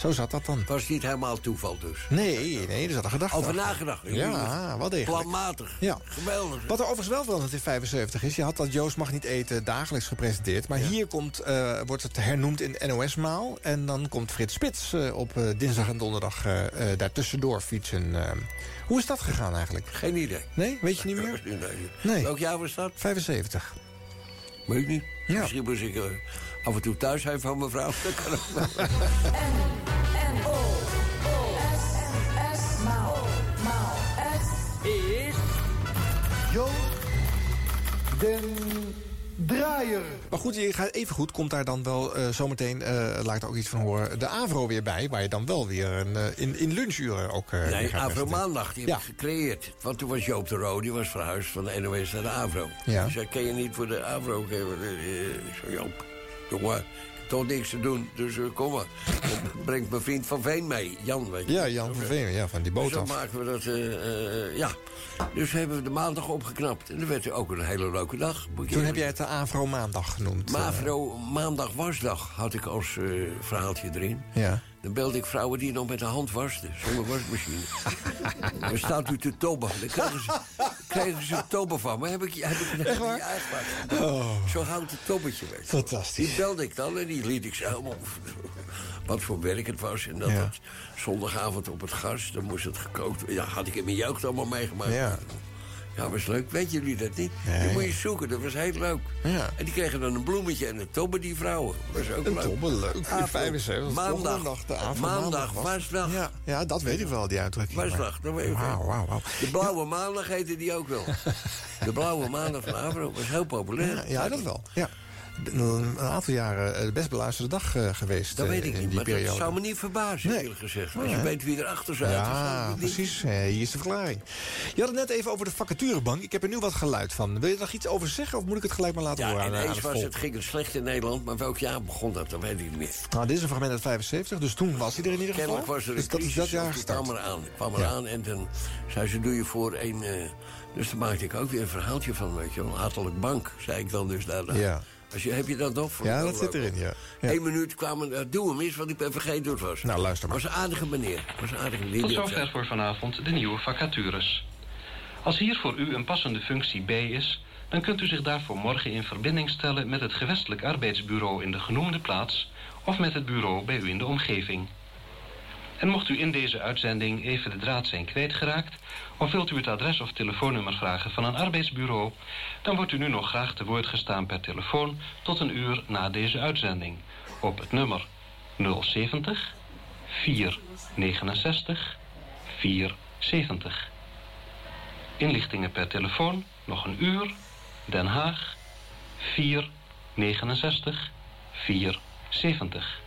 Zo zat dat dan. Was niet helemaal toeval dus? Nee, nee, er zat een gedachte Over nagedacht. Ja, wel degelijk. Planmatig. Ja. Geweldig. Wat er overigens wel veranderd in 75 is... je had dat Joost mag niet eten dagelijks gepresenteerd... maar hier komt, eh, wordt het hernoemd in NOS-maal... en dan komt Frits Spits eh, op eh, dinsdag en donderdag daartussendoor fietsen. hoe is dat gegaan eigenlijk? Geen idee. Nee, weet je niet meer? Nee. Nee. Welk jaar was dat? 75. Weet ik niet. Ja. Misschien moest ik af en toe thuis zijn van mevrouw. Dat kan ook. Is... Joost den Draaier. Maar goed, je gaat even goed, komt daar dan wel eh, zometeen, eh laat ik er ook iets van horen... de AVRO weer bij, waar je dan wel weer een, eh, in, in lunchuren ook eh, weer Nee, Avro. Maandag, die heb ik gecreëerd. Want toen was Joop de Roo, die was verhuisd van de NOS naar de Avro. Ja. Dus hij ken je niet voor de Avro geven. Ik zei, Joop, jongen, toch niks te doen, dus eh, kom maar. Dan brengt mijn vriend Van Veen mee, Jan, weet je. Ja, Jan van Veen, ja, van die boot Dus dan af. maken we dat, eh, eh, ja. Dus hebben we de maandag opgeknapt. En dat werd ook een hele leuke dag. Toen heb jij het de AVRO maandag genoemd. Mavro Maandag Wasdag had ik als verhaaltje erin. Ja. Dan belde ik vrouwen die nog met de hand wasten, zonder wasmachine. dan staat u te tobben. Dan krijgen ze, krijgen ze tobben van me. Heb ik, heb ik, echt waar? Ja. Oh. Zo houdt het tobbetje weg. Fantastisch. Die belde ik dan en die liet ik ze helemaal... Wat voor werk het was. En dat Ja. zondagavond op het gas, dan moest het gekookt worden. Ja, had ik in mijn jeugd allemaal meegemaakt. Ja. Ja, was leuk. Weet jullie dat niet? Nee. Die moet je zoeken, dat was heel leuk. Ja. En die kregen dan een bloemetje en een tobbe, die vrouwen. Was ook Een leuk. tobbe, leuk. Avond, 75, Maandag. de avond maandag, maandag was. Ja, ja, dat weet ik wel, die uitdrukking. Wasdag, dat weet ik wel. Wauw, wauw, wauw. De blauwe maandag heette die ook wel. De blauwe maandag van Avro was heel populair. Ja, ja, dat wel. Ja. Een aantal jaren eh, de best beluisterde dag eh, geweest. Dat eh, weet ik in niet, maar periode. dat zou me niet verbazen, Nee. eerlijk gezegd. Als je weet wie erachter zat. Ja, precies. Hier is de verklaring. Je had het net even over de vacaturebank. Ik heb er nu wat geluid van. Wil je nog iets over zeggen of moet ik het gelijk maar laten Ja, horen aan, aan ineens het was het, ging het slecht in Nederland, maar welk jaar begon dat? Dat weet ik niet meer. Nou, dit is een fragment uit 75, dus toen was hij er in ieder geval. Kennelijk was er een dus dat crisis, dat jaar die kwam gestart. eraan. kwam Ja. eraan en toen zei ze, doe je voor een... dus toen maakte ik ook weer een verhaaltje van, weet je wel. Hartelijk bank, zei ik dan dus daarna. Ja. Als je, heb je dat nog? Vond Ja, dat zit leuk. erin, ja. ja. Eén minuut kwamen, uh, doe hem eens, want ik ben vergeten hoe het was. Nou, luister maar. was een aardige meneer. Was een aardige meneer. Tot zover voor vanavond de nieuwe vacatures. Als hier voor u een passende functie bij is, dan kunt u zich daarvoor morgen in verbinding stellen met het gewestelijk arbeidsbureau in de genoemde plaats of met het bureau bij u in de omgeving. En mocht u in deze uitzending even de draad zijn kwijtgeraakt, of wilt u het adres of telefoonnummer vragen van een arbeidsbureau, dan wordt u nu nog graag te woord gestaan per telefoon tot een uur na deze uitzending op het nummer 070 469 470. Inlichtingen per telefoon, nog een uur, Den Haag 469 470.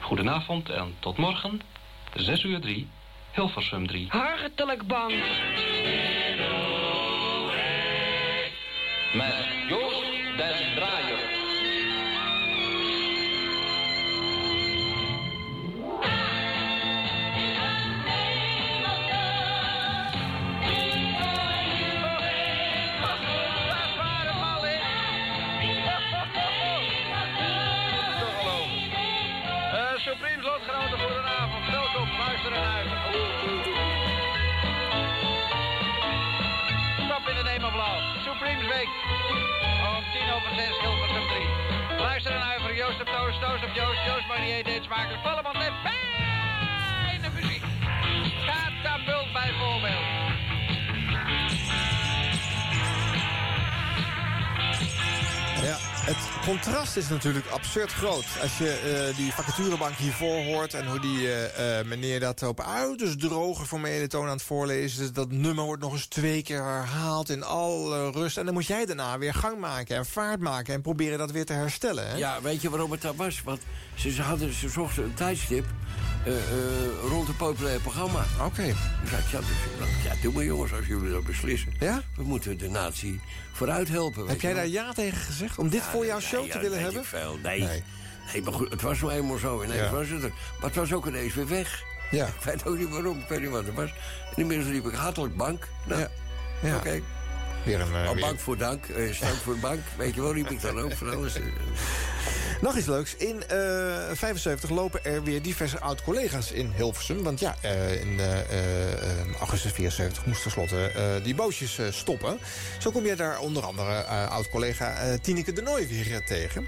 Goedenavond en tot morgen, 6 uur 3, Hilversum 3. Hartelijk bank. Met Of love. Supremes Week. Om tien over zes, Hilversum 3. Luister en uiver. Joost op Toast, Toast op Joost. Joost Marnier deed smakelijk. Vallemans en het contrast is natuurlijk absurd groot. Als je eh, die vacaturebank hiervoor hoort... en hoe die eh, eh, meneer dat op uiterst droge formele toon aan het voorlezen is... dat nummer wordt nog eens twee keer herhaald in alle rust. En dan moet jij daarna weer gang maken en vaart maken... en proberen dat weer te herstellen. Hè? Ja, weet je waarom het dat was? Want ze, hadden, ze zochten een tijdstip rond een populair programma. Oké. Dus ja, dus doe maar jongens, als jullie dat beslissen. Ja? We moeten de natie vooruit helpen. Heb jij daar ja tegen gezegd? Om dit voor jouw show te willen hebben? veel. Nee. Nee. nee. maar goed, het was nou eenmaal zo. Ineens was het er. Maar het was ook ineens weer weg. Ja. Ik weet ook niet waarom, ik weet niet wat het was. En inmiddels riep ik hartelijk bank. Nou, Ja. Ja. oké. Weer een, eh, weer- bank voor dank, eh stank voor bank. Weet je wel, riep ik dan ook van alles. eh. Nog iets leuks. In eh 75 lopen er weer diverse oud-collega's in Hilversum. Want ja, eh, in eh, eh, augustus 74 moest tenslotte eh die bootjes eh, stoppen. Zo kom je daar onder andere eh, oud-collega eh, Tineke de Nooy weer eh, tegen.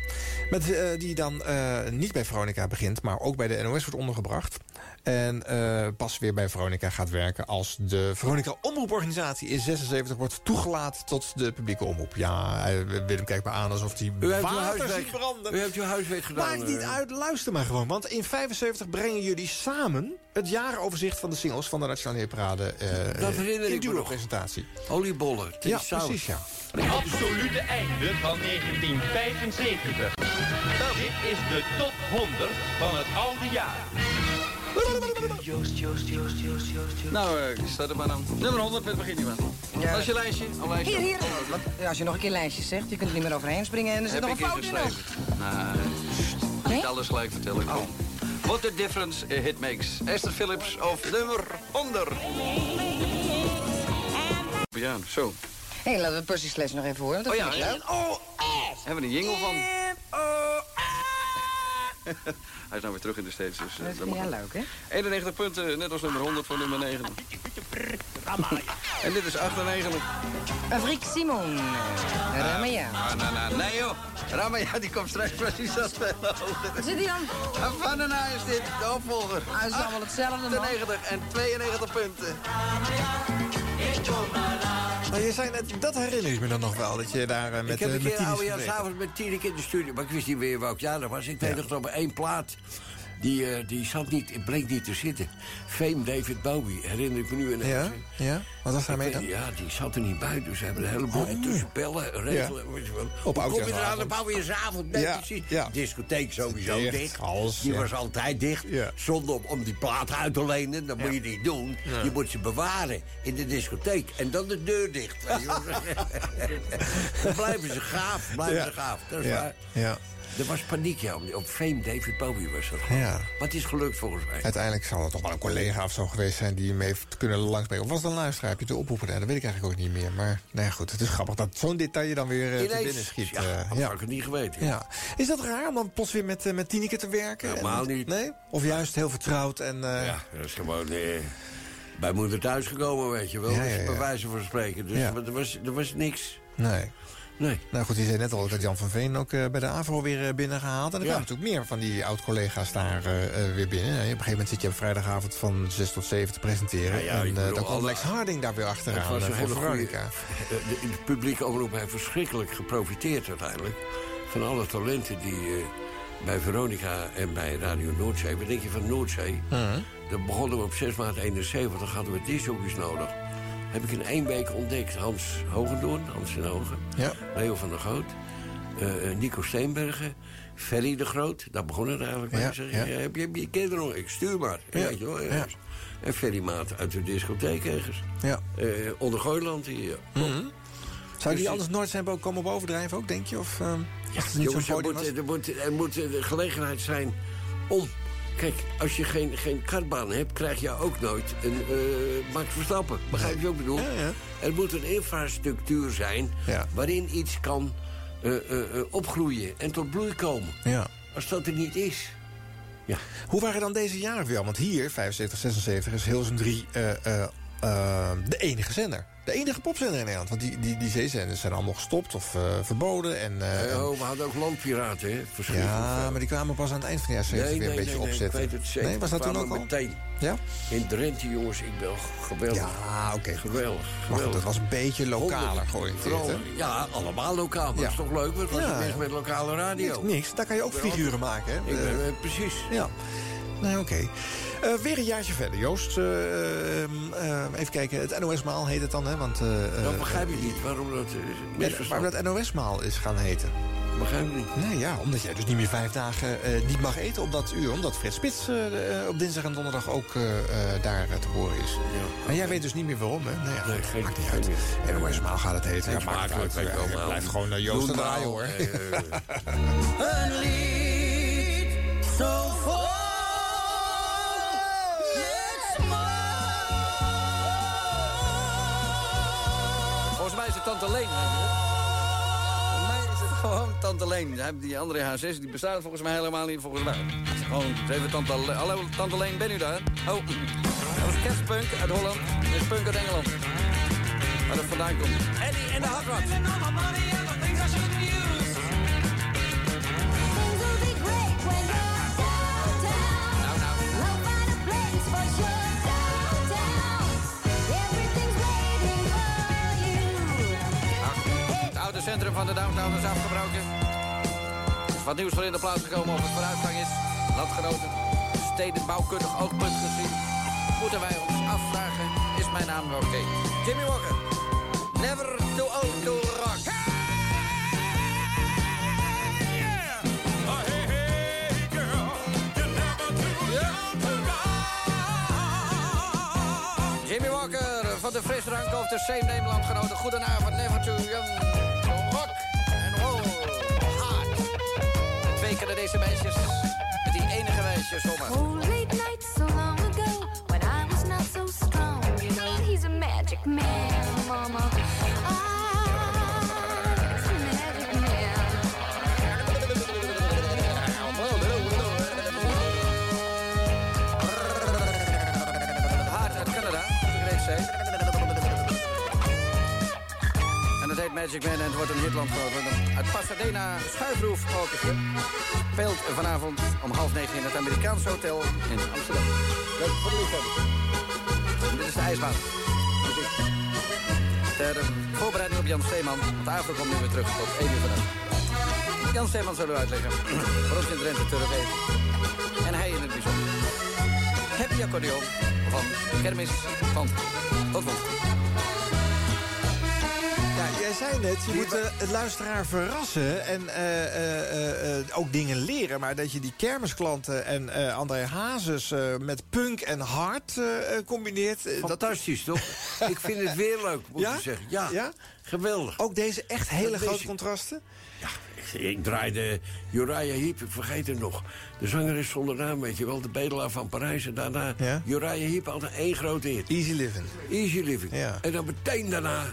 Met, eh, die dan eh, niet bij Veronica begint, maar ook bij de NOS wordt ondergebracht. En eh, pas weer bij Veronica gaat werken als de Veronica Omroeporganisatie in 76 wordt toegelaten tot de publieke omroep. Ja, eh, Willem kijkt me aan alsof hij U heeft uw water ziet branden. u heeft uw huiswerk gedaan. Maakt niet eh. uit, luister maar gewoon. Want in 75 brengen jullie samen het jaaroverzicht van de singles van de Nationale Hitparade eh Dat herinner in ik me nog. presentatie. Oliebollen, Ja, saus. precies, ja. Het absolute einde van 1975. Dit is de top 100 van het oude jaar. Joost, Joost, Joost, Joost, Joost, Joost. Nou, eh, staat er maar dan. Nummer 100, met begin niet. Ja. Dat is je lijstje. Een lijstje. Hier, hier. Wat? Ja, als je nog een keer lijstjes zegt, je kunt er niet meer overheen springen en er zit Heb nog een ik fout in ingeschreven? Nee, niet alles gelijk vertellen. Oh. What a difference a hit makes. Esther Phillips of nummer 100. Ja, zo. Hé, hey, laten we Percy Sledge nog even horen. Dat Oh ja, ik ja. Oh, Hebben we een jingle van. Hij is nou weer terug in de States. Dus, eh, Dat mag jij ook. leuk, hè? 91 punten, net als nummer 100 voor nummer 9. en dit is 98. Frik Simon. Ramaya. Ah, nee joh. Ramaya die komt straks precies dat hoger. Zit hij dan? Haai is dit, de opvolger. Hij is allemaal hetzelfde, man. 98 en 92 punten. Nou, je zei net, dat herinner ik me dan nog wel, dat je daar eh, met, ik heb eh, een keer Tini oude jaar gezeten. s'avonds met Tineke in de studio. Maar ik wist niet meer welk jaar dat was. Ik weet nog dat er één plaat... Die, eh, die zat niet, bleek niet te zitten. Fame David Bowie, herinner ik me nu ineens. Ja? Ja? Wat was daarmee dan? Ja, die zat er niet bij. Dus we hebben een heleboel Oh. bellen, regelen. weet je wel. Op Hoe kom je eraan op oudjaarsavond? Ja, Ja, ja. Discotheek sowieso Dicht, dicht. die ja. was altijd dicht. Zonder om, om die plaat uit te lenen. Dat moet je niet doen. Ja. Je moet ze bewaren in de discotheek. En dan de deur dicht. dan blijven ze gaaf. Blijven Ja. ze gaaf. Dat is Ja, waar. ja. Er was paniek, ja. Op- Op Fame David Bowie was dat. Ja. Maar het is gelukt volgens mij. Uiteindelijk zal het toch wel een collega of zo geweest zijn... die hem heeft kunnen langsbrengen. Of was het een luisteraar? Heb je te oproepen? Nee, dat weet ik eigenlijk ook niet meer. Maar nou ja, goed, het is grappig dat zo'n detail je dan weer te Ineens. binnen schiet. Ja, dat had ik het niet geweten. Ja. Is dat raar om dan plots weer met, eh, met Tineke te werken? Helemaal En- niet. Nee? Of juist heel vertrouwd en... Ja, dat is gewoon eh, bij moeder thuis gekomen, weet je wel. Ja, Dus ja, ja. Bij wijze van spreken. Dus Ja. er, was, er was niks. Nee. Nee. Nou goed, je zei net al dat Jan van Veen ook eh, bij de AVRO weer eh, binnengehaald. En er Ja. kwamen natuurlijk meer van die oud-collega's daar eh, weer binnen. Ja, op een gegeven moment zit je op vrijdagavond van 6 tot 7 te presenteren. Ja, ja, en bedoel, dan komt Lex Harding daar weer achteraan was eh, een goede... Veronica. De, de publieke omroep heeft verschrikkelijk geprofiteerd uiteindelijk... van alle talenten die bij Veronica en bij Radio Noordzee... Wat denk je van Noordzee? Mhm. Dan begonnen we op 6 maart 71, dan hadden we discjockeys nodig. Heb ik in één week ontdekt. Hans Hogendoorn, Hans en Hogen. Ja. Leo van der Goot. eh, eh, Nico Steenbergen. Ferry de Groot. Daar begon het eigenlijk mee. Ja, Zeg, ja. je, heb je, je kinderen nog? Ik stuur maar. Ja, Weet je wel, ja. ergens. En Ferry Maat uit de discotheek ergens. Ja. Eh, onder Gooiland hier. Mhm. Zou die anders nooit zijn komen bovendrijven ook, denk je? Of ehm, niet Jongens, er moet, was? er, moet, er moet de gelegenheid zijn om... Kijk, als je geen, geen kartbaan hebt, krijg je ook nooit een uh, Max Verstappen. Begrijp je wat ik bedoel? Ja, ja. Er moet een infrastructuur zijn Ja. waarin iets kan eh, eh, opgroeien en tot bloei komen. Ja. Als dat er niet is... Ja. Hoe waren dan deze jaren weer? Want hier, 75, 76, is Hilsum 3 eh, eh, eh, de enige zender. De enige popzender in Nederland. Want die, die, die zeezenders zijn allemaal gestopt of eh, verboden. En, eh, Eh, oh, we hadden ook landpiraten, hè? Ja, maar die kwamen pas aan het eind van de jaren 70 weer een beetje nee, opzetten. Ik weet het zeker. Nee, was dat toen ook al? meteen. Ja? In Drenthe, jongens, ik ben geweldig. Ja, oké. Geweldig. Maar goed, geweldig. het was een beetje lokaler georiënteerd, hè? Ja, allemaal lokaal. Maar Ja. dat is toch leuk? Ja, het ja. met lokale radio? Niks, niks. Daar kan je ook figuren maken, hè? Ik ben, precies. Ja. Nou, oké. Eh, weer een jaartje verder, Joost. Eh, ehm, eh, even kijken, het NOS-maal heet het dan, hè? Want, eh, Dat begrijp ik niet. Waarom dat waarom dat NOS-maal is gaan heten. Begrijp ik niet. Nee, ja, omdat jij dus niet meer vijf dagen eh, niet mag eten op dat uur. Omdat Fred Spits op dinsdag en donderdag ook daar te horen is. En jij weet dus niet meer waarom, hè? Nou ja, Nee, goed, geen- maakt niet geen uit. NOS-maal gaat het heten. Ja, Geen maakt het uit. smakelijk, weet ik wel, Ja, maar- Blijf gewoon naar Joost en Doe draaien, nou, hoor. Een lied zo vol Volgens mij is het Tante Leen. dat? Volgens mij is het gewoon Tante Leen. Die andere H6 die bestaat volgens mij helemaal niet. Volgens mij. Gewoon, even Tante Leen. Hallo, Tante Leen, ben u daar? Oh, dat was kerstpunk uit Holland. Dit is punk uit Engeland. Waar dat vandaan komt. Eddie en de. Nou, Het centrum van de downtown is afgebroken. Er is wat nieuws voor in de plaats gekomen of het vooruitgang is. Landgenoten, stedenbouwkundig oogpunt gezien. Moeten wij ons afvragen, is mijn naam oké? Jimmy Walker, never too old to rock. Jimmy Walker van de frisdrank of de Same landgenoten. Goedenavond, never too young Keer deze meisjes met die enige wijsjes zomaar. Oh, late night so long ago when I was not so strong. You know, he's a magic man, Magic Man en het wordt een hitlandgroot. Uit Pasadena, Schuifroef Orchestra. Speelt vanavond om half negen in het Amerikaanse Hotel in Amsterdam. Leuk voor Dit is de ijsbaan. Ter voorbereiding op Jan Steeman. Want avond komt nu weer terug tot 1 uur vannacht. Jan Steeman zal u uitleggen waarom ze in Drenthe Turf eten. En hij in het bijzonder. Happy accordeon van Kermis van Tot. Ja, jij zei net, je moet eh, het luisteraar verrassen en eh, eh, ook dingen leren. Maar dat je die kermisklanten en André Hazes met punk en hard combineert... eh, dat- Fantastisch, toch? ik vind het weer leuk, moet Ja? ik zeggen. Ja, Ja? geweldig. Ook deze echt hele Dat grote contrasten? Ik, ik draaide Uriah Heep, ik vergeet het nog. De zanger is zonder naam, weet je wel. De bedelaar van Parijs. En daarna Ja? Uriah Heep altijd één grote hit. Easy living. Easy Living. Ja. En dan meteen daarna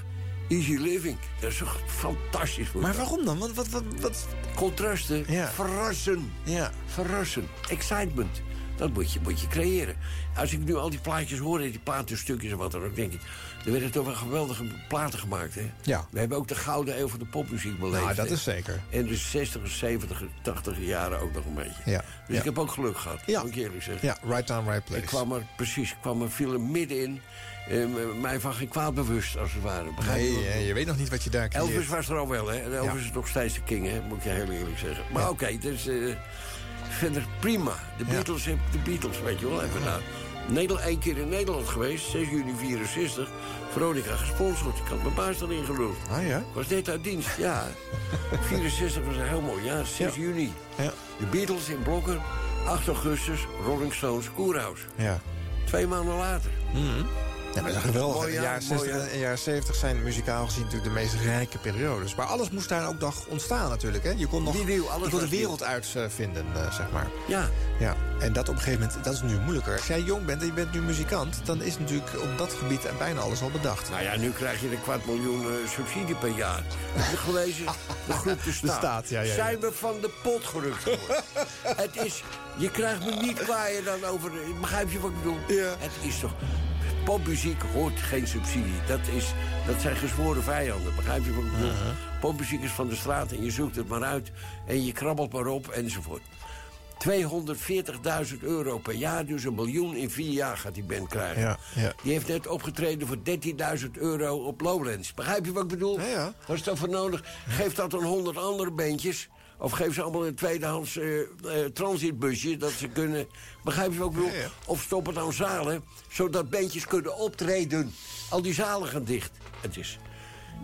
Easy Living. Dat is toch fantastisch. voor Maar waarom dan? Wat, wat, wat, wat... Contrasten, Ja. verrassen. Ja. Verrassen. Excitement. Dat moet je, moet je creëren. Als ik nu al die plaatjes hoor, die platenstukjes en wat dan ook, denk ik... er werden toch wel geweldige platen gemaakt, hè? Ja. We hebben ook de gouden eeuw van de popmuziek beleefd. Nou, dat hè? is zeker. En de 60, 70, 80 jaren ook nog een beetje. Ja. Dus Ja. ik heb ook geluk gehad, Ja. moet ik eerlijk zeggen. Ja, right time, right place. Ik kwam er, precies, ik kwam er, viel er middenin. Eh, mij van geen kwaad bewust, als het ware. Begrijp je Nee, eh, je weet nog niet wat je daar creëert. Elvis was er al wel, hè. Elvis Ja. is nog steeds de king, hè. Moet ik je heel eerlijk zeggen. Maar oké, dus... eh, verder prima. De Ja. Beatles, heb- de Beatles, weet je wel. Even nou. Nederland, één keer in Nederland geweest, 6 juni 64. Veronica gesponsord. Ik had mijn baas dan ingeluld. Ah ja? Was net uit dienst, ja. 64 was een heel mooi jaar, 6 Ja. juni. Ja. De Beatles in Blokken, 8 augustus, Rolling Stones, Koerhuis. Ja. Twee maanden later. Ja, maar dat is geweldig. Mooi De jaren mooi 60 jaar. en jaren 70 zijn muzikaal gezien natuurlijk de meest rijke periodes. Maar alles moest daar ook nog ontstaan natuurlijk. Hè? Je kon nog nieuw, je kon de wereld uitvinden, eh, zeg maar. Ja. Ja, en dat op een gegeven moment, dat is nu moeilijker. Als jij jong bent en je bent nu muzikant... dan is natuurlijk op dat gebied bijna alles al bedacht. Nou ja, nu krijg je een kwart miljoen eh, subsidie per jaar. Heb je gelezen? De groep De Staat. Staat, ja, ja, ja. Zijn we van de pot gerukt geworden? het is... Je krijgt me niet kwaaien dan over... Begrijp je wat ik bedoel? Ja. Het is toch... Popmuziek hoort geen subsidie. Dat, is, dat zijn gezworen vijanden. Begrijp je wat ik bedoel? Popmuziek is van de straat en je zoekt het maar uit. En je krabbelt maar op enzovoort. 240.000 euro per jaar, dus een miljoen in vier jaar gaat die band krijgen. Ja, ja. Die heeft net opgetreden voor 13.000 euro op Lowlands. Begrijp je wat ik bedoel? Ja. Wat is daarvoor nodig? Geef dat aan 100 andere bandjes. Of geef ze allemaal een tweedehands eh, eh, transitbusje dat ze kunnen... Begrijp je wat ik bedoel? Ja, ja. Of stop het aan zalen, zodat bandjes kunnen optreden. Al die zalen gaan dicht. Het is...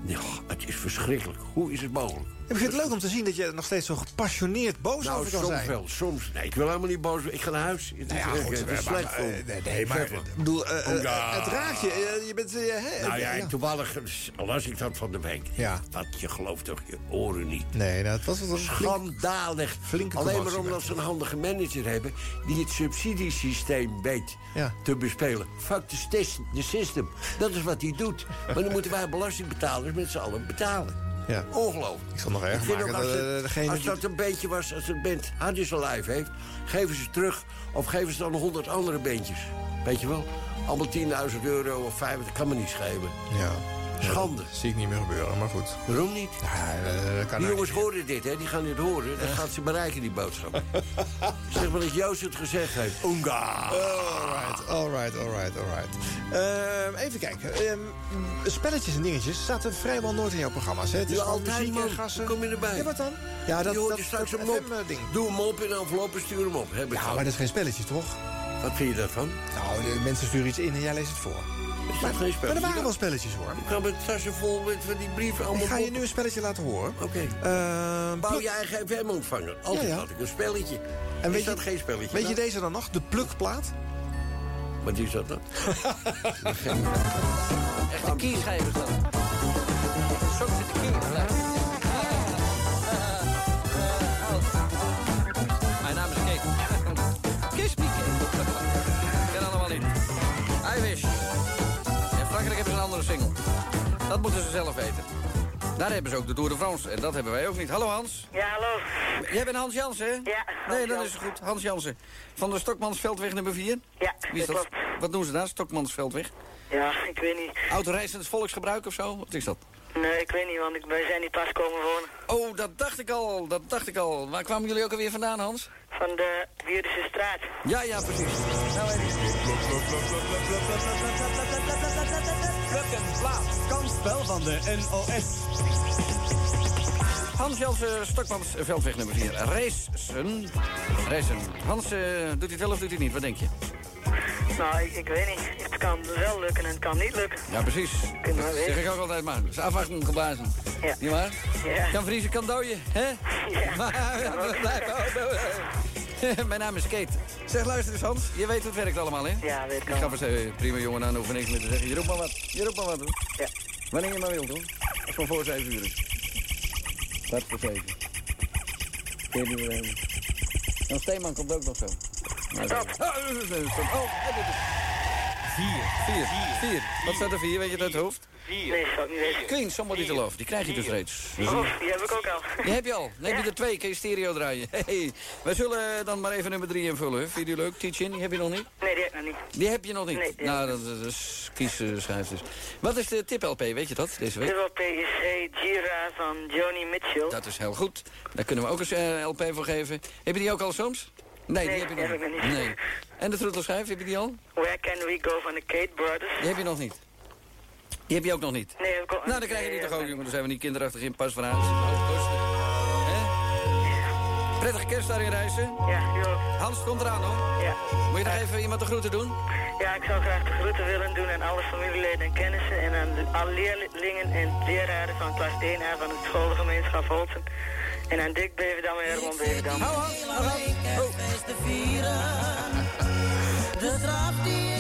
Ja, het is verschrikkelijk. Hoe is het mogelijk? Ik vind het leuk om te zien dat je nog steeds zo gepassioneerd boos Nou, over kan soms zijn. wel. Soms. Nee, ik wil helemaal niet boos. Ik ga naar huis. Het Nou ja, goed, het is maar- slecht voor eh, nee, nee, maar bedoel, eh, eh, Oh, ja. het raakt je. eh, je bent, eh, Nou ja, eh, toevallig las ik dat van de week. Ja. Wat, je gelooft toch je oren niet. Nee, nou, het was wel een flink- Schandalig. flinke Alleen maar omdat ze een handige manager hebben... die het subsidiesysteem weet Ja. te bespelen. Fuck the system. Dat is wat hij doet. Maar dan moeten wij belastingbetalers met z'n allen betalen. Ja. Ongelooflijk. Ik zal nog erg maken als, het- degene als dat een beetje was, als een band Hardys Alive heeft... geven ze terug of geven ze dan honderd andere bandjes. Weet je wel? Allemaal 10.000 euro of 5, dat kan me niet schelen. Ja. Schande. Dat zie ik niet meer gebeuren, maar goed. Waarom niet? Ja, eh, kan Die jongens horen dit, hè? Die gaan dit horen. Dan gaat ze bereiken, die boodschap. zeg maar dat Joost het gezegd heeft. Oenga. Alright, alright, alright, alright. Ehm, even kijken. Ehm, spelletjes en dingetjes zaten vrijwel nooit in jouw programma's. Hè? Het is Ja, altijd, muziek en gassen. Kom je erbij? Ja, wat dan? Ja, dat, je hoort dat, je straks dat een mop. FM-ding. Doe hem op in een envelop en stuur hem op. Heb ik Ja, maar dat is geen spelletje, toch? Wat vind je daarvan? Nou, de mensen sturen iets in en jij leest het voor. Is Maar, dat geen maar spelletje? er waren wel spelletjes, hoor. Ik ga met tassen vol met van die brieven allemaal Ik ga je nu een spelletje laten horen. Oké. Ehm, Bouw je eigen FM-ontvanger. Altijd Ja, ja. had ik een spelletje. En weet is dat je- geen spelletje? Weet je deze dan nog? De plukplaat? Wat is dat dan? Echt een kieschijver dan. Zo zit de kier. Mijn naam is Kees. Kiss me, Dat moeten ze zelf weten. Daar hebben ze ook de Tour de France. En dat hebben wij ook niet. Hallo Hans. Ja, hallo. Jij bent Hans Jansen, hè? Ja, Hans Nee, dan is Jansen. goed. Hans Jansen. Van de Stokmansveldweg nummer 4? Ja, Wie is dat dat? Wat doen ze daar, Stokmansveldweg? Ja, ik weet niet. Autoreizend volksgebruik of zo? Wat is dat? Nee, ik weet niet, want ik, wij zijn niet pas komen wonen. Oh, dat dacht ik al, dat dacht ik al. Waar kwamen jullie ook alweer vandaan, Hans? Van de Wierdense straat. Ja, ja, precies. Nou, Pluk en plaats. Kansspel van de NOS. Hans Jansen, Stokmans, veldweg nummer 4. Racen. Racen. Hans, eh, doet hij het wel of doet hij het niet? Wat denk je? Nou, ik, ik weet niet. Het kan wel lukken en het kan niet lukken. Ja, precies. Dat zeg ik ook altijd maar. Is afwachten geblazen. Ja. Niet waar? Ja. Kan vriezen, kan dooien, hè? Ja. Maar, we blijven ook- Mijn naam is Kate. Zeg, luister eens Hans. Je weet hoe het werkt allemaal, hè? Ja, weet ik Ik al. ga eens even, prima jongen, dan hoef ik niks meer te zeggen. Je roept maar wat. Je roept maar wat, hoor. Ja. Wanneer je maar wilt, hoor. Als van voor zeven uur Kwart voor eh, Dan Steeman komt ook nog zo. Dat- dat Vier. Vier. Vier. Wat staat er vier? Weet je het hoofd? Nee, zou ik niet weten. Queen, Somebody to Love. Die krijg je dus reeds. Dus Oh, die heb ik ook al. die heb je al. Dan heb je er twee. Kun je stereo draaien. Hey, wij zullen dan maar even nummer drie invullen. Vind je die leuk? Teach-in, die heb je nog niet? Nee, die heb ik nog niet. Die heb je nog niet? Nee, nou, dat is, dat is kies eh, schijf dus. Wat is de tip-LP, weet je dat, deze week? De PSC Gira van Joni Mitchell. Dat is heel goed. Daar kunnen we ook eens eh, LP voor geven. Heb je die ook al soms? Nee, Nee, die heb je nog heb ik nog niet. Nee. En de troetelschijf, heb je die al? Where Can We Go van de Kate Brothers. Die heb je nog niet. Die heb je ook nog niet. Nee, heb ik Nou, dan krijg je die nee, toch ook, jongen. Dan zijn we niet kinderachtig in pas van huis. Prettige kerst daarin reizen. Ja, u ook. Hans, komt eraan hoor. Ja. Moet je nog even iemand de groeten doen? Ja, ik zou graag de groeten willen doen aan alle familieleden en kennissen... en aan de, alle leerlingen en leraren van klas 1A van het scholengemeenschap Holten. En aan Dick Beverdam en Herman Beverdam.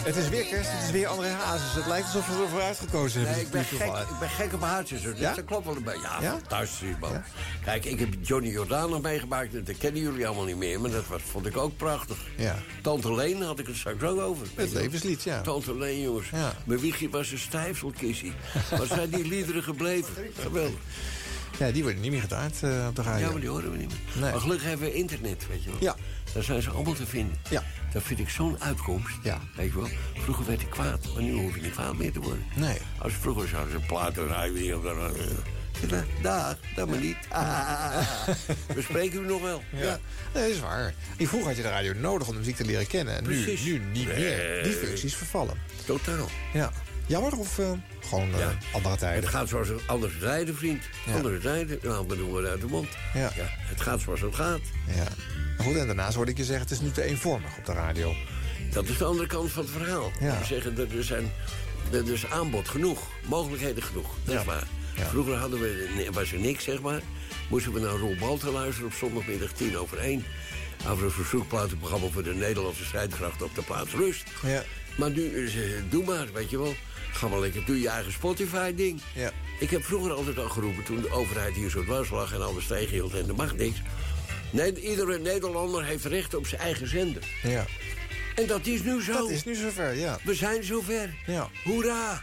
Het is weer kerst, het is weer André Hazes. Het lijkt alsof we ervoor uitgekozen hebben. Nee, ik ben, is gek, ik ben gek op haartjes. Dus Ja? dat klopt wel een beetje. Ja, Ja? fantastisch, man. Kijk, ik heb Johnny Jordaan nog meegemaakt. en Dat kennen jullie allemaal niet meer, maar dat was, vond ik ook prachtig. Ja. Tante Leen had ik het straks ook over. Het levenslied, ja. Tante Leen, jongens. Ja. Mijn wiegje was een stijfselkissie. Waar zijn die liederen gebleven? Geweldig. Ja, die worden niet meer gedraaid eh, op de radio. Ja, maar die horen we niet meer. Nee. Maar gelukkig hebben we internet, weet je wel. Ja. Daar zijn ze allemaal te vinden. Ja. Dat vind ik zo'n uitkomst. Ja. Weet je wel. Vroeger werd ik kwaad, maar nu hoef je niet kwaad meer te worden. Nee. Als vroeger zouden ze platen rijden. Dan, dan, dag, dat maar niet. We spreken u nog wel. Ja. Nee, dat is waar. En vroeger had je de radio nodig om de muziek te leren kennen. En nu, nu niet meer. Die functie is vervallen. Totaal. Ja. Jammer of eh, gewoon eh, andere Het tijden? gaat zoals het anders rijden, vriend. Ja. Anders rijden, dan halen we de woorden uit de mond. Ja. Het gaat zoals het gaat. Ja. Maar goed, en daarnaast hoorde ik je zeggen, het is nu te eenvormig op de radio. Dat is de andere kant van het verhaal. Ja. We zeggen er zijn er is aanbod genoeg, mogelijkheden genoeg. Dat is Ja. waar. Ja. Vroeger hadden we, was er niks, zeg maar. Moesten we naar Roel Balten luisteren op zondagmiddag tien over één. Over een verzoekplatenprogramma voor de Nederlandse strijdkracht op de plaats Rust. Ja. Maar nu, is, eh, doe maar, weet je wel. Ga maar lekker, doe je eigen Spotify-ding. Ja. Ik heb vroeger altijd al geroepen, toen de overheid hier zo dwars lag en alles tegenhield en er mag niks. Nee, iedere Nederlander heeft recht op zijn eigen zender. Ja. En dat is nu zo. Dat is nu zover, ja. We zijn zover. ja. Hoera!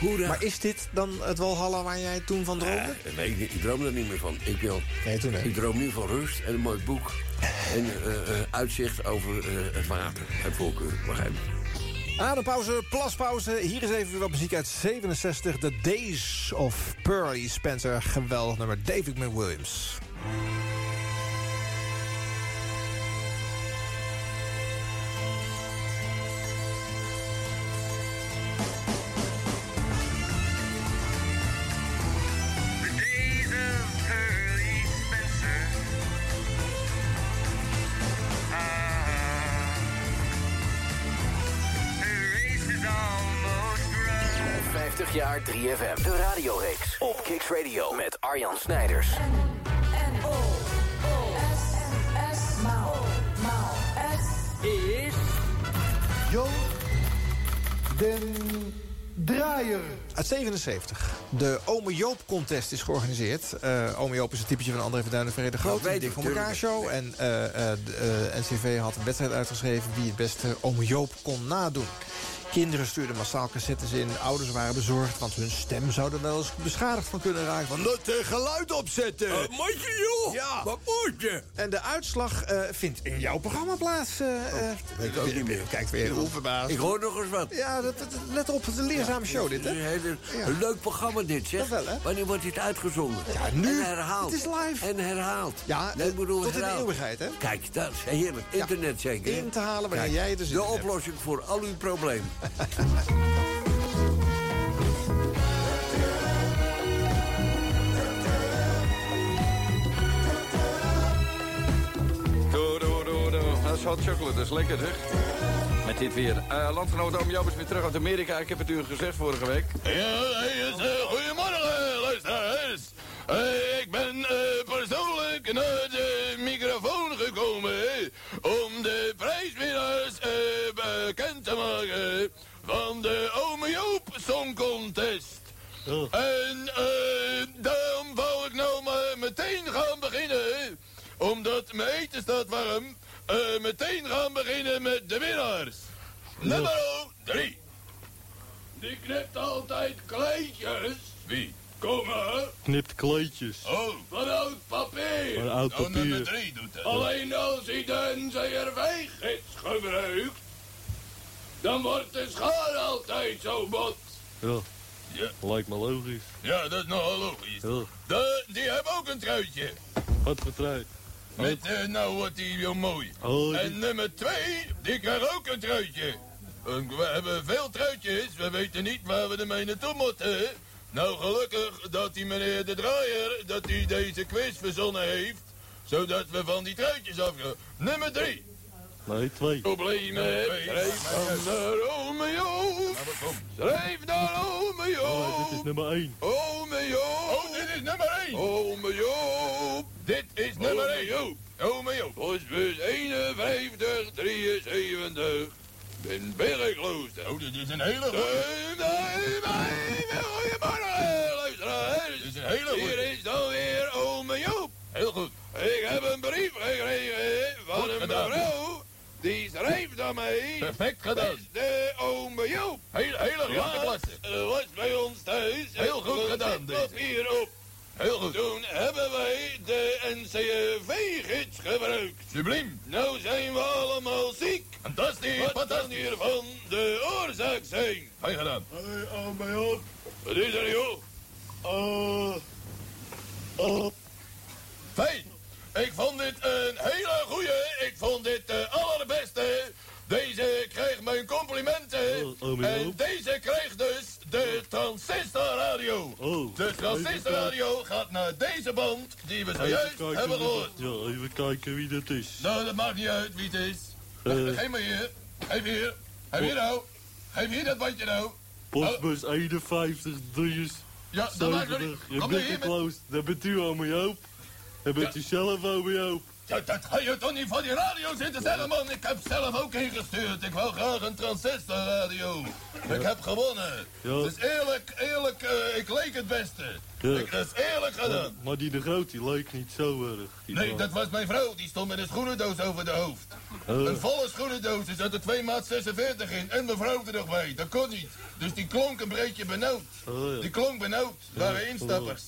Hoera! Maar is dit dan het Walhalla waar jij toen van droomde? Dat weet ik. Ik droom er niet meer van. Ik, wil, Nee, toen ik droom nu van rust en een mooi boek. en eh, eh, uitzicht over eh, het water. Het voorkeur, begrijp je? Adempauze, plaspauze. Hier is even wat muziek uit 67. The Days of Pearly Spencer. Geweldig nummer. David McWilliams. Arjan Snijders. Is... Jo den Draaier. Uit 77. De Ome Joop Contest is georganiseerd. Eh Ome Joop is een typetje van André van Duinen Verrede Groot. Dik ik, voor elkaar show. En eh, eh, de eh, NCV had een wedstrijd uitgeschreven... wie het beste Ome Joop kon nadoen. Kinderen stuurden massaal cassettes in. Ouders waren bezorgd, want hun stem zou er wel eens beschadigd van kunnen raken. Van dat eh, geluid opzetten. moet je, joh? Ja. Wat moet je? En de uitslag eh, vindt in jouw programma plaats. eh, eh. weet ik ook niet meer. Kijkt weer onverbaasd. Ik hoor nog eens wat. Ja, dat, dat- let op, het is een leerzame show dit, hè? Een, hele- Ja. een leuk programma dit, zeg. Dat wel, hè? Wanneer wordt dit uitgezonden? Ja, nu. En herhaald. Het is live. En herhaald. Ja, Nee, ik eh, bedoel, tot in de herhaald. eeuwigheid, hè? Kijk, dat is heerlijk. Internet zeker. In te halen wanneer Kijk, jij er zin De in hebt. oplossing voor al uw problemen. Hot chocolate, dat is lekker zeg. Met dit weer. Eh landgenoot Oom Joop is weer terug uit Amerika. Ik heb het u gezegd vorige week. Ja, is, eh, goedemorgen, luisteraars. Eh, ik ben persoonlijk naar de microfoon gekomen om de prijswinnaars bekend te maken van de Ome Joop Song Contest. En eh, daarom wou ik nou maar meteen gaan beginnen, omdat mijn eten staat warm, eh, meteen gaan beginnen met de winnaars. Nummer 3. Die knipt altijd kleedjes. Wie? Kom maar. Knipt kleedjes. Oh, van oud papier. Van oud Nou, papier. nummer drie doet dat. Alleen als hij de NCRV-gids gebruikt, dan wordt de schaar altijd zo bot. Ja. Ja. Lijkt me logisch. Ja, dat is nogal logisch. Ja. De, die hebben ook een truitje. Wat voor trui? Met, eh, nou wordt die heel mooi. Oh, en nummer twee, die krijgt ook een truitje. We hebben veel truitjes, we weten niet waar we ermee naartoe moeten. Nou, gelukkig dat die meneer de draaier, dat hij deze quiz verzonnen heeft. Zodat we van die truitjes afgaan. Nummer drie. Nee, twee. Problemen, schrijf naar ome Joop. Schrijf naar ome Joop. Oh, dit is nummer één. Ome Joop. Oh, dit is nummer 1. Ome Joop. Dit is nummer 1. Joop. Ome Joop. Postbus 51, 73. Ben Bergklooster. Oh, dit is een hele goeie. Goedemorgen, luisteraars. Dit is een hele goeie. Hier is dan weer ome Joop. Heel goed. Ik heb een brief gekregen van een mevrouw. Die schrijft aan mij. Perfect gedaan. De ome Joop. Hele, hele Ja, klasse. er was bij ons thuis. Heel goed gedaan, deze. papier op. Heel goed. Toen hebben wij de NCV-gids gebruikt. Subliem. Nou zijn we allemaal ziek. Fantastisch, Wat kan fantastisch. hiervan de oorzaak zijn? Fijn gedaan. Hey, oh, mijn op. Wat is er, joh? Oh. Oh. Fijn. Ik vond dit een hele goeie. Ik vond dit de allerbeste. Deze kreeg mijn complimenten. Oh, oh, en hoop. deze kreeg dus de transistorradio. Oh. De transistorradio gaat naar deze band die we zojuist hebben gehoord. Ja, even kijken wie dat is. Nou, dat maakt niet uit wie het is. Eh. Geef maar hier. Geef hier. Geef hier nou. Geef hier dat bandje nou. Postbus 51, 3 Ja, dat maakt niet. Je Kom hier met-. Dat bent u, Joop. Dat bent u zelf, ome Joop. Ja, dat ga je toch niet van die radio zitten zeggen, man. Ik heb zelf ook ingestuurd. Ik wou graag een transistorradio. Ik heb gewonnen. Ja. Dus eerlijk, eerlijk, eh, ik leek het beste. Ja. Ik, dat is eerlijk gedaan. maar die de groot, die leek niet zo erg. Nee, man. dat was mijn vrouw. Die stond met een schoenendoos over de hoofd. Oh. Een volle schoenendoos. Er zat er twee maat 46 in. En mijn vrouw er nog bij. Dat kon niet. Dus die klonk een beetje benauwd. Oh. Die klonk benauwd. Waren instappers.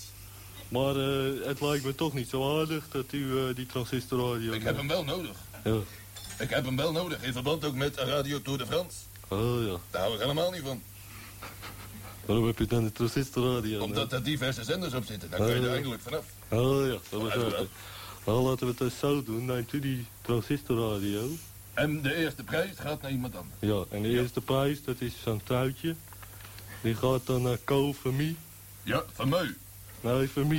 Maar eh, het lijkt me toch niet zo aardig dat u eh, die transistorradio... Ik heb hem wel nodig. Ja. Ik heb hem wel nodig. In verband ook met Radio Tour de France. Oh ja. Daar hou ik helemaal niet van. Waarom heb je dan de transistorradio? Omdat er diverse zenders op zitten. Daar kun je er Oh. eindelijk vanaf. Oh ja, dat begrijp Uiteraard. ik. Nou, laten we het eens zo doen. Neemt u die transistorradio. En de eerste prijs gaat naar iemand anders. Ja, en de eerste prijs, dat is zo'n truitje. Die gaat dan naar Co Vermie. Ja, Vermeu. Nee, Vermeu.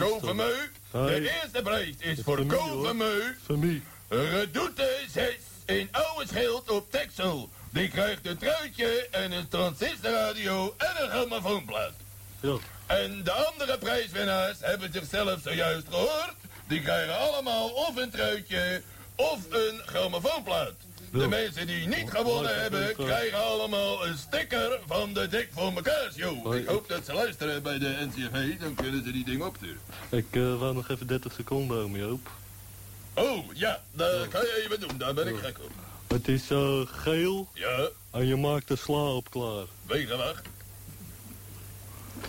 Nee. De eerste prijs is voor hoor. Vermeu. Vermie. Redoute 6 in oude schild op Texel. Die krijgt een truitje en een transistorradio en een grammofoonplaat. Ja. En de andere prijswinnaars hebben zichzelf zojuist gehoord. Die krijgen allemaal of een truitje of een grammofoonplaat. De mensen die niet gewonnen hebben, krijgen allemaal een sticker van de Dik voor show. Maar- Ik hoop dat ze luisteren bij de NCV, dan kunnen ze die ding opsturen. Ik eh wou nog even 30 seconden, ome Joop. Oh, ja, dat kan je even doen, daar ben ik gek op. Het is eh, geel. Ja. En je maakt de sla op klaar. Wegenwacht.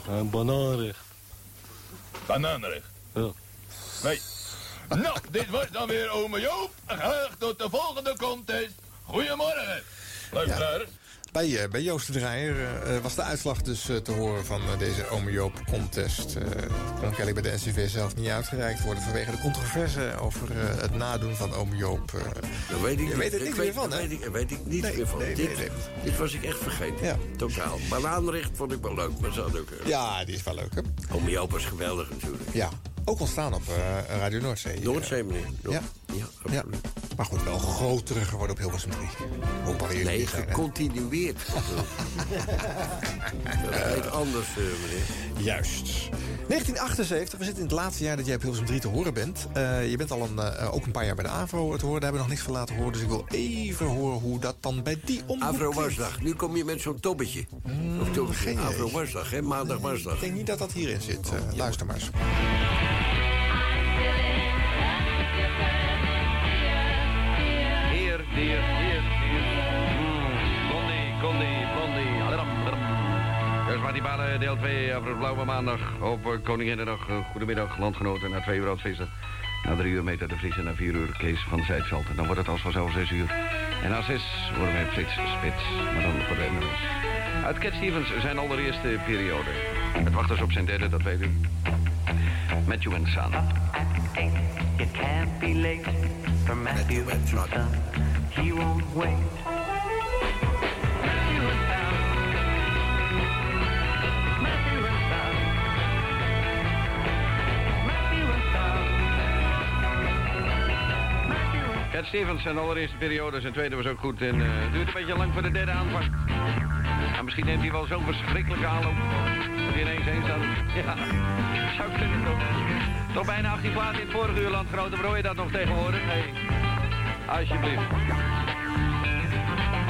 En banaanrecht. Bananenrecht. Ja. Nee. Nou, dit was dan weer ome Joop. Graag tot de volgende contest. Goedemorgen. Luisteraars. Bij, eh, bij Joost de Draaier eh, eh, was de uitslag dus te horen van deze Ome Joop contest. Eh kon kennelijk bij de NCV zelf niet uitgereikt worden... vanwege de controverse over eh, het nadoen van Ome Joop. eh. Daar weet ik, Je niet- weet er weet- meer van, hè? Weet ik, daar weet ik niets Nee, meer van. nee, dit, nee, nee. dit was ik echt vergeten. Ja. Totaal. Banaanrecht vond ik wel leuk, maar ze hadden ook... Ja, die is wel leuk, hè? Ome Joop was geweldig natuurlijk. Ja, ook ontstaan op eh, Radio Noordzee. Noordzee, meneer. Ja. Ja, Ja. Maar goed, wel groter geworden op Hilversum 3. Hoop al jullie Nee, gecontinueerd. dat heet anders, eh, meneer. Juist. 1978, we zitten in het laatste jaar dat jij op Hilversum 3 te horen bent. Eh, je bent al een, ook een paar jaar bij de AVRO te horen. Daar hebben we nog niks van laten horen. Dus ik wil even horen hoe dat dan bij die omroep Avro. Wasdag. Nu kom je met zo'n tobbetje. of tobbetje. Hmm, geen. Avro Wasdag, hè? Maandag Wasdag. Ik denk niet dat dat hierin zit. Eh, luister maar eens. Heer, deer, heer, heer. Mm, Blondie, Condie, Blondie. Adram, adram. Dus maar die banen deel 2 over blauwe maandag op uh, Koninginnedag. Goedemiddag, landgenoten. Na twee uur oudfeesten. Na drie uur meter de Vries en na vier uur Kees van Zijtveld. En dan wordt het als vanzelf zes uur. En na zes worden wij Frits Spits. Maar dan voor de Nederlands. Uit Cat Stevens zijn allereerste periode. Het wacht dus op zijn derde, dat weet u. Matthew en Son. Up at eight, You can't be late for Matthew and Son. He won't wait. Cat Stevens zijn allereerste periode, zijn tweede was ook goed. En eh, het duurt een beetje lang voor de derde. Nou, misschien neemt hij wel zo'n verschrikkelijke aanloop. Dat hij ineens heen staat. Ja, zou kunnen toch. Toch bijna 18 plaatsen in het vorige uur landgenoten. Hoor je dat nog tegenwoordig? Nee. Alsjeblieft.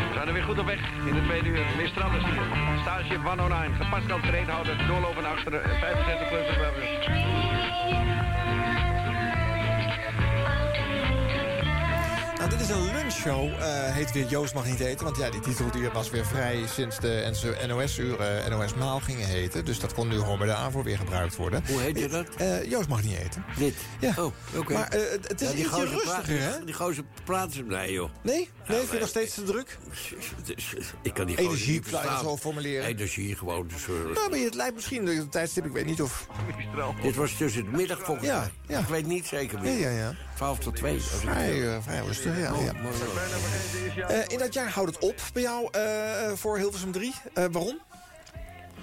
We zijn er weer goed op weg in de tweede uur. Is hier. Stage 109. Gepast als treedhouder. Doorlopen naar achteren. 65 plus. Is een lunchshow, eh, heet weer Joost mag niet eten. Want ja, die titel die was weer vrij sinds de NOS-uren NOS Maal gingen heten. Dus dat kon nu gewoon bij de AVO weer gebruikt worden. Hoe heet je dat? Eh, Joost mag niet eten. Dit? Ja. Oh, oké. Maar eh, het is Ja, ietsje gozer rustiger, praat- hè? Die gozer praten ze... Nee, joh. Nee? Nee, vind je nog steeds te druk? Ik kan die Energie, niet zou je het verstaan. zo formuleren? Energie, gewoon. Dus, eh, Nou, maar het lijkt misschien een tijdstip, ik weet niet of... Dit was tussen de middag volgens Ja, mij. ja. Ik weet niet zeker meer. Ja, ja, ja. 12 tot 2. Als ik Vrij, eh, vrij rustig, ja. Ja. Eh, in dat jaar houdt het op bij jou eh, voor Hilversum 3. Eh, waarom?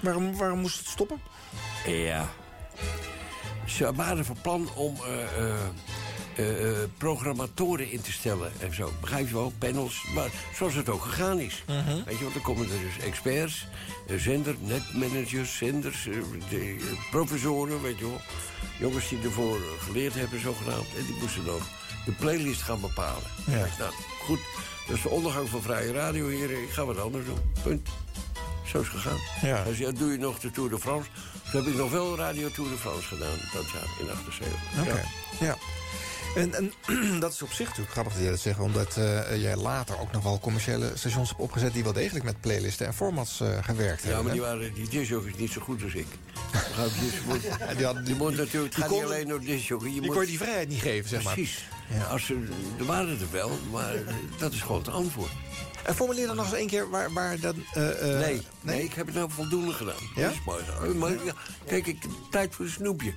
waarom? Waarom moest het stoppen? Ja. Ze waren van plan om eh, eh, eh, eh, programmatoren in te stellen en zo. Begrijp je wel? Panels. Maar zoals het ook gegaan is. Mhm. Weet je, want dan komen er dus experts, eh, zender, netmanagers, zenders, eh, de, eh, professoren, weet je wel. Jongens die ervoor eh, geleerd hebben, zogenaamd. En die moesten nog de playlist gaan bepalen. Ja. Nou, goed. Dat is de ondergang van vrije radio hier. Ik ga wat anders doen. Punt. Zo is het gegaan. Ja. Dus ja, doe je nog de Tour de France. Toen heb ik nog wel Radio Tour de France gedaan, dat jaar, in 78. Oké, Ja. ja. En, en dat is op zich natuurlijk grappig dat jij dat zegt... omdat eh, jij later ook nog wel commerciële stations hebt opgezet... die wel degelijk met playlisten en formats eh, gewerkt Ja, hebben. maar die waren die discjockeys niet zo goed als ik. Je? Die moet natuurlijk, het gaat niet alleen door disjockey. Je die moet, kon je die vrijheid niet geven, zeg maar. Precies. Als ze, er waren er wel, maar dat is gewoon het antwoord. En formuleer dan nog eens één keer waar, waar dan... eh, eh, nee, nee, ik heb het nou voldoende gedaan. Ja? Dat is mooi. zo. Maar, ja, kijk, ik, tijd voor een snoepje.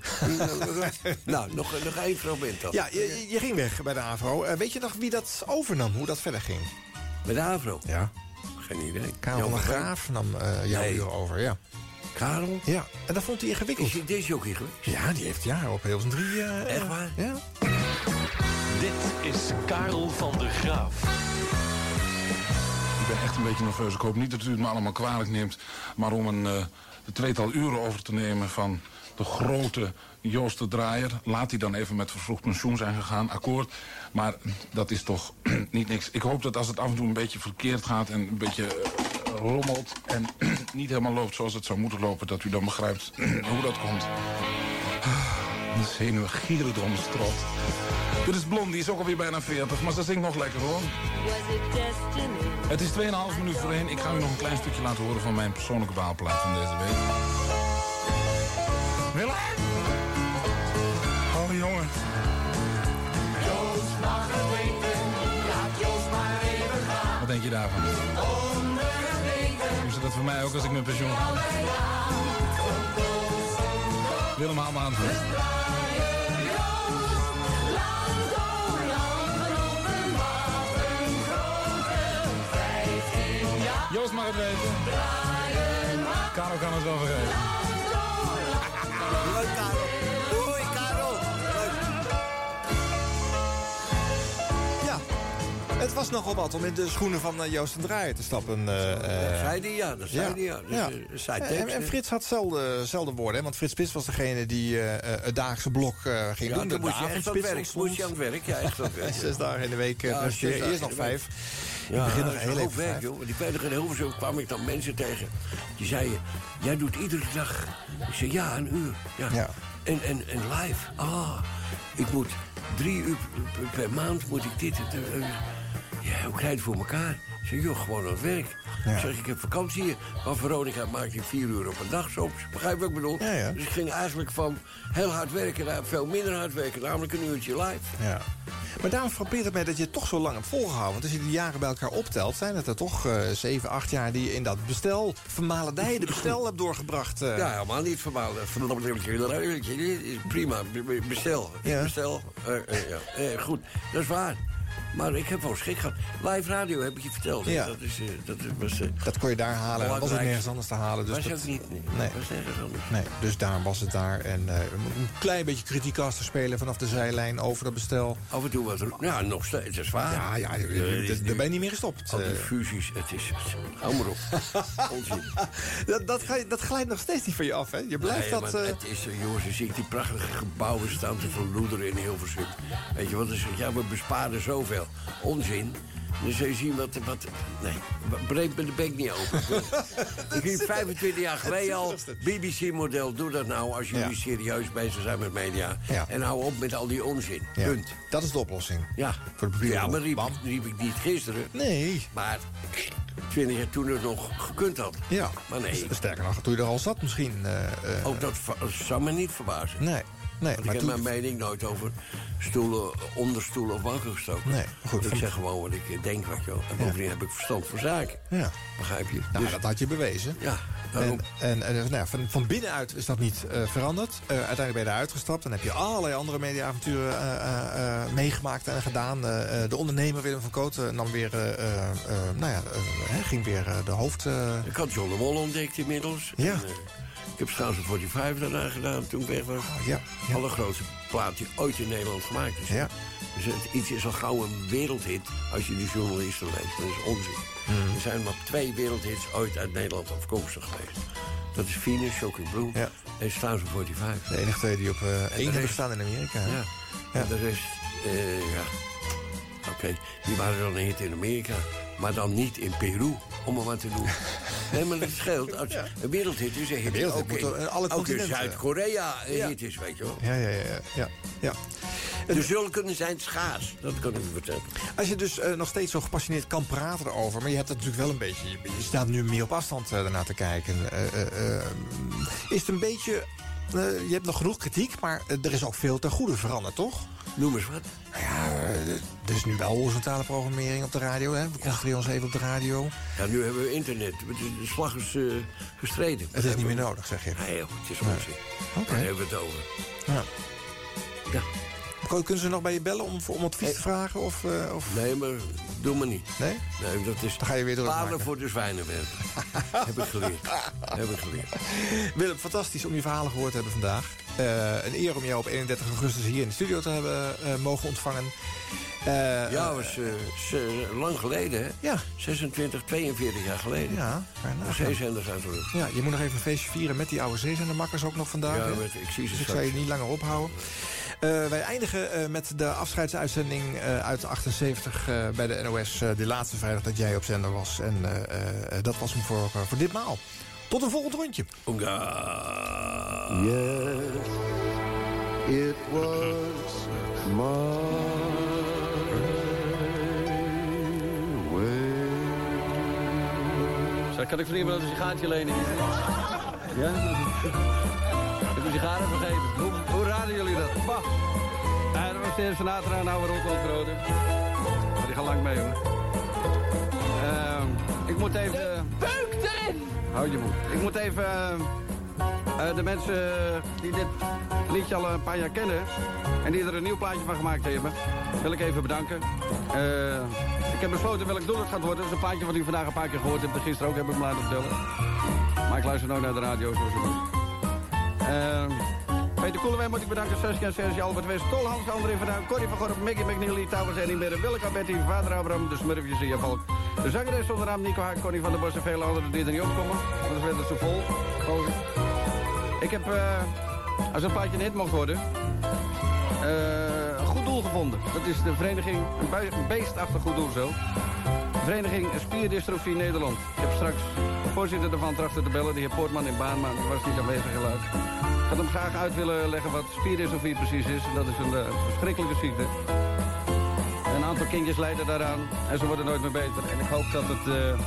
nou, nog, nog één fragment dan. Ja, je, je ging weg bij de AVRO. Eh, weet je nog wie dat overnam, hoe dat verder ging? Bij de AVRO? Ja. Geen idee. Karel van der Graaf nam eh, jouw Nee. uur over, ja. Karel? Ja, en dat vond hij ingewikkeld. Is hij disjockey geweest? Ja, die heeft jaren op Hilversum 3... eh, Echt waar? Ja. Dit is Karel van der Graaf. Ik ben echt een beetje nerveus. Ik hoop niet dat u het me allemaal kwalijk neemt. Maar om een eh, tweetal uren over te nemen van de grote Joost de Draaier. Laat hij dan even met vervroegd pensioen zijn gegaan, akkoord. Maar dat is toch niet niks. Ik hoop dat als het af en toe een beetje verkeerd gaat en een beetje eh, rommelt... en niet helemaal loopt zoals het zou moeten lopen... dat u dan begrijpt hoe dat komt. Een zenuwen door strot. Dit is Blondie, die is ook alweer bijna 40, maar ze zingt nog lekker hoor. Het is 2,5 minuut voor één. Ik ga u nog een klein stukje laten horen van mijn persoonlijke baalplaat van deze week. Willem? Oh jongen. Even. Wat denk je daarvan? Onder het dat voor mij ook als ik met pensioen ga? Willem, haal me aan. Joost mag het weten. Karel kan het wel vergeten. Leuk, Karel. Hoi, Karel. Ja, het was nogal wat om in de schoenen van eh, Joost en Draaier te stappen. eh, eh. Dat zei hij, ja. Dat zei hij, ja. Dus, eh, zei tekst, en, en. Frits had zelden, zelden woorden, hè? want Frits Spits was degene die eh, eh, het dagelijkse blok eh, ging Ja, doen. dan de moest je echt aan het werk. Moest je aan het werk, ja, echt aan het werk. ja. Zes dagen in de week eh, Ja, dagen Eerst nog in de week. Ja, het begin nog heel even werk, joh. Die veilig in Hilversum kwam ik dan mensen tegen. Die zeiden, jij doet iedere dag. Ik zei, ja, een uur. Ja. En, en, en live. Ah, ik moet drie uur per- maand moet ik dit. Ja, hoe krijg je het voor elkaar? Ik zeg, joh, gewoon aan het werk. Ik zeg, ik heb vakantie hier. Maar Veronica maakt je vier uur op een dag soms. Begrijp je wat ik bedoel? Dus ik ging eigenlijk van heel hard werken naar veel minder hard werken. Namelijk een uurtje live. Ja. Maar daarom frappeert het mij dat je het toch zo lang hebt volgehouden. Want als je die jaren bij elkaar optelt... zijn het er toch eh, zeven, acht jaar die je in dat bestel... vermaledijde bestel hebt doorgebracht. eh. Ja, helemaal niet verbaal. Prima, bestel. Ja. Bestel. Ja. Eh, goed, dat is waar. Maar ik heb wel schrik gehad. Live radio heb ik je verteld. Ja. Dat, is, eh, dat was... eh, Dat kon je daar halen. en Dat was ook nergens anders te halen. Dus was dat, ook niet. Nee, Nee. was nergens anders. Nee, dus daar was het daar. En eh, een klein beetje kritiek als te spelen vanaf de zijlijn over dat bestel. Af en toe wat... Ja, nog steeds. Dat is waar. Ja, ja, het daar ben je niet meer gestopt. Al die fusies, het is... Hou maar op. Onzin. dat, dat, dat glijdt nog steeds niet van je af, hè? Je blijft Nee, dat... het is, jongens, je ziet die prachtige gebouwen staan te verloederen in Hilversum. Weet je wat? Ja, we besparen zoveel. Onzin. Dan zul je zien wat... wat nee, breek me de bek niet open. ik riep 25 jaar geleden al... BBC-model, doe dat nou als jullie serieus bezig zijn met media. Ja. En hou op met al die onzin. ja, Punt. Dat is de oplossing. Ja. Voor de. Ja, maar riep, riep ik niet gisteren. Nee. Maar 20 jaar toen het nog gekund had. Ja. Maar nee. Sterker nog, toen je er al zat misschien. eh, eh, Ook dat zou me niet verbazen. Nee. Nee, Want maar ik heb toen- mijn mening nooit over stoelen, onder stoelen of banken gestoken. Nee, goed, ik van- zeg gewoon wat ik eh, denk, je wel. En bovendien heb ik verstand voor zaken. Ja. Begrijp je? Nou, Dus- dat had je bewezen. Ja, En, daarom. en, en nou ja, van, van binnenuit is dat niet eh, veranderd. Eh, uiteindelijk ben je eruit gestapt. Dan heb je allerlei andere mediaavonturen meegemaakt en gedaan. De ondernemer Willem van Kooten nam weer, nou ja, ging weer de hoofd... Ik had John de Mol ontdekt inmiddels. Ja. En, ik heb een 45 daarna gedaan toen ik weg was. ja, Allergrootste plaat die ooit in Nederland gemaakt is. Ja. Dus het, iets is al gauw een wereldhit als je de journalisten leest. Dat is onzin. Mhm. Er zijn maar twee wereldhits ooit uit Nederland afkomstig geweest. Dat is Venus, Shocking Blue en of 45. de enige twee die op de één rest- staan in Amerika. Ja. Ja. En de rest, eh, ja. Oké, die waren dan een hit in Amerika. Maar dan niet in Peru, om maar wat te doen. nee, maar dat scheelt. Als een wereldhit is een hit. ook in, alle ook in. Zuid-Korea een Ja. hit is, weet je wel. Ja, ja, ja. ja, ja. De zulken zijn schaars, dat kan ik u vertellen. Als je dus eh, nog steeds zo gepassioneerd kan praten erover... maar je hebt het natuurlijk wel een beetje... je, je staat nu meer op afstand eh, ernaar te kijken. Eh, is het een beetje... je hebt nog genoeg kritiek, maar er is ook veel ten goede veranderd, toch? Noem eens wat. Nou ja, eh, er is nu wel horizontale programmering op de radio. Hè? We concentreren ons even op de radio. Ja, nu hebben we internet. De slag is eh, gestreden. Het is niet meer nodig, zeg je. Nee, het is onzin. Oké. Daar hebben we het over. Ja. Ja. Kun- Kunnen ze nog bij je bellen om, om advies te vragen? Of, eh, of... Nee, maar doe maar niet. Nee? Nee, dat is Dan ga je weer voor de zwijnenwerk. heb ik geleerd. heb ik geleerd. Willem, fantastisch om je verhalen gehoord te hebben vandaag. Eh, een eer om jou op 31 augustus hier in de studio te hebben eh, mogen ontvangen. Eh, Ja, was eh, lang geleden, hè? Ja. 26, 42 jaar geleden. Ja, nagaan. zeezenders uit de. Ja, je moet nog even een feestje vieren met die oude zeezendermakkers ook nog vandaag. Ja, met- ik zie ze dus ik zal je niet langer ophouden. Eh, wij eindigen eh, met de afscheidsuitzending eh, uit 78 eh, bij de NOS. eh, de laatste vrijdag dat jij op zender was. En eh, eh, dat was hem voor, voor ditmaal. Tot een volgend rondje. Onga. Yes. It was my kan ik van iemand een sigaartje lenen? Ja? Ik heb een sigaar vergeten. Hoe, raden jullie dat? Bah. Ja, dat was de Sinatra en oude Grote. Maar die gaat lang mee, hoor. Ehm, ik moet even... Beuk erin! Houd je moed. Ik moet even... eh, eh, de mensen die dit liedje al een paar jaar kennen... en die er een nieuw plaatje van gemaakt hebben... wil ik even bedanken. Eh, ik heb besloten welk doel het gaat worden. Dat is een plaatje wat u vandaag een paar keer gehoord hebt... en gisteren ook hebben we me laten vertellen. Maar ik luister nooit naar de radio, zoals u weet. Peter Koelewijn moet ik bedanken. Saskia, Serge, Albert West, Tol, Hans, André van Duin, Corrie van Gorp, Mickey McNeely, Towers en Imere, Willeke Betty, Vader Abraham, de Smurfjes en Valk. De zangeres zonder naam Nico Haak, Connie van der Bos en vele anderen die er niet opkomen. Anders werd het zo vol. ik. Heb, eh, als een plaatje een hit mocht worden, eh, een goed doel gevonden. Dat is de vereniging, beestachtig goed doel zo. Vereniging Spierdystrofie Nederland. Ik heb straks voorzitter ervan trachten te bellen, de heer Poortman in Baan, maar was niet aanwezig helaas. Ik had hem graag uit willen leggen wat spierdystrofie precies is. Dat is een eh, verschrikkelijke ziekte. Een aantal kindjes lijden daaraan en ze worden nooit meer beter. En ik hoop dat het... eh,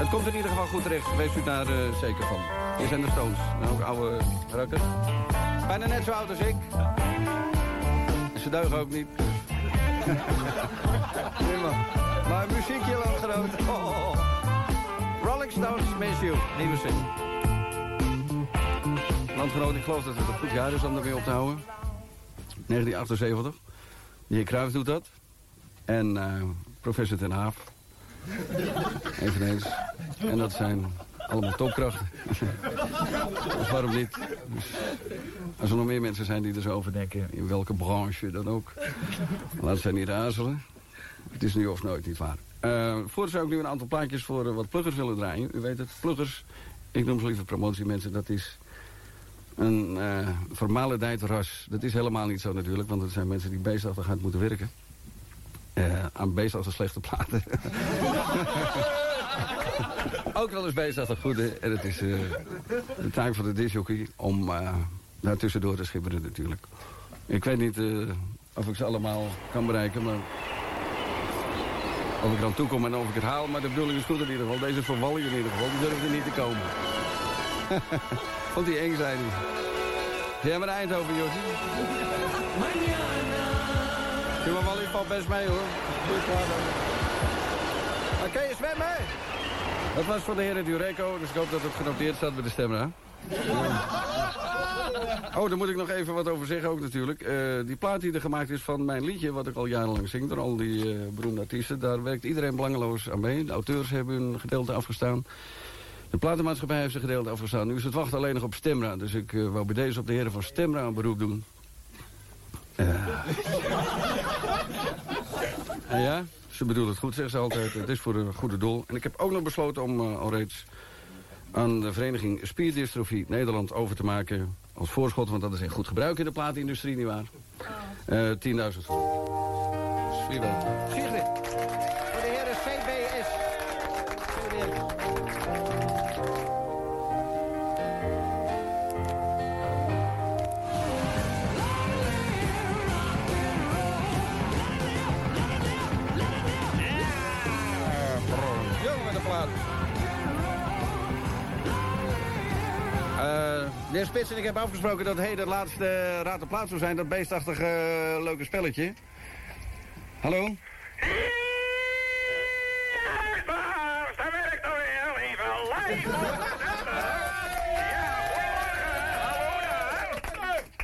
het komt in ieder geval goed terecht. Wees u daar eh, zeker van. Hier zijn de Stones. Ook oude rakkers. Bijna net zo oud als ik. Ze deugen ook niet. Maar muziekje landgenoot. Oh, oh, oh. Rolling Stones, Miss You. Nieuwe zin. Landgenoot, ik geloof dat het een goed jaar is om ermee op te houden. 1978. De heer doet dat. En eh, professor Ten Haaf. Eveneens. En dat zijn allemaal topkrachten. dus waarom niet? Dus als er nog meer mensen zijn die er zo over denken... in welke branche dan ook... laat zij niet aarzelen. Het is nu of nooit niet waar. Eh voor zou ik nu een aantal plaatjes voor eh, wat pluggers willen draaien. U weet het, pluggers, ik noem ze liever promotiemensen... dat is een eh vermalendijд ras. Dat is helemaal niet zo natuurlijk... want het zijn mensen die beestachtig moeten werken. Eh, aan beestachtig slechte platen. Ook wel eens bezig dat goede. En het is eh, de taak van de disjockey om eh daar tussendoor te schipperen natuurlijk. Ik weet niet eh, of ik ze allemaal kan bereiken, maar... Of ik er aan toe kom en of ik het haal, maar de bedoeling is goed in ieder geval. Deze Wally in ieder geval, die durfde niet te komen. Vond die eng, zei hij. Jij maar Eindhoven, Josje. Ja, maar Wally valt best mee, hoor. Oké, je zwemmen? Dat was voor de heren Dureco, dus ik hoop dat het genoteerd staat bij de stemra. Oh, daar moet ik nog even wat over zeggen ook natuurlijk. Eh, die plaat die er gemaakt is van mijn liedje, wat ik al jarenlang zing... door al die eh, beroemde artiesten, daar werkt iedereen belangeloos aan mee. De auteurs hebben hun gedeelte afgestaan. De platenmaatschappij heeft zijn gedeelte afgestaan. Nu is het wachten alleen nog op Stemra. Dus ik eh, wou bij deze op de heren van Stemra een beroep doen. En ja, ze bedoelen het goed, zeggen ze altijd. Het is voor een goede doel. En ik heb ook nog besloten om uh, al reeds aan de vereniging Spierdystrofie Nederland over te maken als voorschot. Want dat is in goed gebruik in de platenindustrie, nietwaar? Uh, 10.000 Dus wie de heer Spits en ik hebben afgesproken dat heden het laatste Raad de Plaats zou zijn. Dat beestachtige eh, leuke spelletje. Hallo? Daar ben ik toch weer, even live.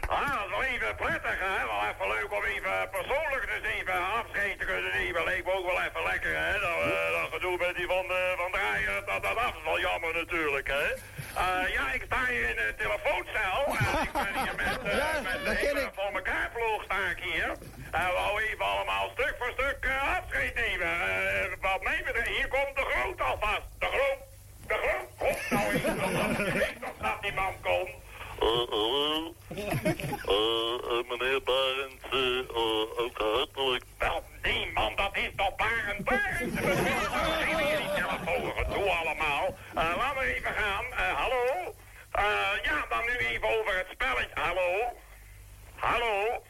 Ah, wel even prettig, hè? Wel even leuk om even persoonlijk dus even afscheid te kunnen nemen. Leek me ook wel even lekker, hè? Dat, eh, dat gedoe met die van, de van Draaier, dat, dat af is wel jammer natuurlijk, hè? Eh, ja, ik sta hier in de telefooncel. en ik ben hier met, eh met de hele voor elkaar ploeg sta ik hier. En we wou even allemaal stuk voor stuk eh, afscheid nemen. Eh, wat mij betreft, hier komt de groot alvast. De groot, de groot, komt nou weet dat die man komt. Hallo. Eh, meneer Barend, eh, ook hartelijk. Wel, die man, dat is toch Barend Barend? Gedoe allemaal. Eh, laten we even gaan. Eh, hallo? Eh, ja, dan nu even over het spelletje. Hallo? Hallo?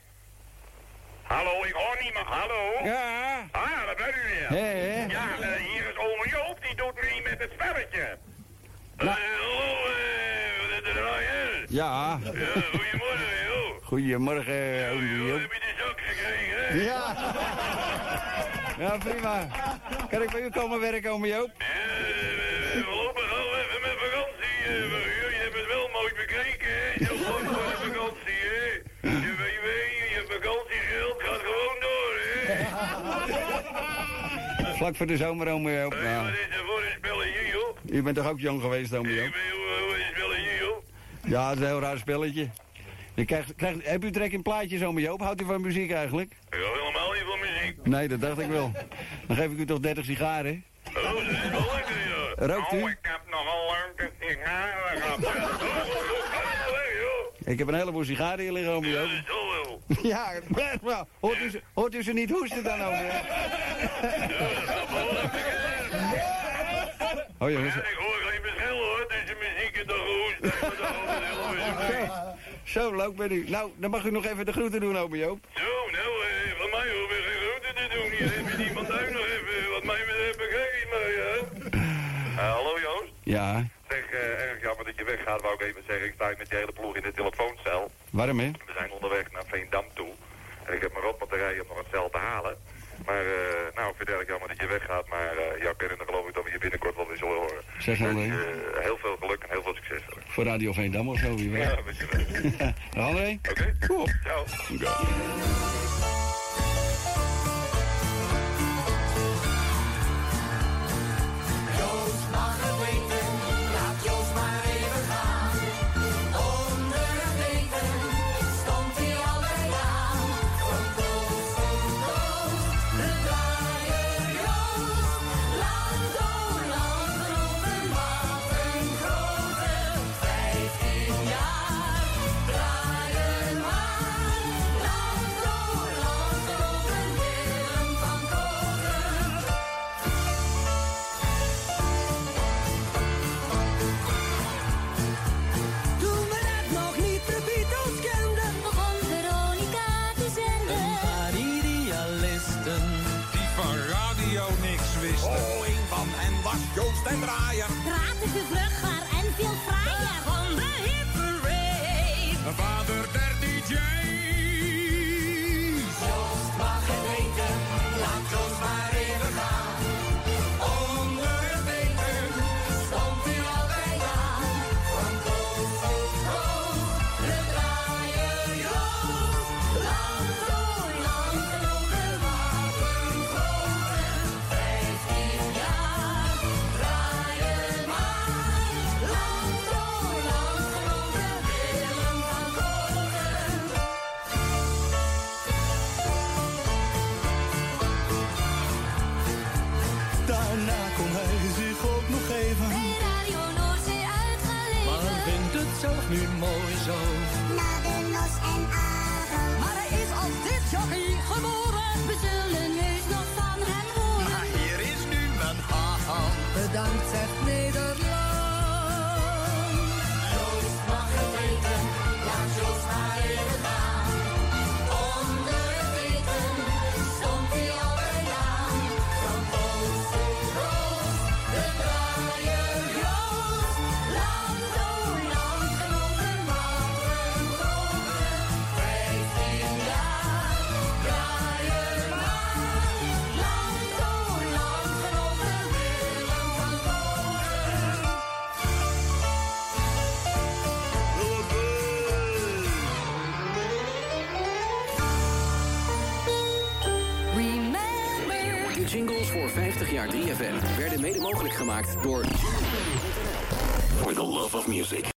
Hallo, ik hoor niet meer. Hallo? Ja? Ah, dat bent u weer. Hé? Ja, eh, hier is ome Joop, die doet mee met het spelletje. Eh, hallo, Ja. Ja, goedemorgen, joh. Goedemorgen, oom Joop. Heb je de zak gekregen, hè? Ja. Ja, prima. Kan ik bij u komen werken, oom Joop? Eh, we lopen gauw even met vakantie. eh, je hebt het wel mooi bekeken, hè? Zo lang voor de vakantie, hè? Je weet, weet, je vakantiegeld gaat gewoon door, hè? Vlak voor de zomer, oom Joop. Ja. wat is er voor een spelletje, joh? U bent toch ook jong geweest, oom Ik Joop? ben, hoe, hoe is het spelletje, joh? Ja, het is een heel raar spelletje. Je krijgt, krijgt, heb u trek in plaatjes, oom Joop? Houdt u van muziek eigenlijk? Ik hou helemaal niet van muziek. Nee, dat dacht ik wel. Dan geef ik u toch 30 sigaren? Oh, dat is wel lekker, ja. Rookt u? Oh, ik heb nogal leuke sigaren gehad. Ik heb een heleboel sigaren hier liggen, oom Joop. Dat is wel. Ja, maar hoort u, ze- hoort u ze niet hoesten dan, oom Joop? Oh jongens, zo leuk ben u. Nou, dan mag u nog even de groeten doen, oom Joop. Zo, nou, eh, van mij hoeven we geen groeten te doen. Hier heb je niemand thuis nog even wat mij betreft bekijkt, maar ja. Eh, hallo Joost. Ja, Zeg, eh, erg jammer dat je weggaat, wou ik even zeggen. Ik sta met die hele ploeg in de telefooncel. waarom hè? We zijn onderweg naar Veendam toe. En ik heb mijn rot moeten rijden om nog het cel te halen. Maar, eh, nou, ik vind het erg jammer dat je weggaat. Maar uh, jouw kennen geloof ik dat we je binnenkort wel weer zullen horen. Zeg Dus, eh, heel veel geluk en heel veel succes. Voor Radio Veendam of zo, wie weet. Ja, weet je wel. Oké, ciao. Joost was gemaakt door... For the love of music.